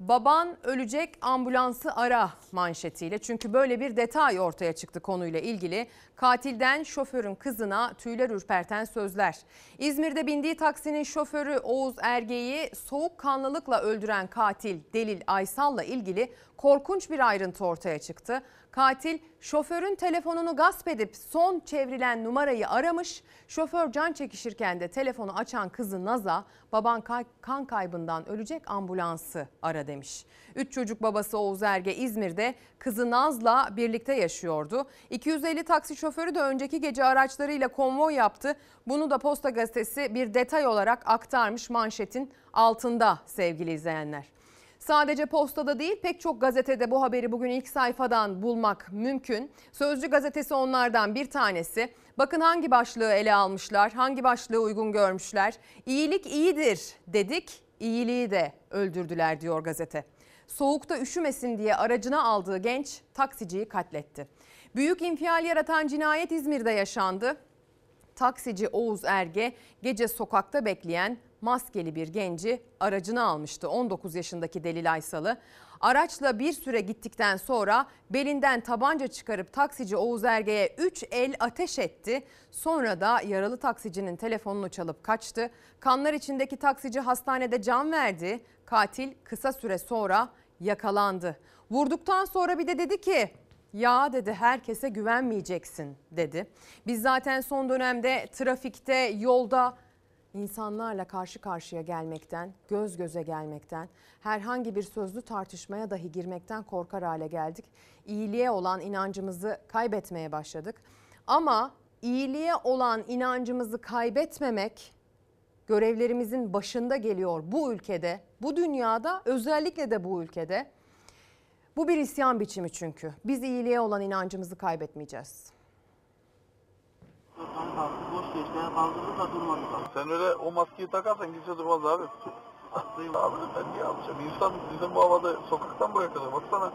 Baban ölecek ambulansı ara manşetiyle. Çünkü böyle bir detay ortaya çıktı konuyla ilgili. Katilden şoförün kızına tüyler ürperten sözler. İzmir'de bindiği taksinin şoförü Oğuz Erge'yi soğukkanlılıkla öldüren katil Delil Aysal'la ilgili korkunç bir ayrıntı ortaya çıktı. Katil şoförün telefonunu gasp edip son çevrilen numarayı aramış. Şoför can çekişirken de telefonu açan kızı Naz'a baban kan kaybından ölecek ambulansı ara demiş. Üç çocuk babası Oğuz Erge İzmir'de kızı Naz'la birlikte yaşıyordu. 250 taksi şoförü de önceki gece araçlarıyla konvoy yaptı. Bunu da Posta Gazetesi bir detay olarak aktarmış manşetin altında sevgili izleyenler. Sadece postada değil pek çok gazetede bu haberi bugün ilk sayfadan bulmak mümkün. Sözcü gazetesi onlardan bir tanesi. Bakın hangi başlığı ele almışlar, hangi başlığı uygun görmüşler. İyilik iyidir dedik, iyiliği de öldürdüler diyor gazete. Soğukta üşümesin diye aracına aldığı genç taksiciyi katletti. Büyük infial yaratan cinayet İzmir'de yaşandı. Taksici Oğuz Erge gece sokakta bekleyen maskeli bir genci aracına almıştı 19 yaşındaki Delil Aysal'ı. Araçla bir süre gittikten sonra belinden tabanca çıkarıp taksici Oğuz Erge'ye 3 el ateş etti. Sonra da yaralı taksicinin telefonunu çalıp kaçtı. Kanlar içindeki taksici hastanede can verdi. Katil kısa süre sonra yakalandı. Vurduktan sonra bir de dedi ki ya dedi herkese güvenmeyeceksin dedi. Biz zaten son dönemde trafikte, yolda insanlarla karşı karşıya gelmekten, göz göze gelmekten, herhangi bir sözlü tartışmaya dahi girmekten korkar hale geldik. İyiliğe olan inancımızı kaybetmeye başladık. Ama iyiliğe olan inancımızı kaybetmemek görevlerimizin başında geliyor bu ülkede, bu dünyada, özellikle de bu ülkede. Bu bir isyan biçimi çünkü. Biz iyiliğe olan inancımızı kaybetmeyeceğiz. Sen öyle o maskeyi takarsan kimse durmaz abi. abi ben niye alacağım? İnsan bizim bu havada sokaktan kadar baksana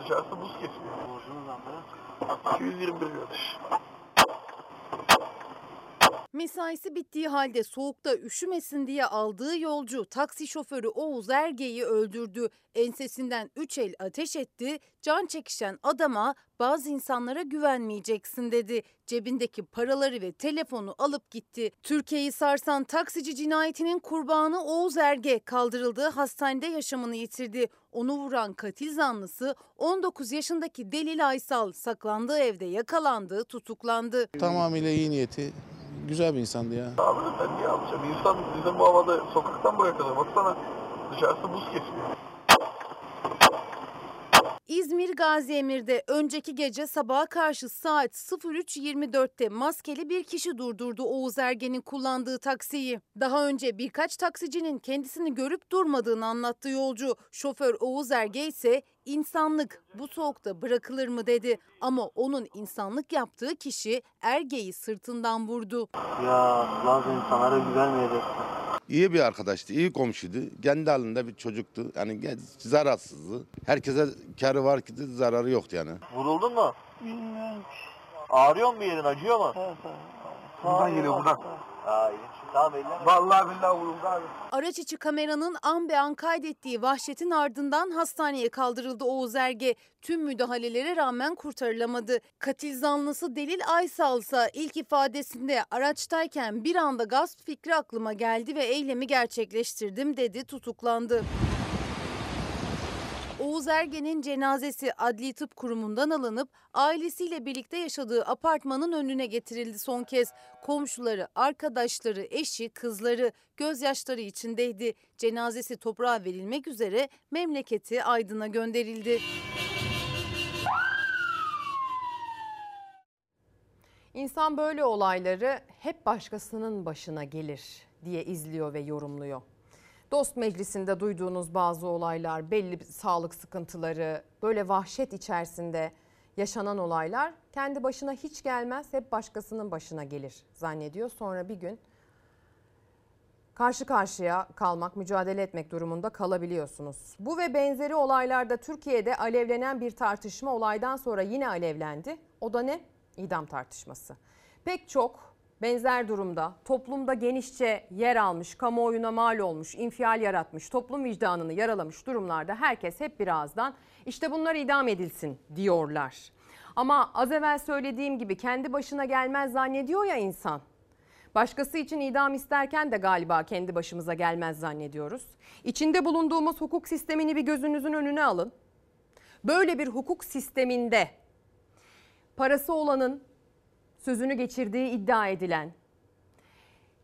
dışarısı buz kesmiyor. Borcunuz amca? 221 kardeş. Mesaisi bittiği halde soğukta üşümesin diye aldığı yolcu taksi şoförü Oğuz Erge'yi öldürdü. Ensesinden üç el ateş etti. Can çekişen adama bazı insanlara güvenmeyeceksin dedi. Cebindeki paraları ve telefonu alıp gitti. Türkiye'yi sarsan taksici cinayetinin kurbanı Oğuz Erge kaldırıldığı hastanede yaşamını yitirdi. Onu vuran katil zanlısı 19 yaşındaki Delil Aysal saklandığı evde yakalandı, tutuklandı. Tamamıyla iyi niyeti. Güzel bir insandı ya. Abi ben niye alacağım? İnsan bizim bu havada sokaktan buraya kadar baksana dışarısı buz kesmiyor. İzmir Gazi Emir'de önceki gece sabaha karşı saat 03.24'te maskeli bir kişi durdurdu Oğuz Ergen'in kullandığı taksiyi. Daha önce birkaç taksicinin kendisini görüp durmadığını anlattı yolcu. Şoför Oğuz Erge ise insanlık bu soğukta bırakılır mı dedi. Ama onun insanlık yaptığı kişi Erge'yi sırtından vurdu. Ya bazı insanlara güvenmeyeceksin. İyi bir arkadaştı, iyi komşuydu. Kendi halinde bir çocuktu. Yani zararsızdı. Herkese karı var ki de zararı yoktu yani. Vuruldun mu? Bilmiyorum. Ağrıyor mu bir yerin? Acıyor mu? Buradan geliyor buradan. Hayır. Vallahi billahi vuruldu abi. Araç içi kameranın an be an kaydettiği vahşetin ardından hastaneye kaldırıldı Oğuz Erge. Tüm müdahalelere rağmen kurtarılamadı. Katil zanlısı Delil Aysal ise ilk ifadesinde araçtayken bir anda gasp fikri aklıma geldi ve eylemi gerçekleştirdim dedi tutuklandı. Oğuz Ergen'in cenazesi Adli Tıp Kurumu'ndan alınıp ailesiyle birlikte yaşadığı apartmanın önüne getirildi son kez. Komşuları, arkadaşları, eşi, kızları gözyaşları içindeydi. Cenazesi toprağa verilmek üzere memleketi Aydın'a gönderildi. İnsan böyle olayları hep başkasının başına gelir diye izliyor ve yorumluyor. Dost meclisinde duyduğunuz bazı olaylar, belli sağlık sıkıntıları, böyle vahşet içerisinde yaşanan olaylar kendi başına hiç gelmez, hep başkasının başına gelir zannediyor. Sonra bir gün karşı karşıya kalmak, mücadele etmek durumunda kalabiliyorsunuz. Bu ve benzeri olaylarda Türkiye'de alevlenen bir tartışma olaydan sonra yine alevlendi. O da ne? İdam tartışması. Pek çok benzer durumda toplumda genişçe yer almış, kamuoyuna mal olmuş, infial yaratmış, toplum vicdanını yaralamış durumlarda herkes hep bir ağızdan işte bunlar idam edilsin diyorlar. Ama az evvel söylediğim gibi kendi başına gelmez zannediyor ya insan. Başkası için idam isterken de galiba kendi başımıza gelmez zannediyoruz. İçinde bulunduğumuz hukuk sistemini bir gözünüzün önüne alın. Böyle bir hukuk sisteminde parası olanın sözünü geçirdiği iddia edilen,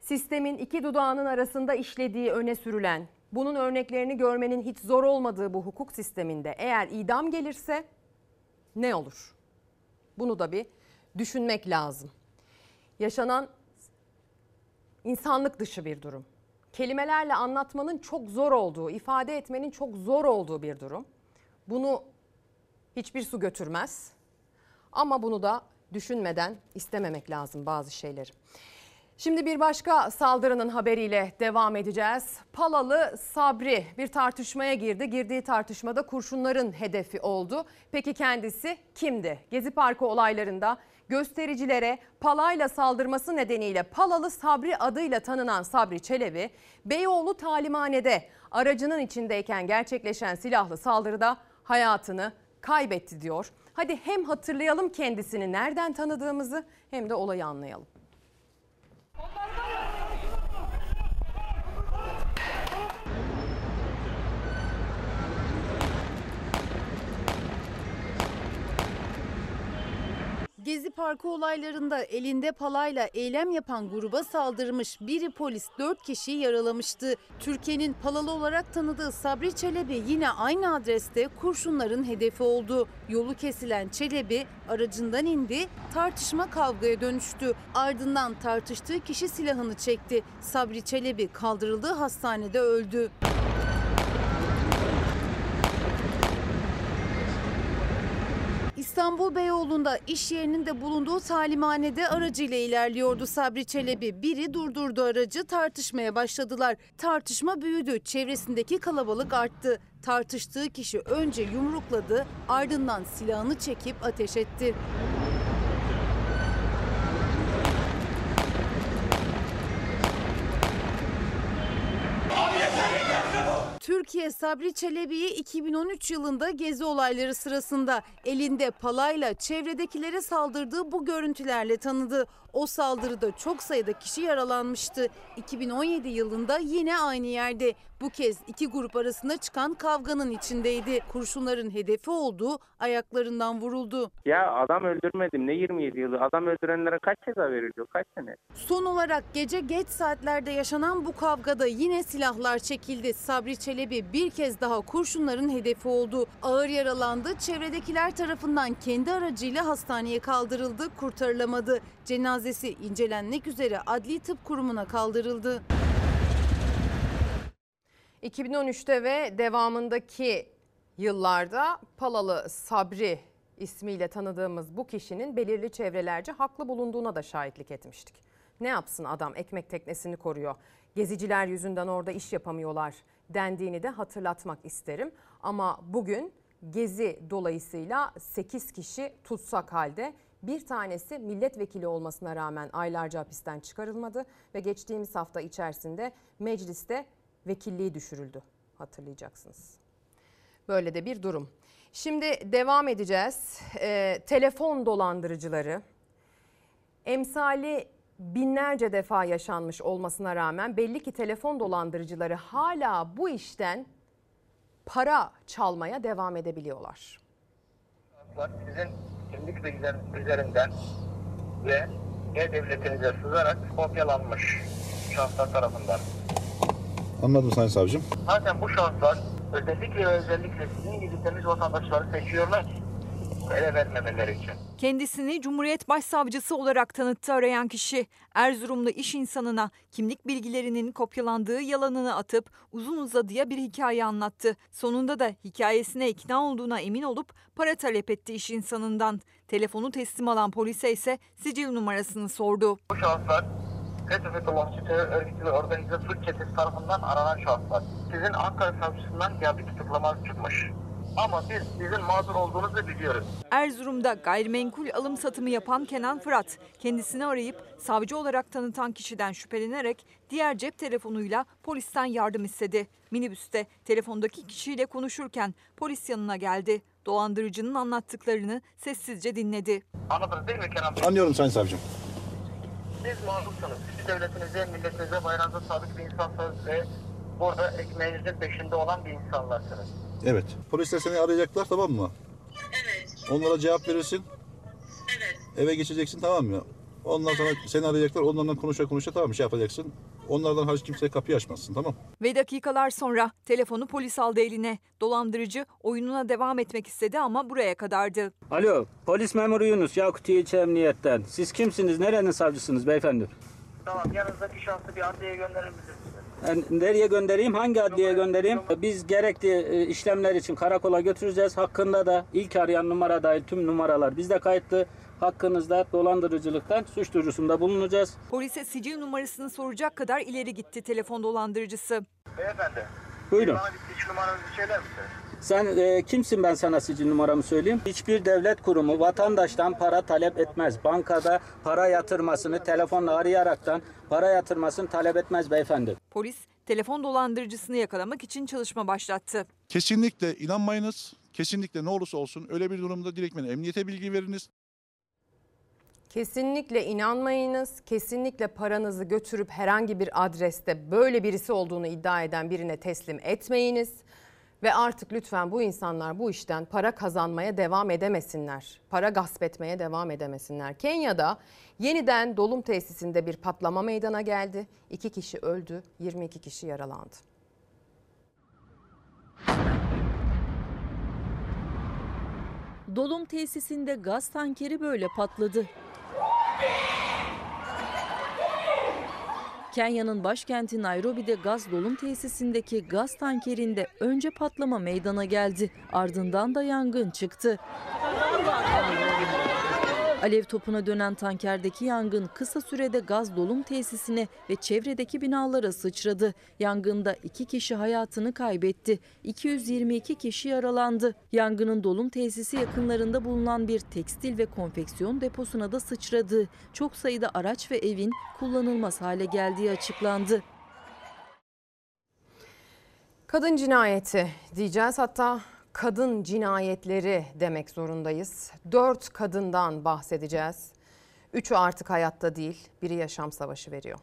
sistemin iki dudağının arasında işlediği öne sürülen, bunun örneklerini görmenin hiç zor olmadığı bu hukuk sisteminde eğer idam gelirse ne olur? Bunu da bir düşünmek lazım. Yaşanan insanlık dışı bir durum. Kelimelerle anlatmanın çok zor olduğu, ifade etmenin çok zor olduğu bir durum. Bunu hiçbir su götürmez. Ama bunu da düşünmeden istememek lazım bazı şeyleri. Şimdi bir başka saldırının haberiyle devam edeceğiz. Palalı Sabri bir tartışmaya girdi. Girdiği tartışmada kurşunların hedefi oldu. Peki kendisi kimdi? Gezi Parkı olaylarında göstericilere palayla saldırması nedeniyle Palalı Sabri adıyla tanınan Sabri Çelebi, Beyoğlu Talimhane'de aracının içindeyken gerçekleşen silahlı saldırıda hayatını kaybetti diyor. Hadi hem hatırlayalım kendisini nereden tanıdığımızı hem de olayı anlayalım. Gezi Parkı olaylarında elinde palayla eylem yapan gruba saldırmış biri polis 4 kişiyi yaralamıştı. Türkiye'nin palalı olarak tanıdığı Sabri Çelebi yine aynı adreste kurşunların hedefi oldu. Yolu kesilen Çelebi aracından indi, tartışma kavgaya dönüştü. Ardından tartıştığı kişi silahını çekti. Sabri Çelebi kaldırıldığı hastanede öldü. İstanbul Beyoğlu'nda iş yerinin de bulunduğu talimhanede aracıyla ilerliyordu Sabri Çelebi. Biri durdurdu aracı tartışmaya başladılar. Tartışma büyüdü. Çevresindeki kalabalık arttı. Tartıştığı kişi önce yumrukladı ardından silahını çekip ateş etti. Türkiye Sabri Çelebi'yi 2013 yılında gezi olayları sırasında elinde palayla çevredekilere saldırdığı bu görüntülerle tanıdı. O saldırıda çok sayıda kişi yaralanmıştı. 2017 yılında yine aynı yerde. Bu kez iki grup arasında çıkan kavganın içindeydi. Kurşunların hedefi olduğu ayaklarından vuruldu. Ya adam öldürmedim ne 27 yılı adam öldürenlere kaç ceza veriliyor kaç sene? Son olarak gece geç saatlerde yaşanan bu kavgada yine silahlar çekildi. Sabri Çelebi bir kez daha kurşunların hedefi oldu. Ağır yaralandı. Çevredekiler tarafından kendi aracıyla hastaneye kaldırıldı, kurtarılamadı. Cenazesi incelenmek üzere Adli Tıp Kurumu'na kaldırıldı. 2013'te ve devamındaki yıllarda Palalı Sabri ismiyle tanıdığımız bu kişinin belirli çevrelerce haklı bulunduğuna da şahitlik etmiştik. Ne yapsın adam ekmek teknesini koruyor. Geziciler yüzünden orada iş yapamıyorlar dendiğini de hatırlatmak isterim. Ama bugün gezi dolayısıyla 8 kişi tutsak halde bir tanesi milletvekili olmasına rağmen aylarca hapisten çıkarılmadı ve geçtiğimiz hafta içerisinde mecliste vekilliği düşürüldü hatırlayacaksınız. Böyle de bir durum. Şimdi devam edeceğiz. Ee, telefon dolandırıcıları emsali binlerce defa yaşanmış olmasına rağmen belli ki telefon dolandırıcıları hala bu işten para çalmaya devam edebiliyorlar. Sizin kimlik üzerinden ve e-devletinize sızarak kopyalanmış şahıslar tarafından. Anladım Sayın Savcım. Zaten bu şahıslar özellikle ve özellikle sizin gibi temiz vatandaşları seçiyorlar ele vermemeleri için. Kendisini Cumhuriyet Başsavcısı olarak tanıttı arayan kişi. Erzurumlu iş insanına kimlik bilgilerinin kopyalandığı yalanını atıp uzun uzadıya bir hikaye anlattı. Sonunda da hikayesine ikna olduğuna emin olup para talep etti iş insanından. Telefonu teslim alan polise ise sicil numarasını sordu. Bu şahıslar FETÖ Fethullahçı terör örgütü ve organize suç çetesi tarafından aranan şahıslar. Sizin Ankara savcısından geldi tutuklamanız çıkmış. Ama biz sizin mağdur olduğunuzu biliyoruz. Erzurum'da gayrimenkul alım satımı yapan Kenan Fırat kendisini arayıp savcı olarak tanıtan kişiden şüphelenerek diğer cep telefonuyla polisten yardım istedi. Minibüste telefondaki kişiyle konuşurken polis yanına geldi. Dolandırıcının anlattıklarını sessizce dinledi. Anladınız değil mi Kenan Bey? Anlıyorum Sayın Savcım. Siz mağdursanız, siz devletinize, milletinize, bayrağınıza sadık bir insansınız ve burada ekmeğinizin peşinde olan bir insanlarsınız. Evet. Polisler seni arayacaklar tamam mı? Evet. Onlara cevap verirsin. Evet. Eve geçeceksin tamam mı? Ondan sonra seni arayacaklar. Onlarla konuşa konuşa tamam şey yapacaksın. Onlardan hariç kimseye kapıyı açmazsın tamam Ve dakikalar sonra telefonu polis aldı eline. Dolandırıcı oyununa devam etmek istedi ama buraya kadardı. Alo, polis memuru Yunus, Yakutiye İlçe Emniyet'ten. Siz kimsiniz, nerenin savcısınız beyefendi? Tamam yanınızdaki şahsı bir adliyeye gönderir misiniz? E, Nereye göndereyim, hangi adliyeye göndereyim? Biz gerekli e, işlemler için karakola götüreceğiz. Hakkında da ilk arayan numara dahil tüm numaralar bizde kayıtlı. Hakkınızda dolandırıcılıktan suç duyurusunda bulunacağız. Polise sicil numarasını soracak kadar ileri gitti telefon dolandırıcısı. Beyefendi. Buyurun. Bana bir sicil numaranızı söyler misiniz? Sen e, kimsin ben sana sicil numaramı söyleyeyim. Hiçbir devlet kurumu vatandaştan para talep etmez. Bankada para yatırmasını telefonla arayaraktan para yatırmasını talep etmez beyefendi. Polis telefon dolandırıcısını yakalamak için çalışma başlattı. Kesinlikle inanmayınız. Kesinlikle ne olursa olsun öyle bir durumda direktmen emniyete bilgi veriniz. Kesinlikle inanmayınız. Kesinlikle paranızı götürüp herhangi bir adreste böyle birisi olduğunu iddia eden birine teslim etmeyiniz. Ve artık lütfen bu insanlar bu işten para kazanmaya devam edemesinler. Para gasp etmeye devam edemesinler. Kenya'da yeniden dolum tesisinde bir patlama meydana geldi. İki kişi öldü, 22 kişi yaralandı. Dolum tesisinde gaz tankeri böyle patladı. Kenya'nın başkenti Nairobi'de gaz dolum tesisindeki gaz tankerinde önce patlama meydana geldi. Ardından da yangın çıktı. Alev topuna dönen tankerdeki yangın kısa sürede gaz dolum tesisine ve çevredeki binalara sıçradı. Yangında iki kişi hayatını kaybetti. 222 kişi yaralandı. Yangının dolum tesisi yakınlarında bulunan bir tekstil ve konfeksiyon deposuna da sıçradı. Çok sayıda araç ve evin kullanılmaz hale geldiği açıklandı. Kadın cinayeti diyeceğiz hatta kadın cinayetleri demek zorundayız. Dört kadından bahsedeceğiz. Üçü artık hayatta değil, biri yaşam savaşı veriyor.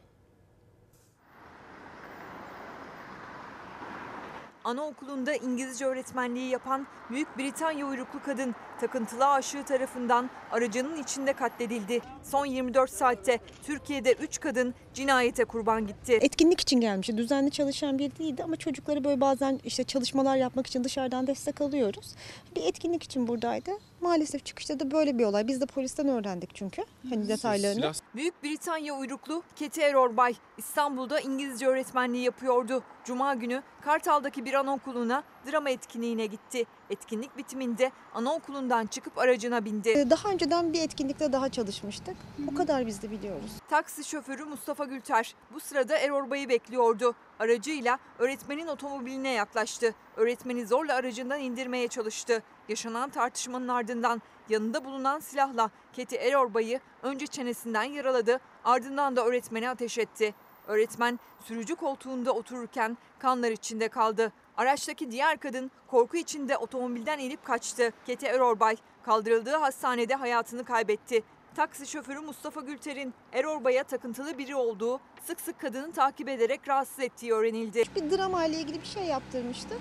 Anaokulunda İngilizce öğretmenliği yapan Büyük Britanya uyruklu kadın takıntılı aşığı tarafından aracının içinde katledildi. Son 24 saatte Türkiye'de 3 kadın cinayete kurban gitti. Etkinlik için gelmişti. Düzenli çalışan bir değildi ama çocukları böyle bazen işte çalışmalar yapmak için dışarıdan destek alıyoruz. Bir etkinlik için buradaydı. Maalesef çıkışta da böyle bir olay. Biz de polisten öğrendik çünkü. Hani detaylarını. Büyük Britanya uyruklu Keti Erorbay İstanbul'da İngilizce öğretmenliği yapıyordu. Cuma günü Kartal'daki bir anaokuluna drama etkinliğine gitti. Etkinlik bitiminde anaokulundan çıkıp aracına bindi. Ee, Daha önceden bir etkinlikte daha çalışmıştık. O kadar biz de biliyoruz. Taksi şoförü Mustafa Gülter bu sırada Erorbay'ı bekliyordu. Aracıyla öğretmenin otomobiline yaklaştı. Öğretmeni zorla aracından indirmeye çalıştı. Yaşanan tartışmanın ardından yanında bulunan silahla Keti Erorbay'ı önce çenesinden yaraladı ardından da öğretmene ateş etti. Öğretmen sürücü koltuğunda otururken kanlar içinde kaldı. Araçtaki diğer kadın korku içinde otomobilden inip kaçtı. Kete Erorbay kaldırıldığı hastanede hayatını kaybetti. Taksi şoförü Mustafa Gülter'in Erorbay'a takıntılı biri olduğu, sık sık kadını takip ederek rahatsız ettiği öğrenildi. Bir drama ile ilgili bir şey yaptırmıştı.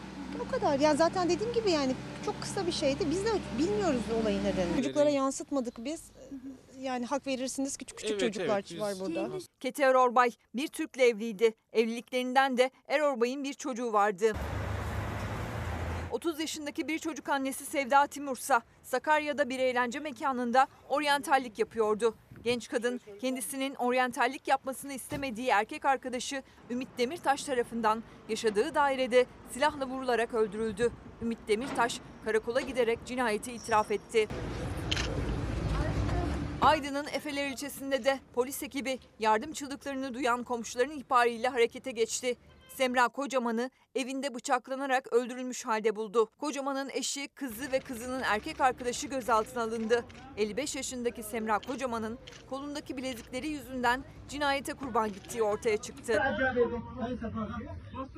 O kadar. Yani zaten dediğim gibi yani çok kısa bir şeydi. Biz de bilmiyoruz olayın nedenini. Çocuklara yansıtmadık biz. Yani hak verirsiniz küçük küçük çocuklar var burada. Kete Erorbay bir Türk'le evliydi. Evliliklerinden de Erorbay'ın bir çocuğu vardı. 30 yaşındaki bir çocuk annesi Sevda Timursa Sakarya'da bir eğlence mekanında oryantallik yapıyordu. Genç kadın kendisinin oryantallik yapmasını istemediği erkek arkadaşı Ümit Demirtaş tarafından yaşadığı dairede silahla vurularak öldürüldü. Ümit Demirtaş karakola giderek cinayeti itiraf etti. Aydın'ın Efeler ilçesinde de polis ekibi yardım çığlıklarını duyan komşuların ihbarıyla harekete geçti. Semra Kocaman'ı evinde bıçaklanarak öldürülmüş halde buldu. Kocaman'ın eşi, kızı ve kızının erkek arkadaşı gözaltına alındı. 55 yaşındaki Semra Kocaman'ın kolundaki bilezikleri yüzünden cinayete kurban gittiği ortaya çıktı.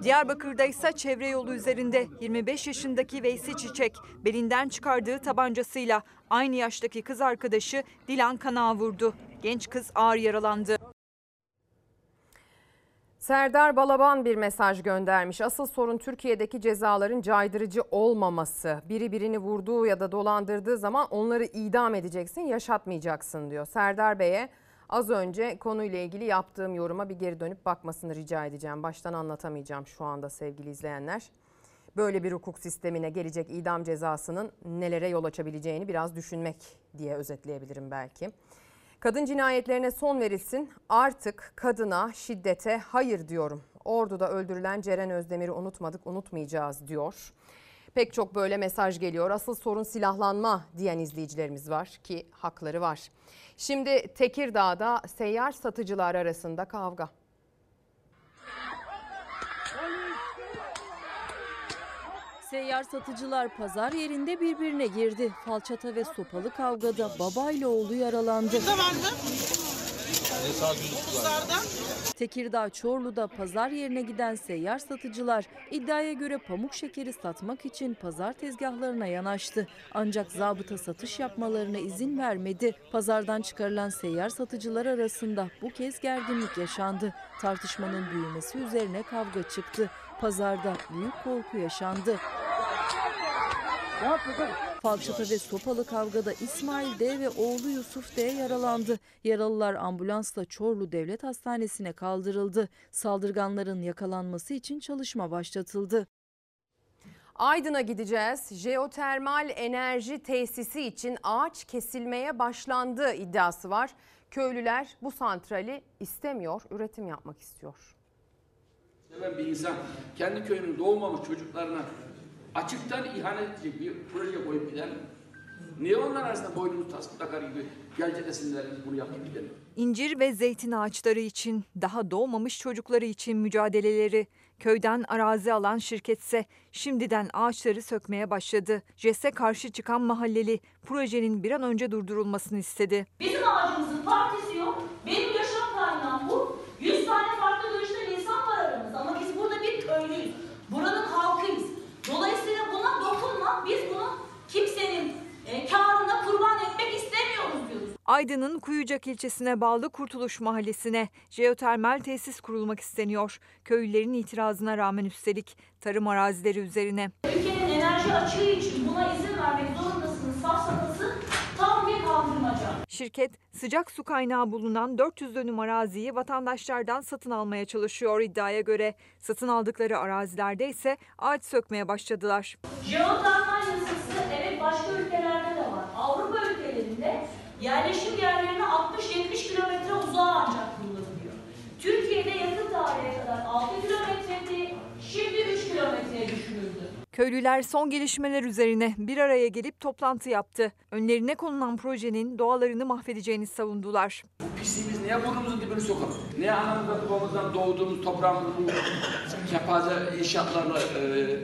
Diyarbakır'da ise çevre yolu üzerinde 25 yaşındaki Veysi Çiçek belinden çıkardığı tabancasıyla aynı yaştaki kız arkadaşı Dilan Kanağı vurdu. Genç kız ağır yaralandı. Serdar Balaban bir mesaj göndermiş. Asıl sorun Türkiye'deki cezaların caydırıcı olmaması. Biri birini vurduğu ya da dolandırdığı zaman onları idam edeceksin, yaşatmayacaksın diyor. Serdar Bey'e az önce konuyla ilgili yaptığım yoruma bir geri dönüp bakmasını rica edeceğim. Baştan anlatamayacağım şu anda sevgili izleyenler. Böyle bir hukuk sistemine gelecek idam cezasının nelere yol açabileceğini biraz düşünmek diye özetleyebilirim belki. Kadın cinayetlerine son verilsin. Artık kadına şiddete hayır diyorum. Ordu'da öldürülen Ceren Özdemir'i unutmadık, unutmayacağız diyor. Pek çok böyle mesaj geliyor. Asıl sorun silahlanma diyen izleyicilerimiz var ki hakları var. Şimdi Tekirdağ'da seyyar satıcılar arasında kavga. Seyyar satıcılar pazar yerinde birbirine girdi. Falçata ve sopalı kavgada baba ile oğlu yaralandı. Tekirdağ Çorlu'da pazar yerine giden seyyar satıcılar iddiaya göre pamuk şekeri satmak için pazar tezgahlarına yanaştı. Ancak zabıta satış yapmalarına izin vermedi. Pazardan çıkarılan seyyar satıcılar arasında bu kez gerginlik yaşandı. Tartışmanın büyümesi üzerine kavga çıktı. Pazarda büyük korku yaşandı. Falçata ve sopalı kavgada İsmail D ve oğlu Yusuf D yaralandı. Yaralılar ambulansla Çorlu Devlet Hastanesi'ne kaldırıldı. Saldırganların yakalanması için çalışma başlatıldı. Aydın'a gideceğiz. Jeotermal enerji tesisi için ağaç kesilmeye başlandığı iddiası var. Köylüler bu santrali istemiyor, üretim yapmak istiyor. Seven bir insan kendi köyünün doğmamış çocuklarına açıktan ihanet edecek bir proje koyup gider mi? Niye onlar arasında boynumuz tas takar gibi gelecek desinler biz bunu yapıp gidelim. İncir ve zeytin ağaçları için, daha doğmamış çocukları için mücadeleleri. Köyden arazi alan şirketse şimdiden ağaçları sökmeye başladı. JES'e karşı çıkan mahalleli projenin bir an önce durdurulmasını istedi. Bizim ağacımızın partisi yok. Benim yaşam kaynağım bu. 100 tane farklı görüşten insan var aramızda ama biz burada bir köylüyüz. Buranın halkıyız. Dolayısıyla buna dokunma. Biz bunu kimsenin e, karına kurban etmek istemiyoruz diyoruz. Aydın'ın Kuyucak ilçesine bağlı Kurtuluş Mahallesi'ne jeotermal tesis kurulmak isteniyor. Köylülerin itirazına rağmen üstelik tarım arazileri üzerine. Ülkenin enerji açığı için buna izin vermek zorundasınız. Safsatası tam bir kandırmaca. Şirket sıcak su kaynağı bulunan 400 dönüm araziyi vatandaşlardan satın almaya çalışıyor iddiaya göre. Satın aldıkları arazilerde ise ağaç sökmeye başladılar. Jeotermal yasası evet başka ülkelerde de var. Avrupa ülkelerinde yerleşim yerlerine 60-70 kilometre uzağa ancak kullanılıyor. Türkiye'de yakın tarihe kadar 6 kilometreydi, şimdi 3 kilometreye düşürüldü. Köylüler son gelişmeler üzerine bir araya gelip toplantı yaptı. Önlerine konulan projenin doğalarını mahvedeceğini savundular. Pisliğimiz niye burnumuzun dibini sokalım? Niye anamızdan babamızdan doğduğumuz toprağımızın kepaze inşaatlarla e,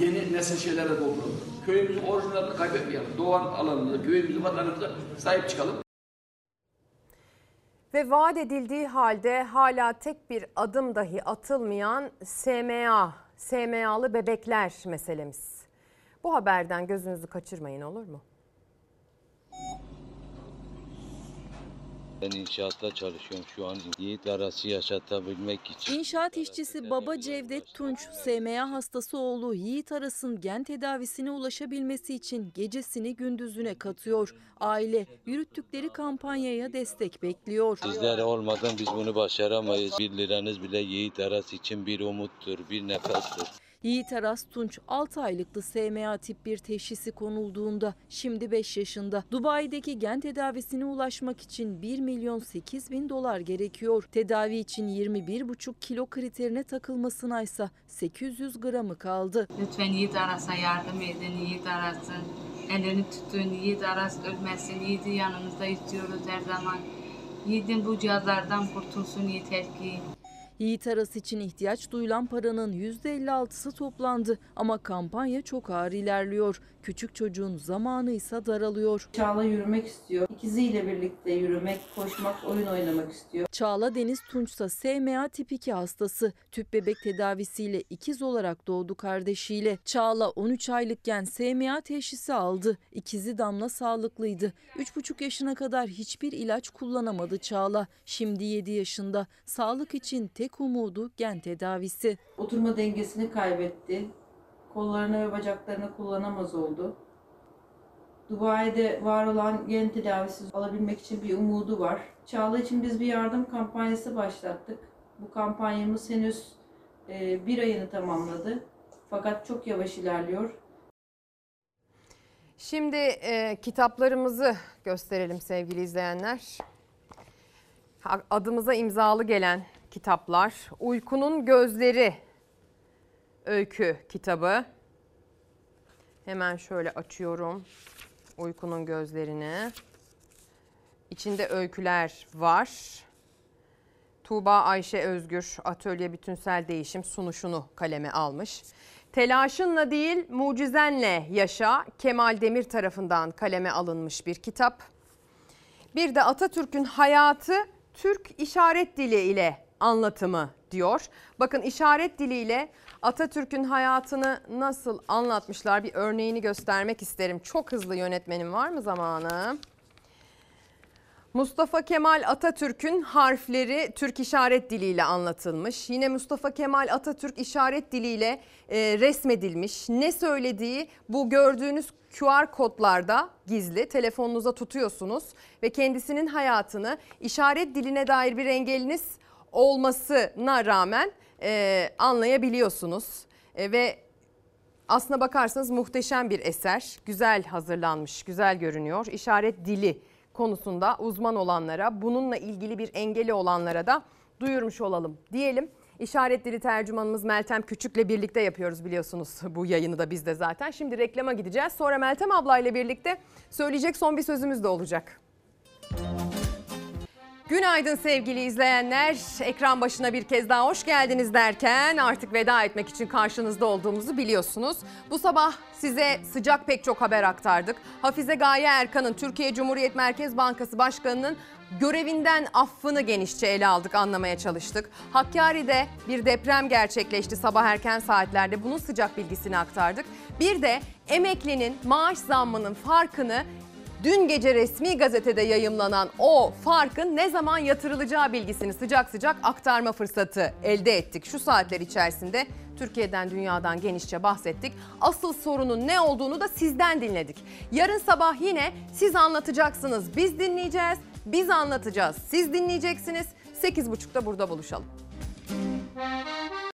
yeni nesil şeylere dolduralım? Köyümüzün orijinalini kaybetmeyelim. Doğan alanımıza, köyümüzü, vatanımıza sahip çıkalım. Ve vaat edildiği halde hala tek bir adım dahi atılmayan SMA, SMA'lı bebekler meselemiz. Bu haberden gözünüzü kaçırmayın olur mu? Ben inşaatta çalışıyorum şu an. Yiğit arası yaşatabilmek için. İnşaat işçisi baba Cevdet Tunç, SMA hastası oğlu Yiğit Aras'ın gen tedavisine ulaşabilmesi için gecesini gündüzüne katıyor. Aile yürüttükleri kampanyaya destek bekliyor. Sizler olmadan biz bunu başaramayız. Bir liranız bile Yiğit Aras için bir umuttur, bir nefestir. Yiğit Aras Tunç 6 aylıktı SMA tip 1 teşhisi konulduğunda şimdi 5 yaşında. Dubai'deki gen tedavisine ulaşmak için 1 milyon 8 bin dolar gerekiyor. Tedavi için 21,5 kilo kriterine takılmasına ise 800 gramı kaldı. Lütfen Yiğit Aras'a yardım edin. Yiğit Aras'ın elini tutun. Yiğit Aras ölmesin. Yiğit'i yanımızda istiyoruz her zaman. Yiğit'in bu cihazlardan kurtulsun yeter ki. Yiğit Aras için ihtiyaç duyulan paranın %56'sı toplandı ama kampanya çok ağır ilerliyor. Küçük çocuğun zamanı ise daralıyor. Çağla yürümek istiyor. İkiziyle birlikte yürümek, koşmak, oyun oynamak istiyor. Çağla Deniz Tunçsa SMA tip 2 hastası. Tüp bebek tedavisiyle ikiz olarak doğdu kardeşiyle. Çağla 13 aylıkken SMA teşhisi aldı. İkizi Damla sağlıklıydı. 3,5 yaşına kadar hiçbir ilaç kullanamadı Çağla. Şimdi 7 yaşında. Sağlık için tek tek umudu gen tedavisi. Oturma dengesini kaybetti. Kollarını ve bacaklarını kullanamaz oldu. Dubai'de var olan gen tedavisi alabilmek için bir umudu var. Çağla için biz bir yardım kampanyası başlattık. Bu kampanyamız henüz e, bir ayını tamamladı. Fakat çok yavaş ilerliyor. Şimdi e, kitaplarımızı gösterelim sevgili izleyenler. Adımıza imzalı gelen kitaplar. Uykunun Gözleri öykü kitabı. Hemen şöyle açıyorum Uykunun Gözlerini. İçinde öyküler var. Tuğba Ayşe Özgür Atölye Bütünsel Değişim sunuşunu kaleme almış. Telaşınla değil mucizenle yaşa Kemal Demir tarafından kaleme alınmış bir kitap. Bir de Atatürk'ün hayatı Türk işaret dili ile anlatımı diyor. Bakın işaret diliyle Atatürk'ün hayatını nasıl anlatmışlar bir örneğini göstermek isterim. Çok hızlı yönetmenim var mı zamanı? Mustafa Kemal Atatürk'ün harfleri Türk işaret diliyle anlatılmış. Yine Mustafa Kemal Atatürk işaret diliyle e, resmedilmiş. Ne söylediği bu gördüğünüz QR kodlarda gizli. Telefonunuza tutuyorsunuz ve kendisinin hayatını işaret diline dair bir engeliniz olmasına rağmen e, anlayabiliyorsunuz. E, ve aslına bakarsanız muhteşem bir eser. Güzel hazırlanmış, güzel görünüyor. İşaret dili konusunda uzman olanlara, bununla ilgili bir engeli olanlara da duyurmuş olalım diyelim. İşaret dili tercümanımız Meltem Küçük'le birlikte yapıyoruz biliyorsunuz bu yayını da biz de zaten. Şimdi reklama gideceğiz. Sonra Meltem ablayla birlikte söyleyecek son bir sözümüz de olacak. Günaydın sevgili izleyenler. Ekran başına bir kez daha hoş geldiniz derken artık veda etmek için karşınızda olduğumuzu biliyorsunuz. Bu sabah size sıcak pek çok haber aktardık. Hafize Gaye Erkan'ın Türkiye Cumhuriyet Merkez Bankası Başkanı'nın görevinden affını genişçe ele aldık, anlamaya çalıştık. Hakkari'de bir deprem gerçekleşti sabah erken saatlerde. Bunun sıcak bilgisini aktardık. Bir de emeklinin maaş zammının farkını Dün gece resmi gazetede yayımlanan o farkın ne zaman yatırılacağı bilgisini sıcak sıcak aktarma fırsatı elde ettik. Şu saatler içerisinde Türkiye'den dünyadan genişçe bahsettik. Asıl sorunun ne olduğunu da sizden dinledik. Yarın sabah yine siz anlatacaksınız, biz dinleyeceğiz. Biz anlatacağız, siz dinleyeceksiniz. 8.30'da burada buluşalım.